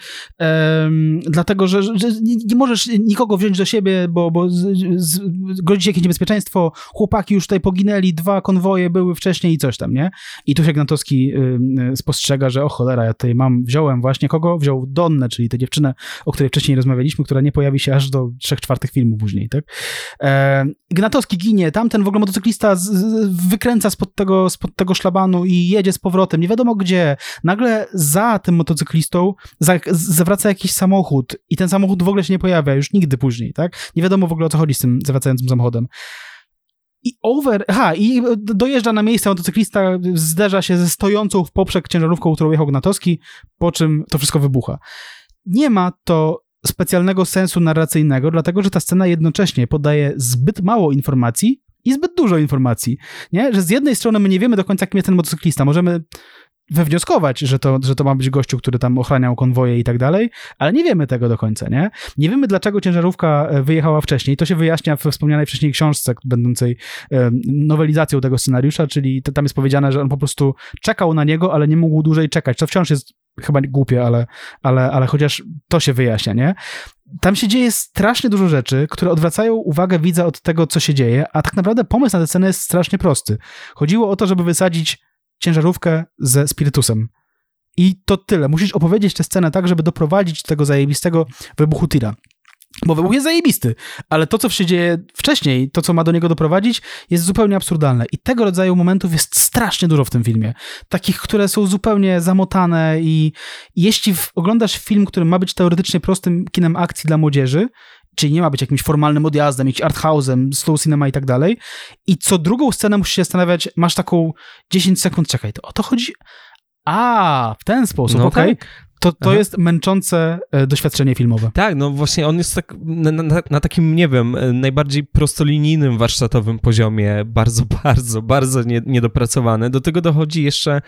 dlatego, że, że nie, nie, możesz nikogo wziąć do siebie, bo, bo z, z, grozi jakieś niebezpieczeństwo, chłopaki już tutaj poginęli, dwa konwoje były wcześniej i coś tam, nie? I tu się Gnatowski y, y, spostrzega, że o cholera, ja tutaj mam, wziąłem właśnie kogo? Wziął Donnę, czyli tę dziewczynę, o której wcześniej rozmawialiśmy, która nie pojawi się aż do trzech czwartych filmu później, tak? E, Gnatowski ginie, tamten w ogóle motocyklista z, z, wykręca spod tego, spod tego szlabanu i jedzie z powrotem, nie wiadomo gdzie. Nagle za tym motocyklistą za, zawraca jakiś samochód i ten samochód w ogóle się nie pojawia już nigdy później, tak? Nie wiadomo w ogóle o co chodzi z tym zawracającym samochodem. I over, ha, i dojeżdża na miejsce motocyklista, zderza się ze stojącą w poprzek ciężarówką, którą jechał Gnatowski, po czym to wszystko wybucha. Nie ma to specjalnego sensu narracyjnego, dlatego że ta scena jednocześnie podaje zbyt mało informacji i zbyt dużo informacji, nie? Że z jednej strony my nie wiemy do końca, kim jest ten motocyklista. Możemy wywnioskować, że to, że to ma być gościu, który tam ochraniał konwoje i tak dalej, ale nie wiemy tego do końca, nie? Nie wiemy, dlaczego ciężarówka e, wyjechała wcześniej. To się wyjaśnia we wspomnianej wcześniej książce, będącej e, nowelizacją tego scenariusza, czyli tam jest powiedziane, że on po prostu czekał na niego, ale nie mógł dłużej czekać. To wciąż jest chyba głupie, ale, ale, ale chociaż to się wyjaśnia, nie? Tam się dzieje strasznie dużo rzeczy, które odwracają uwagę widza od tego, co się dzieje, a tak naprawdę pomysł na tę scenę jest strasznie prosty. Chodziło o to, żeby wysadzić ciężarówkę ze spirytusem. I to tyle. Musisz opowiedzieć tę scenę tak, żeby doprowadzić do tego zajebistego wybuchu tira. Bo wybuch jest zajebisty, ale to, co się dzieje wcześniej, to, co ma do niego doprowadzić, jest zupełnie absurdalne. I tego rodzaju momentów jest strasznie dużo w tym filmie. Takich, które są zupełnie zamotane i jeśli oglądasz film, który ma być teoretycznie prostym kinem akcji dla młodzieży, czyli nie ma być jakimś formalnym odjazdem, jakimś arthouse'em, slow cinema i tak dalej. I co drugą scenę musisz się zastanawiać, masz taką 10 sekund, czekaj, to o to chodzi? A, w ten sposób, no okej. Okay. Tak. To, to jest męczące e, doświadczenie filmowe. Tak, no właśnie on jest tak na, na, na, takim, nie wiem, e, najbardziej prostolinijnym warsztatowym poziomie, bardzo, bardzo, bardzo nie, niedopracowany. Do tego dochodzi jeszcze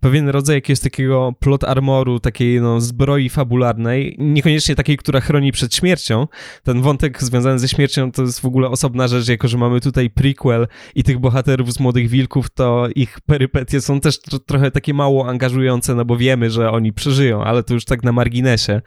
pewien rodzaj jakiegoś takiego plot armoru, takiej no, zbroi fabularnej, niekoniecznie takiej, która chroni przed śmiercią. Ten wątek związany ze śmiercią to jest w ogóle osobna rzecz, jako że mamy tutaj prequel i tych bohaterów z Młodych Wilków, to ich perypetie są też trochę takie mało angażujące, no bo wiemy, że oni przeżyją, ale to już tak na marginesie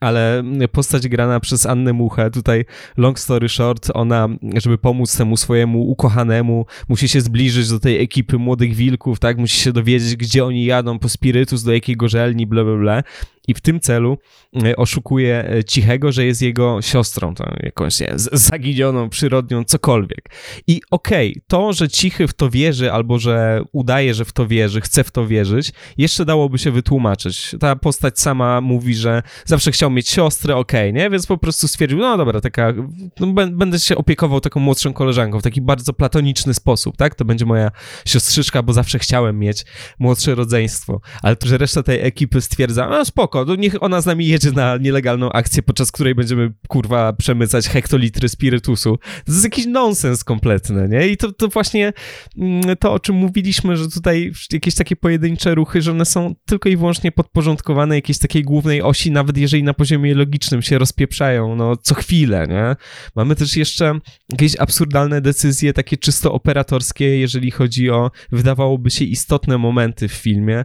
ale postać grana przez Annę Muchę, tutaj long story short, ona, żeby pomóc temu swojemu ukochanemu, musi się zbliżyć do tej ekipy młodych wilków, tak, musi się dowiedzieć, gdzie oni jadą po spirytus, do jakiej gorzelni, bla, bla, bla i w tym celu e, oszukuje Cichego, że jest jego siostrą, tam jakąś nie, zaginioną, przyrodnią, cokolwiek. I okej, okay, to, że Cichy w to wierzy, albo że udaje, że w to wierzy, chce w to wierzyć, jeszcze dałoby się wytłumaczyć. Ta postać sama mówi, że zawsze chciał mieć siostrę, okej, okay, nie? Więc po prostu stwierdził, no dobra, taka, no, będę się opiekował taką młodszą koleżanką w taki bardzo platoniczny sposób, tak? To będzie moja siostrzyczka, bo zawsze chciałem mieć młodsze rodzeństwo. Ale to, że reszta tej ekipy stwierdza, no spoko, spoko, no niech ona z nami jedzie na nielegalną akcję, podczas której będziemy, kurwa, przemycać hektolitry spirytusu. To jest jakiś nonsens kompletny, nie? I to, to właśnie mm, to, o czym mówiliśmy, że tutaj jakieś takie pojedyncze ruchy, że one są tylko i wyłącznie podporządkowane jakiejś takiej głównej osi, nawet jeżeli na poziomie logicznym się rozpieprzają, no, co chwilę, nie? Mamy też jeszcze jakieś absurdalne decyzje, takie czysto operatorskie, jeżeli chodzi o, wydawałoby się, istotne momenty w filmie,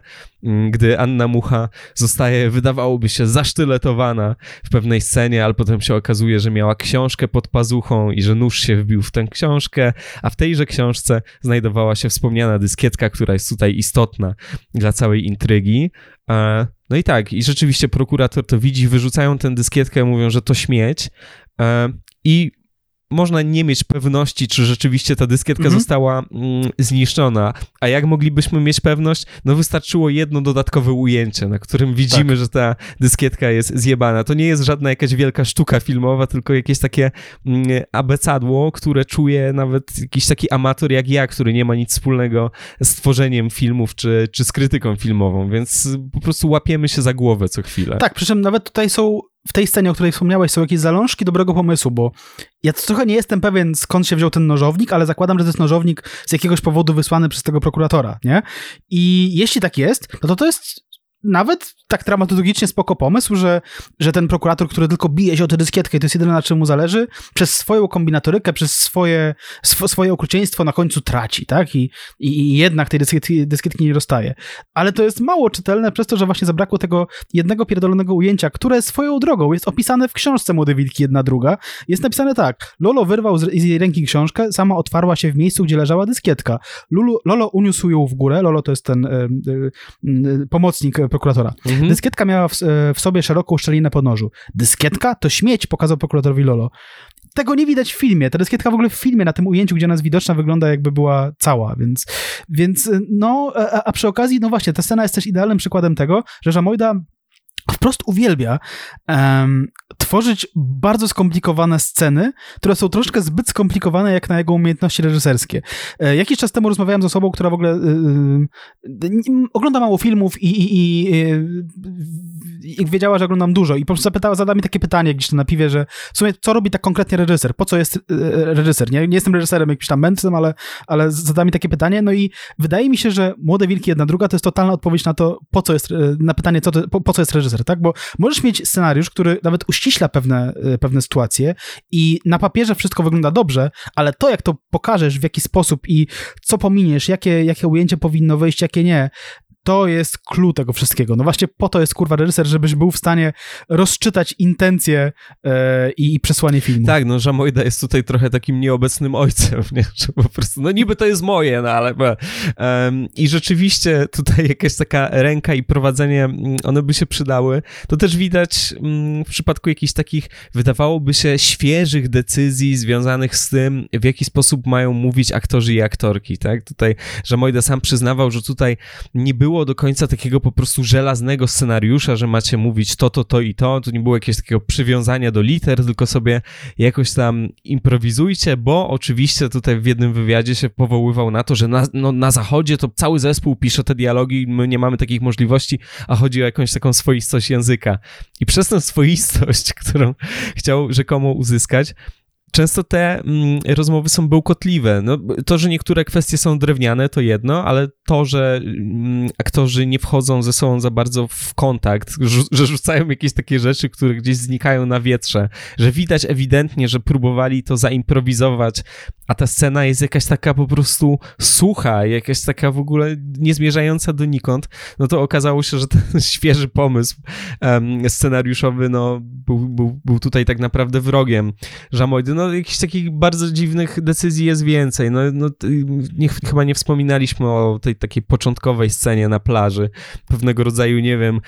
gdy Anna Mucha zostaje wydawałoby się zasztyletowana w pewnej scenie, ale potem się okazuje, że miała książkę pod pazuchą i że nóż się wbił w tę książkę, a w tejże książce znajdowała się wspomniana dyskietka, która jest tutaj istotna dla całej intrygi. E, no i tak, i rzeczywiście prokurator to widzi, wyrzucają tę dyskietkę, mówią, że to śmieć. E, I można nie mieć pewności, czy rzeczywiście ta dyskietka mhm. została mm, zniszczona. A jak moglibyśmy mieć pewność? No wystarczyło jedno dodatkowe ujęcie, na którym widzimy, tak. że ta dyskietka jest zjebana. To nie jest żadna jakaś wielka sztuka filmowa, tylko jakieś takie mm, abecadło, które czuje nawet jakiś taki amator jak ja, który nie ma nic wspólnego z tworzeniem filmów, czy, czy z krytyką filmową, więc po prostu łapiemy się za głowę co chwilę. Tak, przy czym nawet tutaj są w tej scenie, o której wspomniałeś, są jakieś zalążki dobrego pomysłu, bo ja trochę nie jestem pewien, skąd się wziął ten nożownik, ale zakładam, że to jest nożownik z jakiegoś powodu wysłany przez tego prokuratora, nie? I jeśli tak jest, no to to jest nawet tak dramaturgicznie spoko pomysł, że, że ten prokurator, który tylko bije się o tę dyskietkę i to jest jedyne na czym mu zależy, przez swoją kombinatorykę, przez swoje, sw swoje okrucieństwo na końcu traci, tak? I, i, i jednak tej dyskietki, dyskietki nie dostaje. Ale to jest mało czytelne przez to, że właśnie zabrakło tego jednego pierdolonego ujęcia, które swoją drogą jest opisane w książce Młode Wilki, jedna druga. Jest napisane tak. Lolo wyrwał z, z jej ręki książkę, sama otwarła się w miejscu, gdzie leżała dyskietka. Lulu, Lolo uniósł ją w górę. Lolo to jest ten y, y, y, pomocnik prokuratora. Mhm. Dyskietka miała w, w, sobie szeroką szczelinę po nożu. Dyskietka to śmieć, pokazał prokuratorowi Lolo. Tego nie widać w filmie. Ta dyskietka w ogóle w filmie, na tym ujęciu, gdzie ona jest widoczna, wygląda jakby była cała, więc, więc no, a, a przy okazji, no właśnie, ta scena jest też idealnym przykładem tego, że Żamojda wprost uwielbia um, tworzyć bardzo skomplikowane sceny, które są troszkę zbyt skomplikowane jak na jego umiejętności reżyserskie. E, jakiś czas temu rozmawiałem z osobą, która w ogóle e, e, ogląda mało filmów i, i, i, wiedziała, że oglądam dużo i po prostu zapytała, zadała mi takie pytanie gdzieś na piwie, że w sumie co robi tak konkretnie reżyser? Po co jest reżyser? Nie, nie jestem reżyserem jakimś tam mędrcem, ale, ale zadała mi takie pytanie, no i wydaje mi się, że Młode Wilki jedna druga to jest totalna odpowiedź na to, po co jest, na pytanie, co to, po, po co jest reżyser, tak? Bo możesz mieć scenariusz, który nawet uściśla pewne, e, pewne sytuacje i na papierze wszystko wygląda dobrze, ale to, jak to pokażesz, w jaki sposób i co pominiesz, jakie, jakie ujęcie powinno wejść, jakie nie, to jest clue tego wszystkiego. No właśnie po to jest kurwa reżyser, żebyś był w stanie rozczytać intencje e, i, przesłanie filmu. Tak, no Żamojda jest tutaj trochę takim nieobecnym ojcem, nie? że po prostu, no niby to jest moje, no ale um, i rzeczywiście tutaj jakaś taka ręka i prowadzenie, mm, one by się przydały. To też widać um, w przypadku jakichś takich, wydawałoby się, świeżych decyzji związanych z tym, w jaki sposób mają mówić aktorzy i aktorki, tak? Tutaj Żamojda sam przyznawał, że tutaj nie było było do końca takiego po prostu żelaznego scenariusza, że macie mówić to, to, to i to. Tu nie było jakiegoś takiego przywiązania do liter, tylko sobie jakoś tam improwizujcie, bo oczywiście tutaj w jednym wywiadzie się powoływał na to, że na, no, na zachodzie to cały zespół pisze te dialogi, my nie mamy takich możliwości, a chodzi o jakąś taką swoistość języka. I przez tę swoistość, którą chciał rzekomo uzyskać, często te mm, rozmowy są bełkotliwe. No, to, że niektóre kwestie są drewniane, to jedno, ale to, że mm, aktorzy nie wchodzą ze sobą za bardzo w kontakt, że rzucają jakieś takie rzeczy, które gdzieś znikają na wietrze, że widać ewidentnie, że próbowali to zaimprowizować, a ta scena jest jakaś taka po prostu sucha, jakaś taka w ogóle niezmierzająca donikąd, no to okazało się, że ten świeży pomysł um, scenariuszowy, no, był, był, był tutaj tak naprawdę wrogiem Żamojdy. No, jakichś takich bardzo dziwnych decyzji jest więcej. No, no nie, chyba nie wspominaliśmy o tej takiej początkowej scenie na plaży, pewnego rodzaju, nie wiem,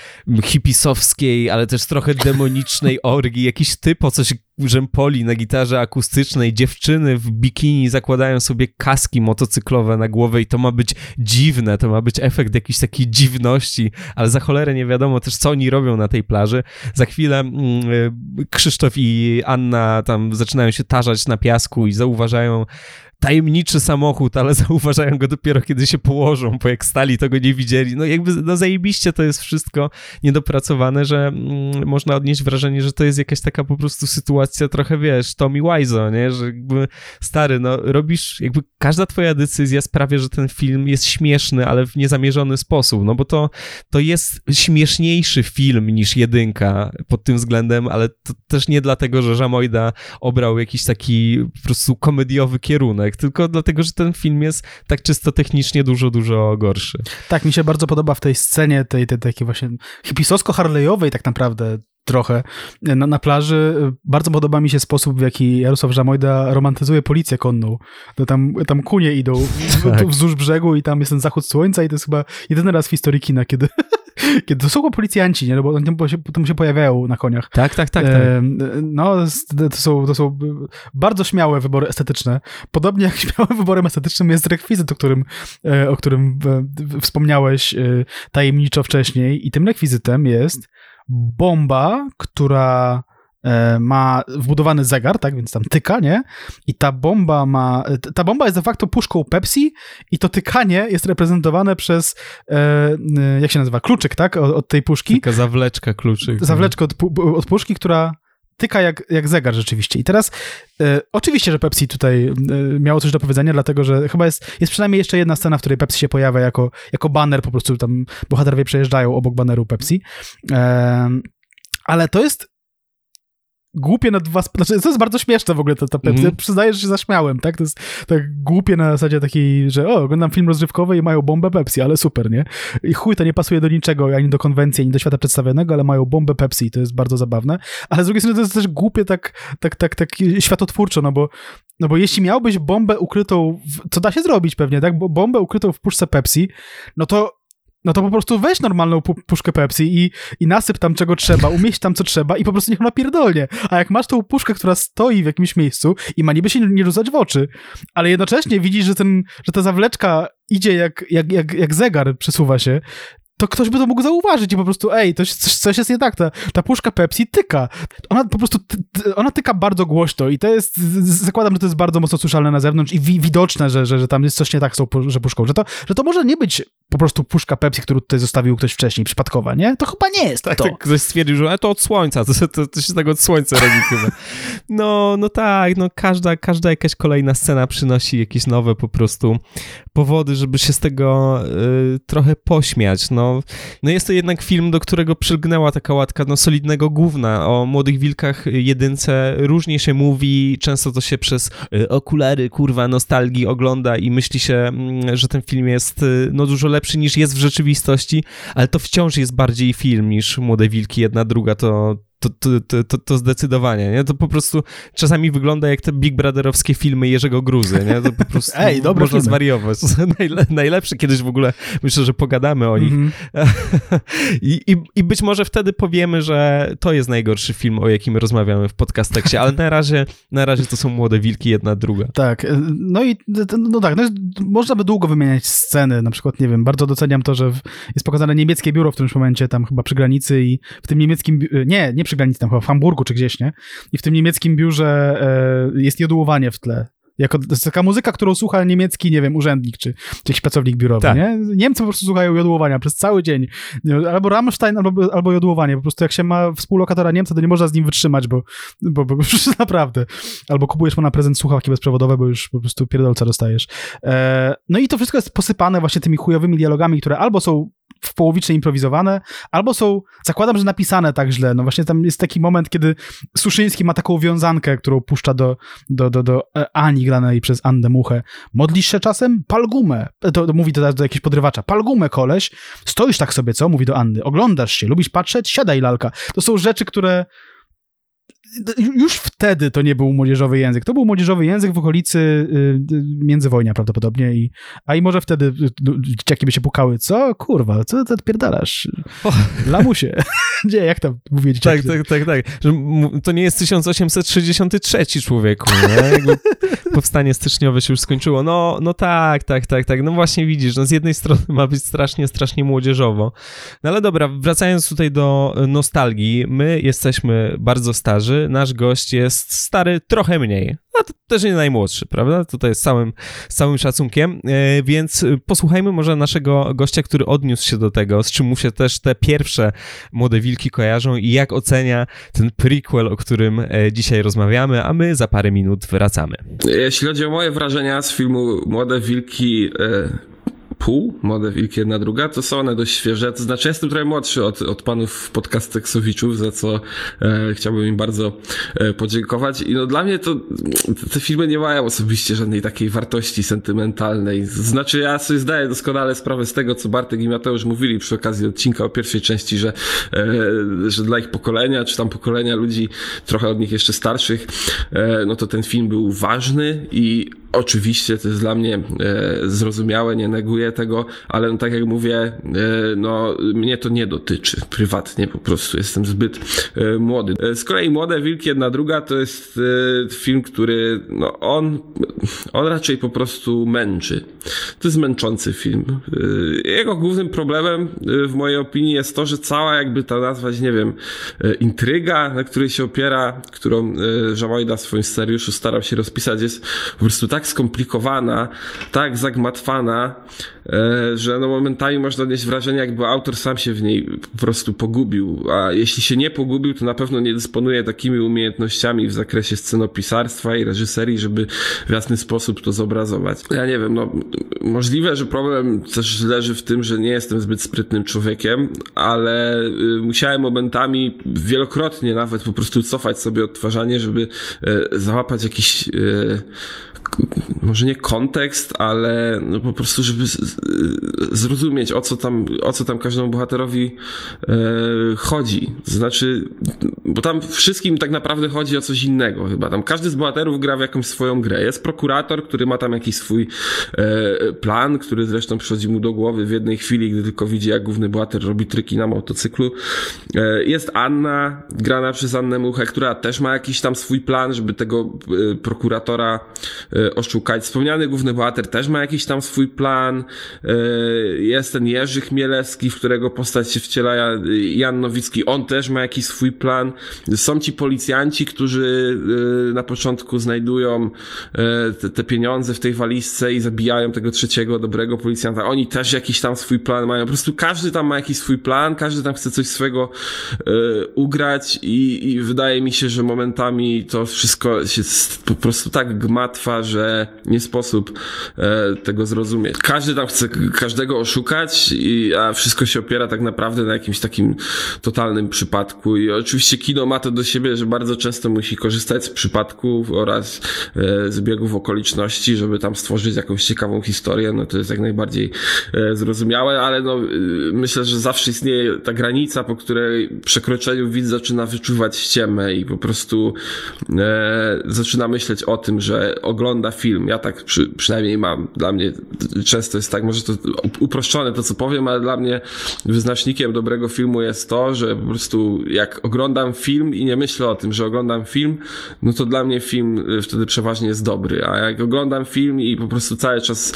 hipisowskiej, ale też trochę demonicznej orgii, jakiś typ o coś rzępoli na gitarze akustycznej, dziewczyny w bikini zakładają sobie kaski motocyklowe na głowę i to ma być dziwne, to ma być efekt jakiejś takiej dziwności, ale za cholerę nie wiadomo też, co oni robią na tej plaży. Za chwilę mm, y, Krzysztof i Anna tam zaczynają się tarzać na piasku i zauważają tajemniczy samochód, ale zauważają go dopiero kiedy się położą, bo jak stali, to go nie widzieli. No jakby no zajebiście to jest wszystko niedopracowane, że mm, można odnieść wrażenie, że to jest jakaś taka po prostu sytuacja trochę, wiesz, Tommy Wiseau, nie? Że jakby stary, no robisz, jakby każda twoja decyzja sprawia, że ten film jest śmieszny, ale w niezamierzony sposób, no bo to, to jest śmieszniejszy film niż jedynka pod tym względem, ale to też nie dlatego, że Żamojda obrał jakiś taki po prostu komediowy kierunek, tylko dlatego, że ten film jest tak czysto technicznie dużo, dużo gorszy. Tak, mi się bardzo podoba w tej scenie, tej, tej takiej właśnie hipisowsko-harlejowej tak naprawdę trochę na, na plaży. Bardzo podoba mi się sposób, w jaki Jarosław Żamojda romantyzuje policję konną. To tam, tam kunie idą tak. wzdłuż brzegu i tam jest ten zachód słońca i to jest chyba jedyny raz w historii kina, kiedy kiedy to są policjanci, nie? No bo oni tam się pojawiają na koniach. Tak, tak, tak. tak. E, no, to są, to są bardzo śmiałe wybory estetyczne. Podobnie jak śmiałym wyborem estetycznym jest rekwizyt, o którym, e, o którym wspomniałeś e, tajemniczo wcześniej i tym rekwizytem jest bomba, która ma wbudowany zegar, tak, więc tam tyka, nie? I ta bomba ma, ta bomba jest de facto puszką Pepsi i to tykanie jest reprezentowane przez, e, e jak się nazywa, kluczyk, tak, od, od tej puszki. Taka zawleczka kluczyk. Zawleczka od, od puszki, która tyka jak, jak zegar rzeczywiście. I teraz e, oczywiście, że Pepsi tutaj e, miało coś do powiedzenia, dlatego że chyba jest, jest przynajmniej jeszcze jedna scena, w której Pepsi się pojawia jako, jako banner, po prostu tam bohaterowie przejeżdżają obok baneru Pepsi. E, ale to jest głupie na dwa... Znaczy, to jest bardzo śmieszne w ogóle ta, ta Pepsi. Mm. Przyznaję, że się zaśmiałem, tak? To jest tak głupie na zasadzie takiej, że o, oglądam film rozrywkowy i mają bombę Pepsi, ale super, nie? I chuj, to nie pasuje do niczego, ani do konwencji, ani do świata przedstawionego, ale mają bombę Pepsi i to jest bardzo zabawne. Ale z drugiej strony to jest też głupie tak, tak, tak, tak światotwórczo, no bo, no bo jeśli miałbyś bombę ukrytą, w, co da się zrobić pewnie, tak? Bo bombę ukrytą w puszce Pepsi, no to no to po prostu weź normalną pu puszkę Pepsi i, i nasyp tam czego trzeba, umieść tam co trzeba i po prostu niech ona pierdolnie. A jak masz tą puszkę, która stoi w jakimś miejscu i ma niby się nie rzucać w oczy, ale jednocześnie widzisz, że, ten, że ta zawleczka idzie jak, jak, jak, jak zegar, przesuwa się, to ktoś by to mógł zauważyć i po prostu, ej, coś, coś jest nie tak, ta, ta puszka Pepsi tyka. Ona po prostu, ona tyka bardzo głośno i to jest, zakładam, że to jest bardzo mocno słyszalne na zewnątrz i wi widoczne, że, że, że tam jest coś nie tak z tą że puszką, że to, że to może nie być po prostu puszka Pepsi, którą tutaj zostawił ktoś wcześniej, przypadkowa, nie? To chyba nie jest tak, to. Tak, ktoś stwierdził, że to od słońca, to, to, to się tego od słońca robi chyba. No, no tak, no każda, każda jakaś kolejna scena przynosi jakieś nowe po prostu powody, żeby się z tego y, trochę pośmiać, no. No jest to jednak film, do którego przylgnęła taka łatka, no solidnego gówna. O Młodych Wilkach jedynce, różnie się mówi, często to się przez y, okulary, kurwa, nostalgii ogląda i myśli się, mm, że ten film jest y, no dużo lepszy niż jest w rzeczywistości, ale to wciąż jest bardziej film niż Młode Wilki, jedna, druga, to, to, to, to, to, zdecydowanie, nie? To po prostu czasami wygląda jak te Big Brotherowskie filmy Jerzego Gruzy, nie? To po prostu Ej, dobre można filmy. zwariować. Najle, najlepsze kiedyś w ogóle, myślę, że pogadamy o nich. Mm -hmm. I, i, I być może wtedy powiemy, że to jest najgorszy film, o jakim rozmawiamy w podcasteksie, ale na razie, na razie to są Młode Wilki, jedna, druga. Tak, no i no tak, no jest, można by długo wymieniać sceny, na przykład, nie wiem, bardzo doceniam to, że jest pokazane niemieckie biuro w którymś momencie tam chyba przy granicy i w tym niemieckim, nie, nie przy granicy, tam chyba w Hamburgu czy gdzieś, nie? I w tym niemieckim biurze e, jest jodłowanie w tle. Jako, to jest taka muzyka, którą słucha niemiecki, nie wiem, urzędnik czy, czy jakiś pracownik biurowy, tak. nie? Niemcy po prostu słuchają jodłowania przez cały dzień. Albo Rammstein, albo, albo jodłowanie. Po prostu jak się ma współlokatora Niemca, to nie można z nim wytrzymać, bo, bo, bo już naprawdę. Albo kupujesz mu na prezent słuchawki bezprzewodowe, bo już po prostu pierdolca dostajesz. E, no i to wszystko jest posypane właśnie tymi chujowymi dialogami, które albo są w połowicznie improwizowane, albo są, zakładam, że napisane tak źle. No właśnie tam jest taki moment, kiedy Suszyński ma taką wiązankę, którą puszcza do, do, do, do Ani granej przez Andę Muchę. Modlisz się czasem? Pal gumę. To, to mówi do, do jakiegoś podrywacza. Pal gumę, koleś. Stoisz tak sobie, co? Mówi do Andy. Oglądasz się, lubisz patrzeć? Siadaj, lalka. To są rzeczy, które już wtedy to nie był młodzieżowy język. To był młodzieżowy język w okolicy y, międzywojnia prawdopodobnie, i, a i może wtedy dzieciaki by się pukały. Co? Kurwa, co ty odpierdalasz? Lamusie. nie, jak tam mówię dzieciaki? Tak, tak, tak, tak. Że to nie jest 1863 człowieku, powstanie styczniowe się już skończyło. No, no tak, tak, tak, tak. No właśnie widzisz, no z jednej strony ma być strasznie, strasznie młodzieżowo. No ale dobra, wracając tutaj do nostalgii, my jesteśmy bardzo starzy, nasz gość jest stary trochę mniej. A to też nie najmłodszy, prawda? Tutaj z całym, z całym szacunkiem. E, więc posłuchajmy może naszego gościa, który odniósł się do tego, z czym mu się też te pierwsze Młode Wilki kojarzą i jak ocenia ten prequel, o którym e, dzisiaj rozmawiamy, a my za parę minut wracamy. Jeśli chodzi o moje wrażenia z filmu Młode Wilki... Pół, Młode Wilki jedna druga, to są one dość świeże. To znaczy, jestem trochę młodszy od, od panów podcasteksowiczów, za co e, chciałbym im bardzo e, podziękować. I no dla mnie to te filmy nie mają osobiście żadnej takiej wartości sentymentalnej. Znaczy, ja sobie zdaję doskonale sprawę z tego, co Bartek i Mateusz mówili przy okazji odcinka o pierwszej części, że, e, że dla ich pokolenia, czy tam pokolenia ludzi trochę od nich jeszcze starszych, e, no to ten film był ważny i Oczywiście to jest dla mnie e, zrozumiałe, nie neguję tego, ale no, tak jak mówię, e, no mnie to nie dotyczy prywatnie po prostu, jestem zbyt e, młody. E, z kolei Młode Wilki jedna druga to jest e, film, który no on, on raczej po prostu męczy. To jest męczący film. E, jego głównym problemem w mojej opinii jest to, że cała jakby ta nazwać, nie wiem, intryga, na której się opiera, którą Żamajda w swoim scenariuszu starał się rozpisać jest po prostu tak tak skomplikowana, tak zagmatwana, że no momentami można odnieść wrażenie, jakby autor sam się w niej po prostu pogubił, a jeśli się nie pogubił, to na pewno nie dysponuje takimi umiejętnościami w zakresie scenopisarstwa i reżyserii, żeby w jasny sposób to zobrazować. Ja nie wiem, no możliwe, że problem też leży w tym, że nie jestem zbyt sprytnym człowiekiem, ale y, musiałem momentami wielokrotnie nawet po prostu cofać sobie odtwarzanie, żeby e, załapać jakiś e, może nie kontekst, ale no po prostu, żeby zrozumieć, o co tam, o co tam każdemu bohaterowi e, chodzi. Znaczy, bo tam wszystkim tak naprawdę chodzi o coś innego chyba. Tam każdy z bohaterów gra w jakąś swoją grę. Jest prokurator, który ma tam jakiś swój e, plan, który zresztą przychodzi mu do głowy w jednej chwili, gdy tylko widzi, jak główny bohater robi tryki na motocyklu. E, jest Anna, grana przez Annę Muchę, która też ma jakiś tam swój plan, żeby tego prokuratora oszukać szukać. Wspomniany główny bohater też ma jakiś tam swój plan. Jest ten Jerzy Chmielewski, w którego postać się wciela Jan Nowicki. On też ma jakiś swój plan. Są ci policjanci, którzy na początku znajdują te, te pieniądze w tej walizce i zabijają tego trzeciego dobrego policjanta. Oni też jakiś tam swój plan mają. Po prostu każdy tam ma jakiś swój plan, każdy tam chce coś swego ugrać i, i wydaje mi się, że momentami to wszystko się po prostu tak gmatwa, że nie sposób e, tego zrozumieć. Każdy tam chce każdego oszukać, i, a wszystko się opiera tak naprawdę na jakimś takim totalnym przypadku. I oczywiście kino ma to do siebie, że bardzo często musi korzystać z przypadków oraz e, zbiegów okoliczności, żeby tam stworzyć jakąś ciekawą historię. No to jest jak najbardziej e, zrozumiałe, ale no, myślę, że zawsze istnieje ta granica, po której przekroczeniu widz zaczyna wyczuwać ściemę i po prostu e, zaczyna myśleć o tym, że ogląda film. Ja tak przy, przynajmniej mam. Dla mnie często jest tak, może to uproszczone to, co powiem, ale dla mnie wyznacznikiem dobrego filmu jest to, że po prostu jak oglądam film i nie myślę o tym, że oglądam film, no to dla mnie film e, wtedy przeważnie jest dobry. A jak oglądam film i po prostu cały czas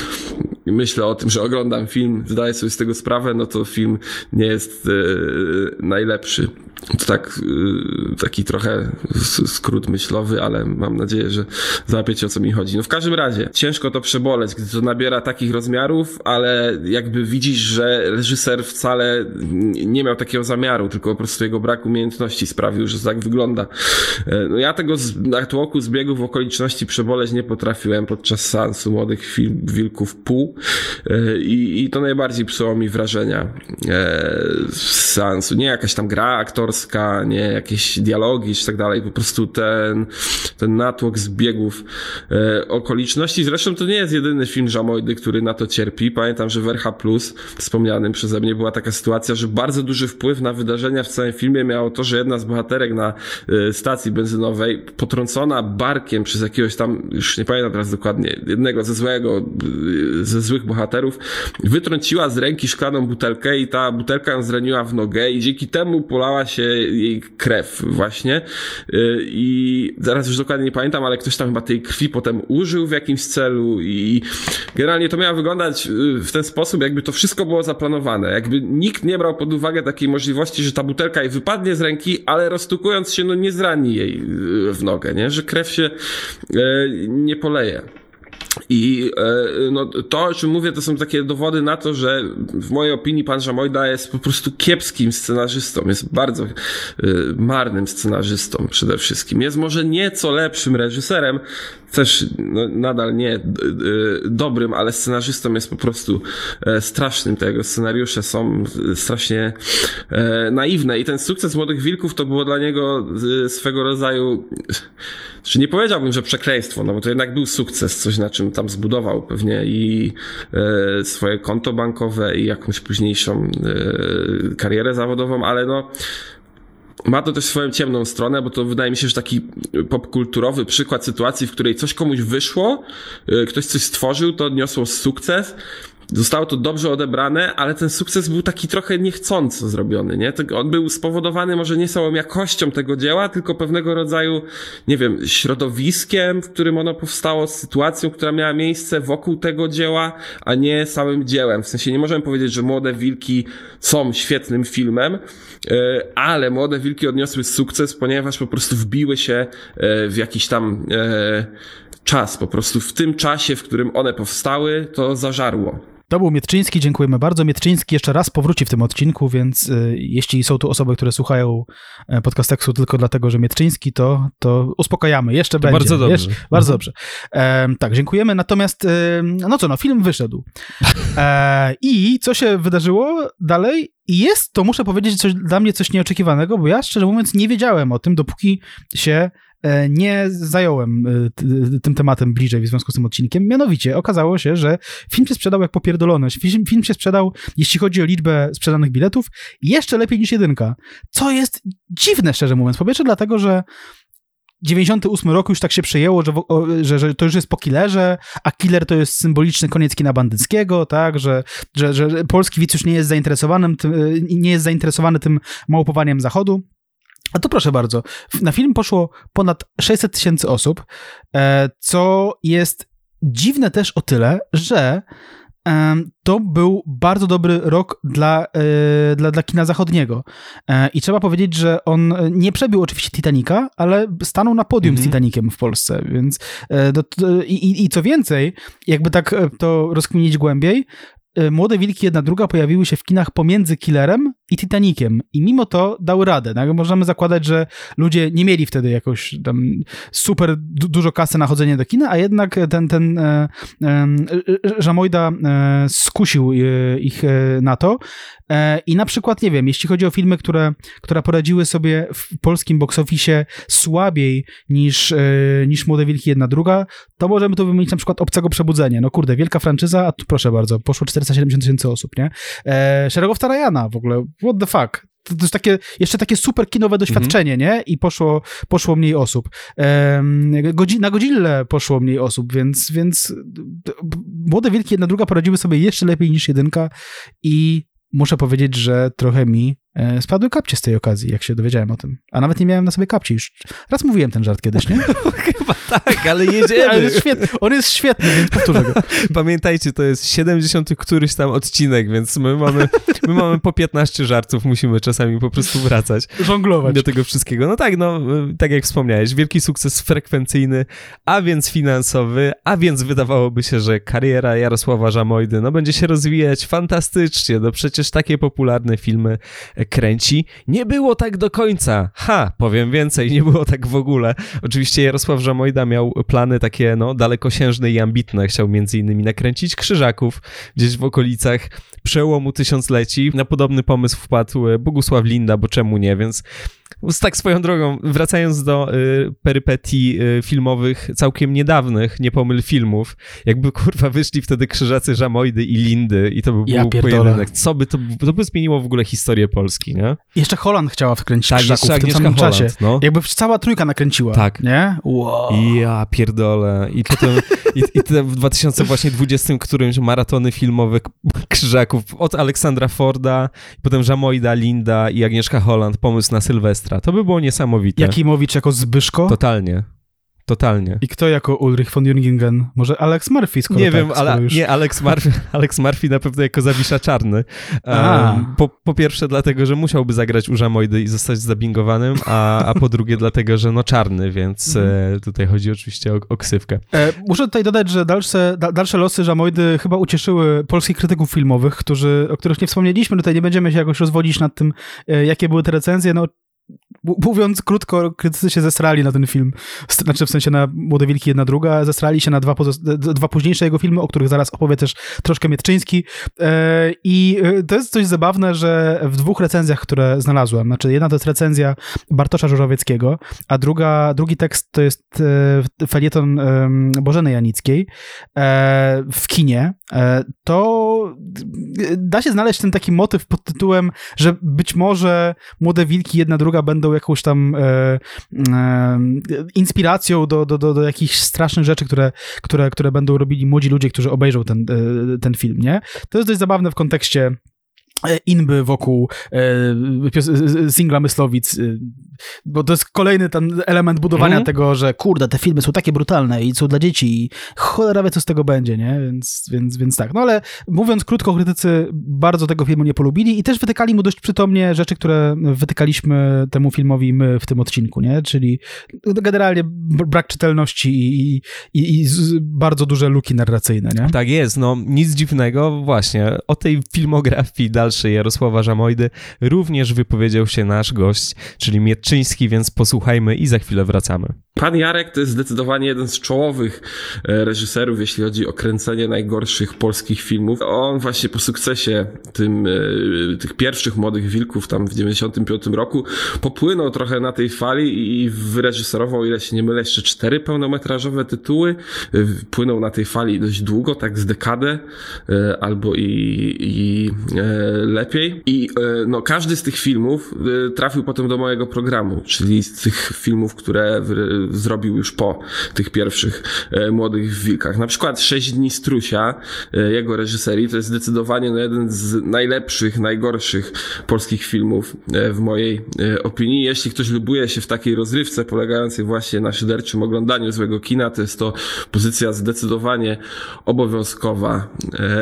myślę o tym, że oglądam film, zdaję sobie z tego sprawę, no to film nie jest e, najlepszy. To tak, y, taki trochę skrót myślowy, ale mam nadzieję, że załapiecie o co mi chodzi. No w każdym razie, ciężko to przeboleć, gdy to nabiera takich rozmiarów, ale jakby widzisz, że reżyser wcale nie miał takiego zamiaru, tylko po prostu jego brak umiejętności sprawił, że tak wygląda. E, no ja tego na tłoku zbiegów okoliczności przeboleć nie potrafiłem podczas seansu Młodych Wilków Pół i, i to najbardziej psuło mi wrażenia e, z seansu. Nie jakaś tam gra aktor aktorska, nie jakieś dialogi czy tak dalej, po prostu ten, ten natłok zbiegów e, okoliczności. Zresztą to nie jest jedyny film Żamojdy, który na to cierpi. Pamiętam, że w RH Plus, wspomnianym przeze mnie, była taka sytuacja, że bardzo duży wpływ na wydarzenia w całym filmie miało to, że jedna z bohaterek na e, stacji benzynowej, potrącona barkiem przez jakiegoś tam, już nie pamiętam teraz dokładnie, jednego ze złego, e, ze złych bohaterów, wytrąciła z ręki szklaną butelkę i ta butelka ją zraniła w nogę i dzięki temu polała się jej krew właśnie y, i zaraz już dokładnie nie pamiętam, ale ktoś tam chyba tej krwi potem użył w jakimś celu i generalnie to miało wyglądać y, w ten sposób, jakby to wszystko było zaplanowane, jakby nikt nie brał pod uwagę takiej możliwości, że ta butelka jej wypadnie z ręki, ale roztukując się, no nie zrani jej y, w nogę, nie? Że krew się nie poleje. I e, no, to, o czym mówię, to są takie dowody na to, że w mojej opinii pan Żamojda jest po prostu kiepskim scenarzystą. Jest bardzo y, marnym scenarzystą przede wszystkim. Jest może nieco lepszym reżyserem, też no, nadal nie y, dobrym, ale scenarzystą jest po prostu e, strasznym. Te jego scenariusze są strasznie e, naiwne i ten sukces Młodych Wilków to było dla niego swego rodzaju czy nie powiedziałbym, że przekleństwo, no bo to jednak był sukces, coś na czym tam zbudował pewnie i e, swoje konto bankowe i jakąś późniejszą e, karierę zawodową, ale no ma to też swoją ciemną stronę, bo to wydaje mi się, że taki popkulturowy przykład sytuacji, w której coś komuś wyszło, e, ktoś coś stworzył, to odniosło sukces, Zostało to dobrze odebrane, ale ten sukces był taki trochę niechcąco zrobiony, nie? On był spowodowany może nie samą jakością tego dzieła, tylko pewnego rodzaju, nie wiem, środowiskiem, w którym ono powstało, sytuacją, która miała miejsce wokół tego dzieła, a nie samym dziełem. W sensie nie możemy powiedzieć, że Młode Wilki są świetnym filmem, e, ale Młode Wilki odniosły sukces, ponieważ po prostu wbiły się e, w jakiś tam e, czas. Po prostu w tym czasie, w którym one powstały, to zażarło. To był Mietczyński, dziękujemy bardzo. Mietczyński jeszcze raz powróci w tym odcinku, więc y, jeśli są tu osoby, które słuchają e, podcasteksu tylko dlatego, że Mietczyński, to, to uspokajamy. Jeszcze to będzie. Bardzo dobrze. Jeszcze, bardzo mhm. dobrze. E, tak, dziękujemy. Natomiast, y, no co, no, film wyszedł. E, I co się wydarzyło dalej? I jest to, muszę powiedzieć, coś, dla mnie coś nieoczekiwanego, bo ja szczerze mówiąc nie wiedziałem o tym, dopóki się nie zająłem e, tym tematem bliżej w związku z tym odcinkiem. Mianowicie okazało się, że film się sprzedał jak popierdolony. Film, się sprzedał, jeśli chodzi o liczbę sprzedanych biletów, jeszcze lepiej niż jedynka. Co jest dziwne, szczerze mówiąc. Po pierwsze dlatego, że 98 rok już tak się przejęło, że, że, że, to już jest po killerze, a killer to jest symboliczny koniec kina bandyckiego, tak, że, że, że polski widz już nie jest zainteresowany tym, nie jest zainteresowany tym małopowaniem zachodu. A to proszę bardzo, na film poszło ponad 600 tysięcy osób, e, co jest dziwne też o tyle, że to był bardzo dobry rok dla, e, dla, dla kina zachodniego. E, I trzeba powiedzieć, że on nie przebił oczywiście Titanica, ale stanął na podium mm -hmm. z mhm. Titaniciem w Polsce, więc i, i, i co więcej, jakby tak to rozkminić głębiej, Młode Wilki jedna druga pojawiły się w kinach pomiędzy Killerem i Titanikiem i mimo to dały radę. Tak? Możemy zakładać, że ludzie nie mieli wtedy jakoś super du dużo kasy na chodzenie do kina, a jednak ten, ten e, e, Żamojda e, skusił e, ich e, na to. E, I na przykład, nie wiem, jeśli chodzi o filmy, które, które poradziły sobie w polskim box office słabiej niż, niż Młode Wilki jedna druga, to możemy tu wymienić na przykład Obcego Przebudzenie. No kurde, wielka franczyza, a tu proszę bardzo, poszło 470 tysięcy osób, nie? Szeregowca Rajana w ogóle, what the fuck? To, to jest takie, jeszcze takie super kinowe doświadczenie, mm -hmm. nie? I poszło, poszło mniej osób. Um, godzi na Godzillę poszło mniej osób, więc, więc Młode Wielkie jedna druga poradziły sobie jeszcze lepiej niż jedynka i muszę powiedzieć, że trochę mi E, spadły kapcie z tej okazji, jak się dowiedziałem o tym. A nawet nie miałem na sobie kapci już. Raz mówiłem ten żart kiedyś, nie? Chyba tak, ale jedziemy. ale jest świetny. On jest świetny, więc powtórzę go. Pamiętajcie, to jest 70 któryś tam odcinek, więc my mamy, my mamy po 15 żartów, musimy czasami po prostu wracać. Żonglować. Do tego wszystkiego. No tak, no, tak jak wspomniałeś, wielki sukces frekwencyjny, a więc finansowy, a więc wydawałoby się, że kariera Jarosława Żamojdy, no będzie się rozwijać fantastycznie, no przecież takie popularne filmy kręci. Nie było tak do końca. Ha, powiem więcej, nie było tak w ogóle. Oczywiście Jarosław Żamojda miał plany takie, no, dalekosiężne i ambitne. Chciał między innymi nakręcić Krzyżaków gdzieś w okolicach przełomu tysiącleci. Na podobny pomysł wpadł Bogusław Linda, bo czemu nie, więc tak swoją drogą, wracając do y, perypetii y, filmowych całkiem niedawnych, nie pomyl filmów, jakby kurwa wyszli wtedy Krzyżacy, Żamojdy i Lindy i to by ja był pierdolę. pojedynek. Co by to, to by zmieniło w ogóle historię Polski, nie? Jeszcze Holland chciała wkręcić tak, Krzyżaków w tym samym Holland, czasie. No. Jakby cała trójka nakręciła. Tak. Nie? Wow. Ja pierdolę. I potem i, i w 2020 którymś maratony filmowe Krzyżaków od Aleksandra Forda, potem Żamojda, Linda i Agnieszka Holland, pomysł na Sylwestra to by było niesamowite. Jakimowicz jako Zbyszko? Totalnie. Totalnie. I kto jako Ulrich von Jürgen? Może Alex Murphy, skoro Nie tak, wiem, ale już... nie, Alex Murphy, Alex Murphy na pewno jako Zawisza Czarny. Um, po, po, pierwsze dlatego, że musiałby zagrać u Żamojdy i zostać zabingowanym, a, a po drugie dlatego, że no czarny, więc mm. e, tutaj chodzi oczywiście o, o ksywkę. E, muszę tutaj dodać, że dalsze, da, dalsze losy Żamojdy chyba ucieszyły polskich krytyków filmowych, którzy, o których nie wspomnieliśmy. Tutaj nie będziemy się jakoś rozwodzić nad tym, e, jakie były te recenzje. No, Mówiąc krótko, krytycy się zesrali na ten film. Znaczy w sensie na Młode Wilki jedna druga, zesrali się na dwa, dwa późniejsze jego filmy, o których zaraz opowie też troszkę Mietczyński. E, I e, to jest coś zabawne, że w dwóch recenzjach, które znalazłem, znaczy jedna to jest recenzja Bartosza Żużowieckiego, a druga, drugi tekst to jest e, felieton Bożeny Janickiej w kinie, to da się znaleźć ten taki motyw pod tytułem, że być może Młode Wilki jedna druga będą jakąś tam e, e, inspiracją do, do, do, do jakichś strasznych rzeczy, które, które, które będą robili młodzi ludzie, którzy obejrzą ten, e, ten film, nie? To jest dość zabawne w kontekście inby wokół e, singla Myslowic, e, bo to jest kolejny ten element budowania mm. tego, że kurde, te filmy są takie brutalne i są dla dzieci i cholera wie, co z tego będzie, nie? Więc, więc, więc tak. No ale mówiąc krótko, krytycy bardzo tego filmu nie polubili i też wytykali mu dość przytomnie rzeczy, które wytykaliśmy temu filmowi my w tym odcinku, nie? Czyli generalnie brak czytelności i, i, i bardzo duże luki narracyjne, nie? Tak jest, no nic dziwnego właśnie o tej filmografii dalszej dalszy Jarosława Żamojdy również wypowiedział się nasz gość, czyli Mietczyński, więc posłuchajmy i za chwilę wracamy. Pan Jarek to jest zdecydowanie jeden z czołowych e, reżyserów, jeśli chodzi o kręcenie najgorszych polskich filmów. On właśnie po sukcesie tym, e, tych pierwszych Młodych Wilków tam w 95 roku popłynął trochę na tej fali i wyreżyserował, ile się nie mylę, jeszcze cztery pełnometrażowe tytuły. E, płynął na tej fali dość długo, tak z dekadę albo i, i lepiej. I no, każdy z tych filmów trafił potem do mojego programu, czyli z tych filmów, które zrobił już po tych pierwszych Młodych Wilkach. Na przykład Sześć dni Strusia, jego reżyserii, to jest zdecydowanie no, jeden z najlepszych, najgorszych polskich filmów w mojej opinii. Jeśli ktoś lubuje się w takiej rozrywce polegającej właśnie na szyderczym oglądaniu złego kina, to jest to pozycja zdecydowanie obowiązkowa.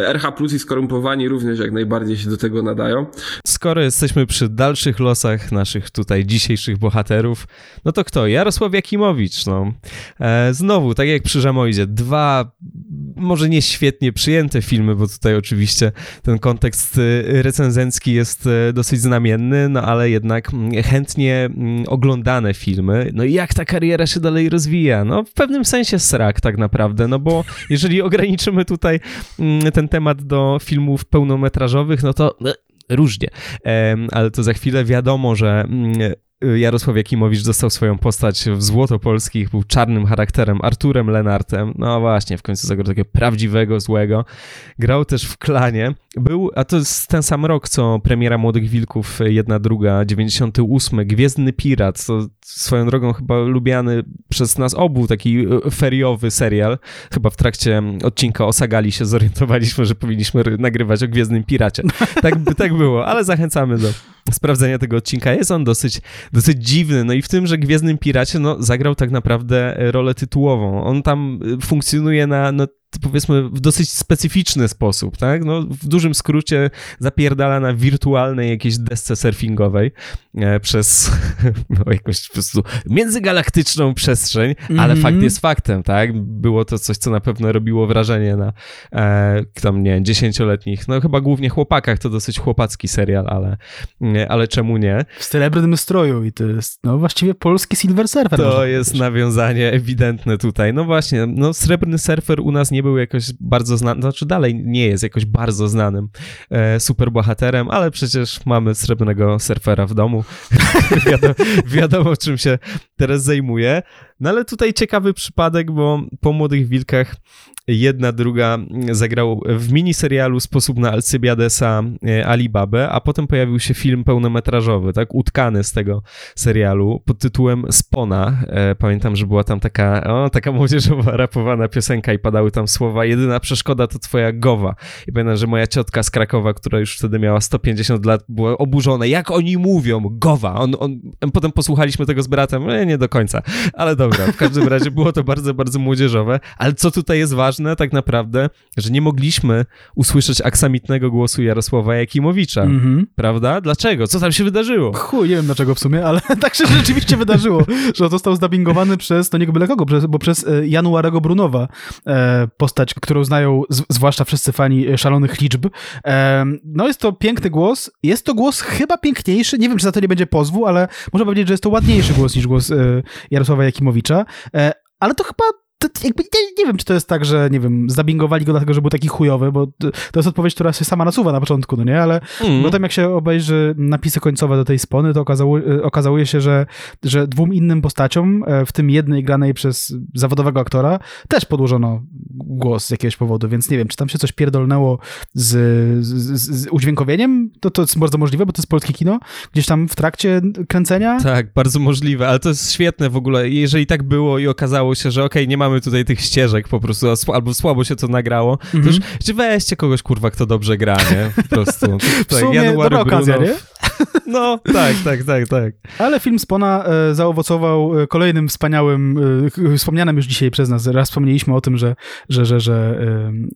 RH Plus i skorumpowani również jak najbardziej się do tego nadają. Skoro jesteśmy przy dalszych losach naszych tutaj dzisiejszych bohaterów, no to kto? Jarosław Jakimowicz, no. E, znowu, tak jak przy Żamoidzie, dwa może nie świetnie przyjęte filmy, bo tutaj oczywiście ten kontekst y, recenzencki jest y, dosyć znamienny, no ale jednak mm, chętnie mm, oglądane filmy. No i jak ta kariera się dalej rozwija? No w pewnym sensie srak tak naprawdę, no bo jeżeli ograniczymy tutaj mm, ten temat do filmów pełnometrażowych, no to e, różnie, ale to za chwilę wiadomo, że Jarosław Jakimowicz dostał swoją postać w Złotopolskich, był czarnym charakterem, Arturem Lenartem, no właśnie, w końcu zagrał takiego prawdziwego złego. Grał też w Klanie, był, a to jest ten sam rok, co premiera Młodych Wilków, jedna, druga, 98, Gwiezdny Pirat, to swoją drogą chyba lubiany przez nas obu taki e, feriowy serial. Chyba w trakcie odcinka o Sagali się zorientowaliśmy, że powinniśmy nagrywać o Gwiezdnym Piracie. Tak, tak było, ale zachęcamy do sprawdzenia tego odcinka. Jest on dosyć, dosyć dziwny, no i w tym, że Gwiezdnym Piracie no, zagrał tak naprawdę rolę tytułową. On tam e, funkcjonuje na no, powiedzmy w dosyć specyficzny sposób, tak? No, w dużym skrócie zapierdala na wirtualnej jakiejś desce surfingowej e, przez no, jakąś po prostu międzygalaktyczną przestrzeń, mm -hmm. ale mhm. fakt jest faktem, tak? Było to coś, co na pewno robiło wrażenie na e, tam, nie dziesięcioletnich, no chyba głównie chłopakach, to dosyć chłopacki serial, ale, ale czemu nie? W srebrnym stroju i to jest, no właściwie polski Silver Surfer. To jest nawiązanie ewidentne tutaj. No właśnie, no srebrny surfer u nas nie nie był jakoś bardzo znany, znaczy dalej nie jest jakoś bardzo znanym e, superbohaterem, ale przecież mamy srebrnego surfera w domu. wiadomo, wiadomo, czym się teraz zajmuje. No ale tutaj ciekawy przypadek, bo po Młodych Wilkach jedna, druga zagrał w miniserialu Sposób na Alcybiadesa e, Alibabę, a potem pojawił się film pełnometrażowy, tak, utkany z tego serialu pod tytułem Spona. E, pamiętam, że była tam taka, o, taka młodzieżowa rapowana piosenka i padały tam słowa jedyna przeszkoda to twoja gowa. I pamiętam, że moja ciotka z Krakowa, która już wtedy miała 150 lat, była oburzona. Jak oni mówią? Gowa. On, on, potem posłuchaliśmy tego z bratem, nie, nie do końca, ale dobra, w każdym razie było to bardzo, bardzo młodzieżowe, ale co tutaj jest ważne tak naprawdę, że nie mogliśmy usłyszeć aksamitnego głosu Jarosława Jakimowicza, mm -hmm. prawda? Dlaczego? Co tam się wydarzyło? Chuj, nie wiem dlaczego w sumie, ale tak się rzeczywiście wydarzyło, że został zdubbingowany przez, no nie byle kogo, bo przez e, Januarego Brunowa, e, postać, którą znają zwłaszcza wszyscy fani e, szalonych liczb. No jest to piękny głos, jest to głos chyba piękniejszy, nie wiem czy za to nie będzie pozwu, ale można powiedzieć, że jest to ładniejszy głos niż głos Jarosława Jakimowicza. Ale to chyba to jakby nie, nie, wiem, czy to jest tak, że nie wiem, zabingowali go dlatego, że był taki chujowy, bo to jest odpowiedź, która się sama nasuwa na początku, no nie? Ale mm. potem jak się obejrzy napisy końcowe do tej spony, to okazało, e, okazuje się, że, że dwóm innym postaciom, e, w tym jednej granej przez zawodowego aktora, też podłożono głos z jakiegoś powodu, więc nie wiem, czy tam się coś pierdolnęło z, z, z udźwiękowieniem, to, to jest bardzo możliwe, bo to jest polskie kino, gdzieś tam w trakcie kręcenia. Tak, bardzo możliwe, ale to jest świetne w ogóle, jeżeli tak było i okazało się, że okej, okay, nie mamy mamy tutaj tych ścieżek po prostu, albo słabo się to nagrało, mm -hmm. weźcie kogoś, kurwa, kto dobrze gra, nie? Po prostu. sumie January dobra okazja, nie? No, tak, tak, tak, tak. Ale film Spona e, zaowocował e, kolejnym wspaniałym, e, wspomnianym już dzisiaj przez nas, raz wspomnieliśmy o tym, że, że, że, że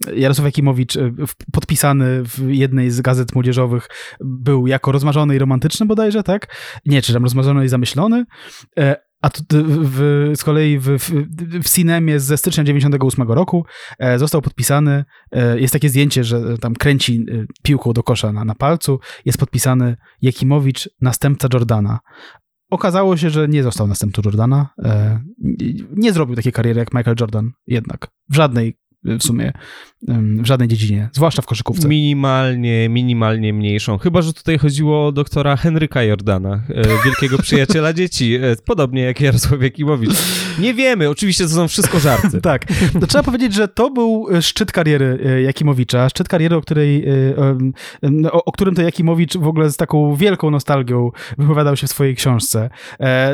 e, Jarosław Jakimowicz e, podpisany w jednej z gazet młodzieżowych był jako rozmarzony i romantyczny bodajże, tak? Nie, czy tam rozmarzony i zamyślony, e, a tu, w, z kolei w, w, w Cinemie ze stycznia 98 roku e, został podpisany, e, jest takie zdjęcie, że tam kręci e, piłką do kosza na, na palcu, jest podpisany Jakimowicz, następca Jordana. Okazało się, że nie został następcą Jordana. E, nie zrobił takiej kariery jak Michael Jordan jednak. W żadnej w sumie w żadnej dziedzinie, zwłaszcza w koszykówce. Minimalnie, minimalnie mniejszą. Chyba, że tutaj chodziło o doktora Henryka Jordana, e, wielkiego przyjaciela dzieci, e, podobnie jak Jarosław Jakimowicz. Nie wiemy, oczywiście to są wszystko żarty. tak, to trzeba powiedzieć, że to był szczyt kariery e, Jakimowicza, szczyt kariery, o, której, o, o którym to Jakimowicz w ogóle z taką wielką nostalgią wypowiadał się w swojej książce.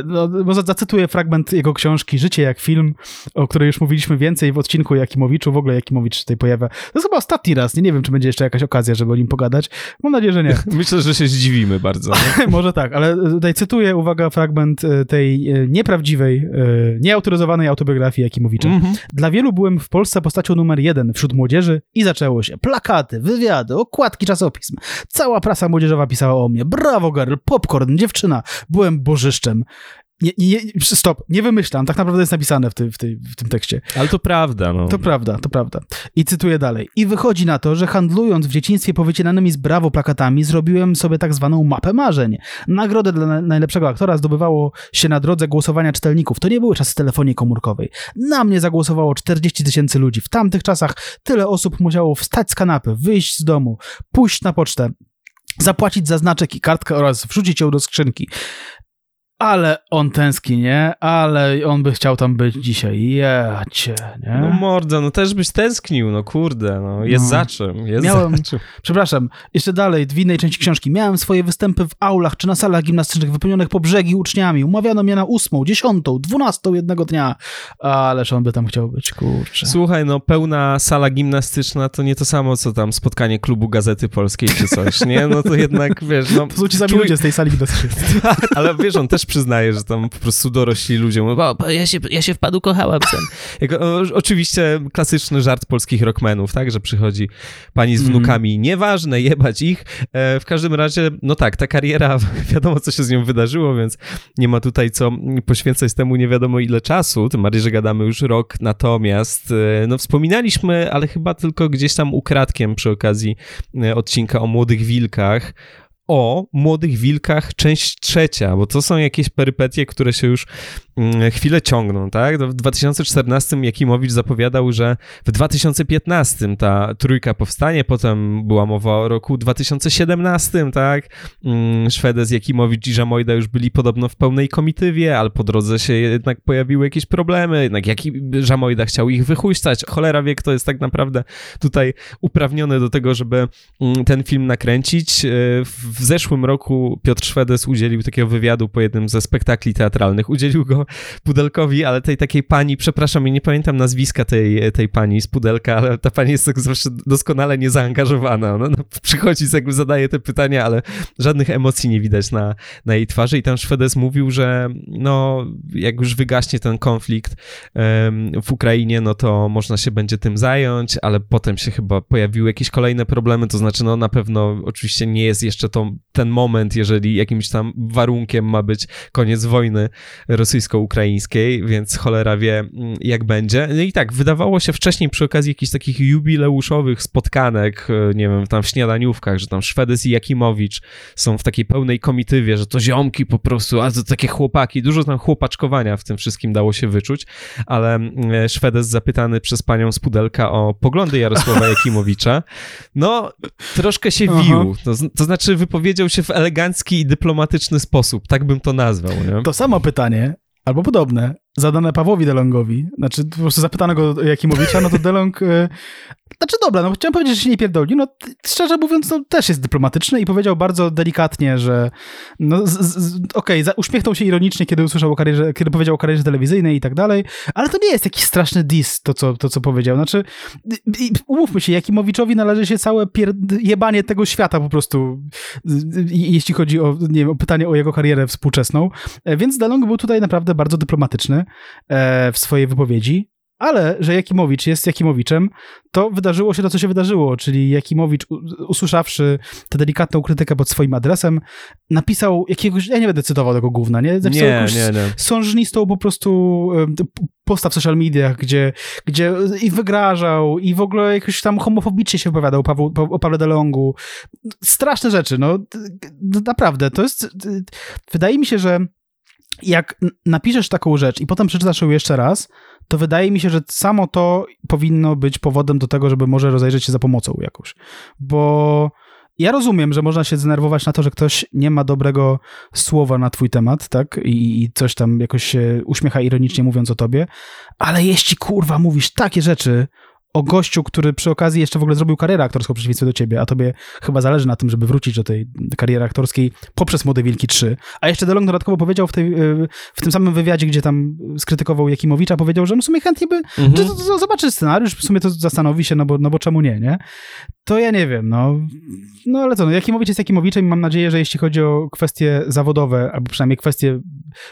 No, może zacytuję fragment jego książki Życie jak film, o której już mówiliśmy więcej w odcinku Jakimowiczu, w ogóle Jakimowicz tutaj To jest chyba ostatni raz, nie, nie wiem, czy będzie jeszcze jakaś okazja, żeby o nim pogadać. Mam nadzieję, że nie. Myślę, że się zdziwimy bardzo. Może tak, ale tutaj cytuję, uwaga, fragment e, tej e, nieprawdziwej, e, nieautoryzowanej autobiografii Jakimowicza. Mm -hmm. Dla wielu byłem w Polsce postacią numer jeden wśród młodzieży i zaczęło się. Plakaty, wywiady, okładki czasopism. Cała prasa młodzieżowa pisała o mnie. Brawo, girl, popcorn, dziewczyna. Byłem bożyszczem. Nie, nie, stop, nie wymyślam, tak naprawdę jest napisane w, ty, w, ty, w tym tekście. Ale to prawda, no. To prawda, to prawda. I cytuję dalej. I wychodzi na to, że handlując w dzieciństwie powycinanymi z brawo plakatami, zrobiłem sobie tak zwaną mapę marzeń. Nagrodę dla najlepszego aktora zdobywało się na drodze głosowania czytelników. To nie były czasy telefonii komórkowej. Na mnie zagłosowało 40 tysięcy ludzi. W tamtych czasach tyle osób musiało wstać z kanapy, wyjść z domu, pójść na pocztę, zapłacić za znaczek i kartkę oraz wrzucić ją do skrzynki ale on tęskni, nie? Ale on by chciał tam być dzisiaj. Jacie, nie? No morda, no też byś tęsknił, no kurde, no jest no. za czym, jest Miałem, za czym. Przepraszam, jeszcze dalej, w innej części książki. Miałem swoje występy w aulach czy na salach gimnastycznych wypełnionych po brzegi uczniami. Umawiano mnie na ósmą, dziesiątą, dwunastą jednego dnia. Ależ on by tam chciał być, kurczę. Słuchaj, no pełna sala gimnastyczna to nie to samo, co tam spotkanie klubu Gazety Polskiej czy coś, nie? No to jednak, wiesz, no... To są ci sami ludzie z tej sali gimnastycznej. ale wiesz, on też przyznaje, że tam po prostu dorośli ludzie mówią, o, ja się, ja się wpadł kochałem sen. Jako, o, oczywiście klasyczny żart polskich rockmenów, tak, że przychodzi pani z mhm. wnukami, mm. nieważne, jebać ich. E, w każdym razie, no tak, ta kariera, wiadomo, co się z nią wydarzyło, więc nie ma tutaj co poświęcać temu nie wiadomo ile czasu, tym bardziej, że gadamy już rok, natomiast e, no wspominaliśmy, ale chyba tylko gdzieś tam ukradkiem przy okazji e, odcinka o Młodych Wilkach, o Młodych Wilkach, część trzecia, bo to są jakieś perypetie, które się już mm, chwilę ciągną, tak? W 2014 Jakimowicz zapowiadał, że w 2015 ta trójka powstanie, potem była mowa o roku 2017, tak? Mm, Szwedes, Jakimowicz i Żamojda już byli podobno w pełnej komitywie, ale po drodze się jednak pojawiły jakieś problemy, jednak Jaki Żamojda chciał ich wychuśtać. Cholera wie, kto jest tak naprawdę tutaj uprawniony do tego, żeby mm, ten film nakręcić. E, w w zeszłym roku Piotr Szwedes udzielił takiego wywiadu po jednym ze spektakli teatralnych. Udzielił go Pudelkowi, ale tej takiej pani, przepraszam, nie pamiętam nazwiska tej, tej pani z Pudelka, ale ta pani jest tak zawsze doskonale niezaangażowana. Ona no, przychodzi, jakby zadaje te pytania, ale żadnych emocji nie widać na, na jej twarzy i tam Szwedes mówił, że no, jak już wygaśnie ten konflikt w Ukrainie, no to można się będzie tym zająć, ale potem się chyba pojawiły jakieś kolejne problemy, to znaczy no na pewno oczywiście nie jest jeszcze to ten moment, jeżeli jakimś tam warunkiem ma być koniec wojny rosyjsko-ukraińskiej, więc cholera wie, mm, jak będzie. No i tak, wydawało się wcześniej przy okazji jakichś takich jubileuszowych spotkanek, e, nie wiem, tam w śniadaniówkach, że tam Szwedes i Jakimowicz są w takiej pełnej komitywie, że to ziomki po prostu, a to takie chłopaki, dużo tam chłopaczkowania w tym wszystkim dało się wyczuć, ale mm, e, Szwedes zapytany przez panią Spudelka o poglądy Jarosława Jakimowicza, no troszkę się wił, to, to znaczy wypowiedział się w elegancki i dyplomatyczny sposób, tak bym to nazwał. Nie? To samo pytanie, albo podobne, zadane Pawłowi Delongowi, znaczy po prostu zapytano go Jakimowicza, no to Delong e, znaczy dobra, no chciałem powiedzieć, że się nie pierdoli. No szczerze mówiąc, no też jest dyplomatyczny i powiedział bardzo delikatnie, że no okej, okay, uśmiechnął się ironicznie, kiedy usłyszał o karierze, kiedy powiedział o karierze telewizyjnej i tak dalej, ale to nie jest jakiś straszny diss, to co, to, co powiedział. Znaczy, umówmy się, Jakimowiczowi należy się całe jebanie tego świata po prostu, jeśli chodzi o, nie wiem, o pytanie o jego karierę współczesną. E, więc Dalong był tutaj naprawdę bardzo dyplomatyczny w swojej wypowiedzi ale że Jakimowicz jest Jakimowiczem, to wydarzyło się to, co się wydarzyło, czyli Jakimowicz, usłyszawszy tę delikatną krytykę pod swoim adresem, napisał jakiegoś, ja nie będę cytował tego gówna, nie? Zapisał nie, jakąś nie, nie. sążnistą po prostu posta w social mediach, gdzie, gdzie i wygrażał, i w ogóle jakoś tam homofobicznie się wypowiadał Paweł, o Pawle DeLongu. Straszne rzeczy, no naprawdę, to jest, wydaje mi się, że jak napiszesz taką rzecz i potem przeczytasz ją jeszcze raz, to wydaje mi się, że samo to powinno być powodem do tego, żeby może rozejrzeć się za pomocą jakąś. Bo ja rozumiem, że można się zdenerwować na to, że ktoś nie ma dobrego słowa na twój temat, tak? I, I, coś tam jakoś się uśmiecha ironicznie mówiąc o tobie, ale jeśli kurwa mówisz takie rzeczy o gościu, który przy okazji jeszcze w ogóle zrobił karierę aktorską w przeciwieństwie do ciebie, a tobie chyba zależy na tym, żeby wrócić do tej kariery aktorskiej poprzez Młode Wilki 3. A jeszcze DeLong dodatkowo powiedział w, tej, e, w tym samym wywiadzie, gdzie tam skrytykował Jakimowicza, powiedział, że no w sumie chętnie by mhm. zobaczy scenariusz, w sumie to zastanowi się, no bo, no bo czemu nie, nie? To ja nie wiem, no. No ale co, no Jakimowicz jest Jakimowiczem i mam nadzieję, że jeśli chodzi o kwestie zawodowe, albo przynajmniej kwestie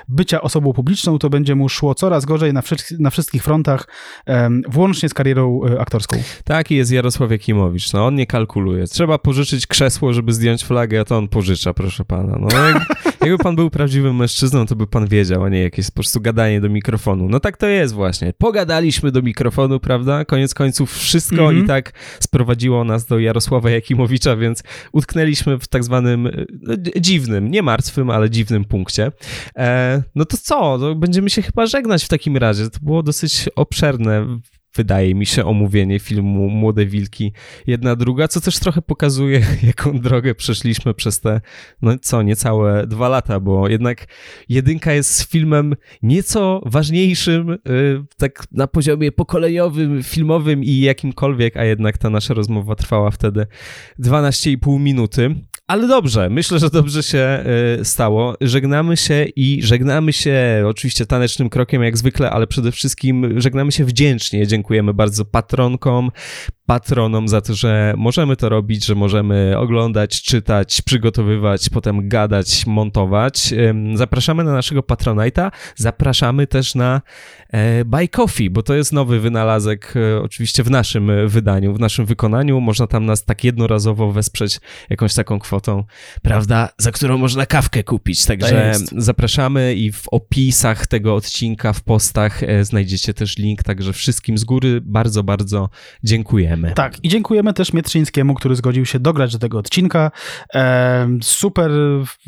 bycia osobą publiczną, to będzie mu szło coraz gorzej na, na wszystkich frontach, um, włącznie z karierą e, aktorską. Taki jest Jarosław Jakimowicz, no on nie kalkuluje. Trzeba pożyczyć krzesło, żeby zdjąć flagę, a to on pożycza, proszę pana. No jak, jakby pan był prawdziwym mężczyzną, to by pan wiedział, a nie jakieś po prostu gadanie do mikrofonu. No tak to jest właśnie. Pogadaliśmy do mikrofonu, prawda? Koniec końców wszystko mm -hmm. i tak sprowadziło nas do Jarosława Jakimowicza, więc utknęliśmy w tak zwanym no, dziwnym, nie martwym, ale dziwnym punkcie. E, no to co? No, będziemy się chyba żegnać w takim razie. To było dosyć obszerne wydaje mi się, omówienie filmu Młode Wilki jedna druga, co też trochę pokazuje, jaką drogę przeszliśmy przez te, no co, niecałe dwa lata, bo jednak jedynka jest filmem nieco ważniejszym, yy, tak na poziomie pokoleniowym, filmowym i jakimkolwiek, a jednak ta nasza rozmowa trwała wtedy 12,5 minuty. Ale dobrze, myślę, że dobrze się y, stało. Żegnamy się i żegnamy się oczywiście tanecznym krokiem jak zwykle, ale przede wszystkim żegnamy się wdzięcznie. Dziękujemy bardzo patronkom, patronom za to, że możemy to robić, że możemy oglądać, czytać, przygotowywać, potem gadać, montować. Zapraszamy na naszego Patronite'a, zapraszamy też na e, Buy Coffee, bo to jest nowy wynalazek e, oczywiście w naszym wydaniu, w naszym wykonaniu. Można tam nas tak jednorazowo wesprzeć jakąś taką kwotą, prawda, za którą można kawkę kupić. Także zapraszamy i w opisach tego odcinka, w postach e, znajdziecie też link, także wszystkim z góry bardzo, bardzo dziękujemy dziękujemy. Tak, i dziękujemy też Mietrzyńskiemu, który zgodził się dograć do tego odcinka. E, super,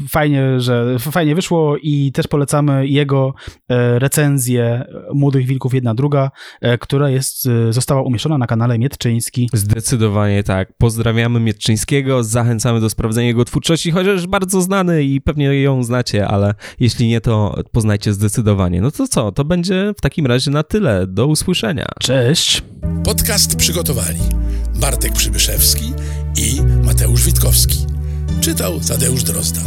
fajnie, że fajnie wyszło i też polecamy jego e, recenzję Młodych Wilków jedna druga, e, która jest, e, została umieszczona na kanale Mietczyński. Zdecydowanie tak. Pozdrawiamy Mietczyńskiego, zachęcamy do sprawdzenia jego twórczości, chociaż bardzo znany i pewnie ją znacie, ale jeśli nie, to poznajcie zdecydowanie. No to co, to będzie w takim razie na tyle. Do usłyszenia. Cześć. Podcast przygotowali Bartek Przybyszewski i Mateusz Witkowski. Czytał Tadeusz Drozda.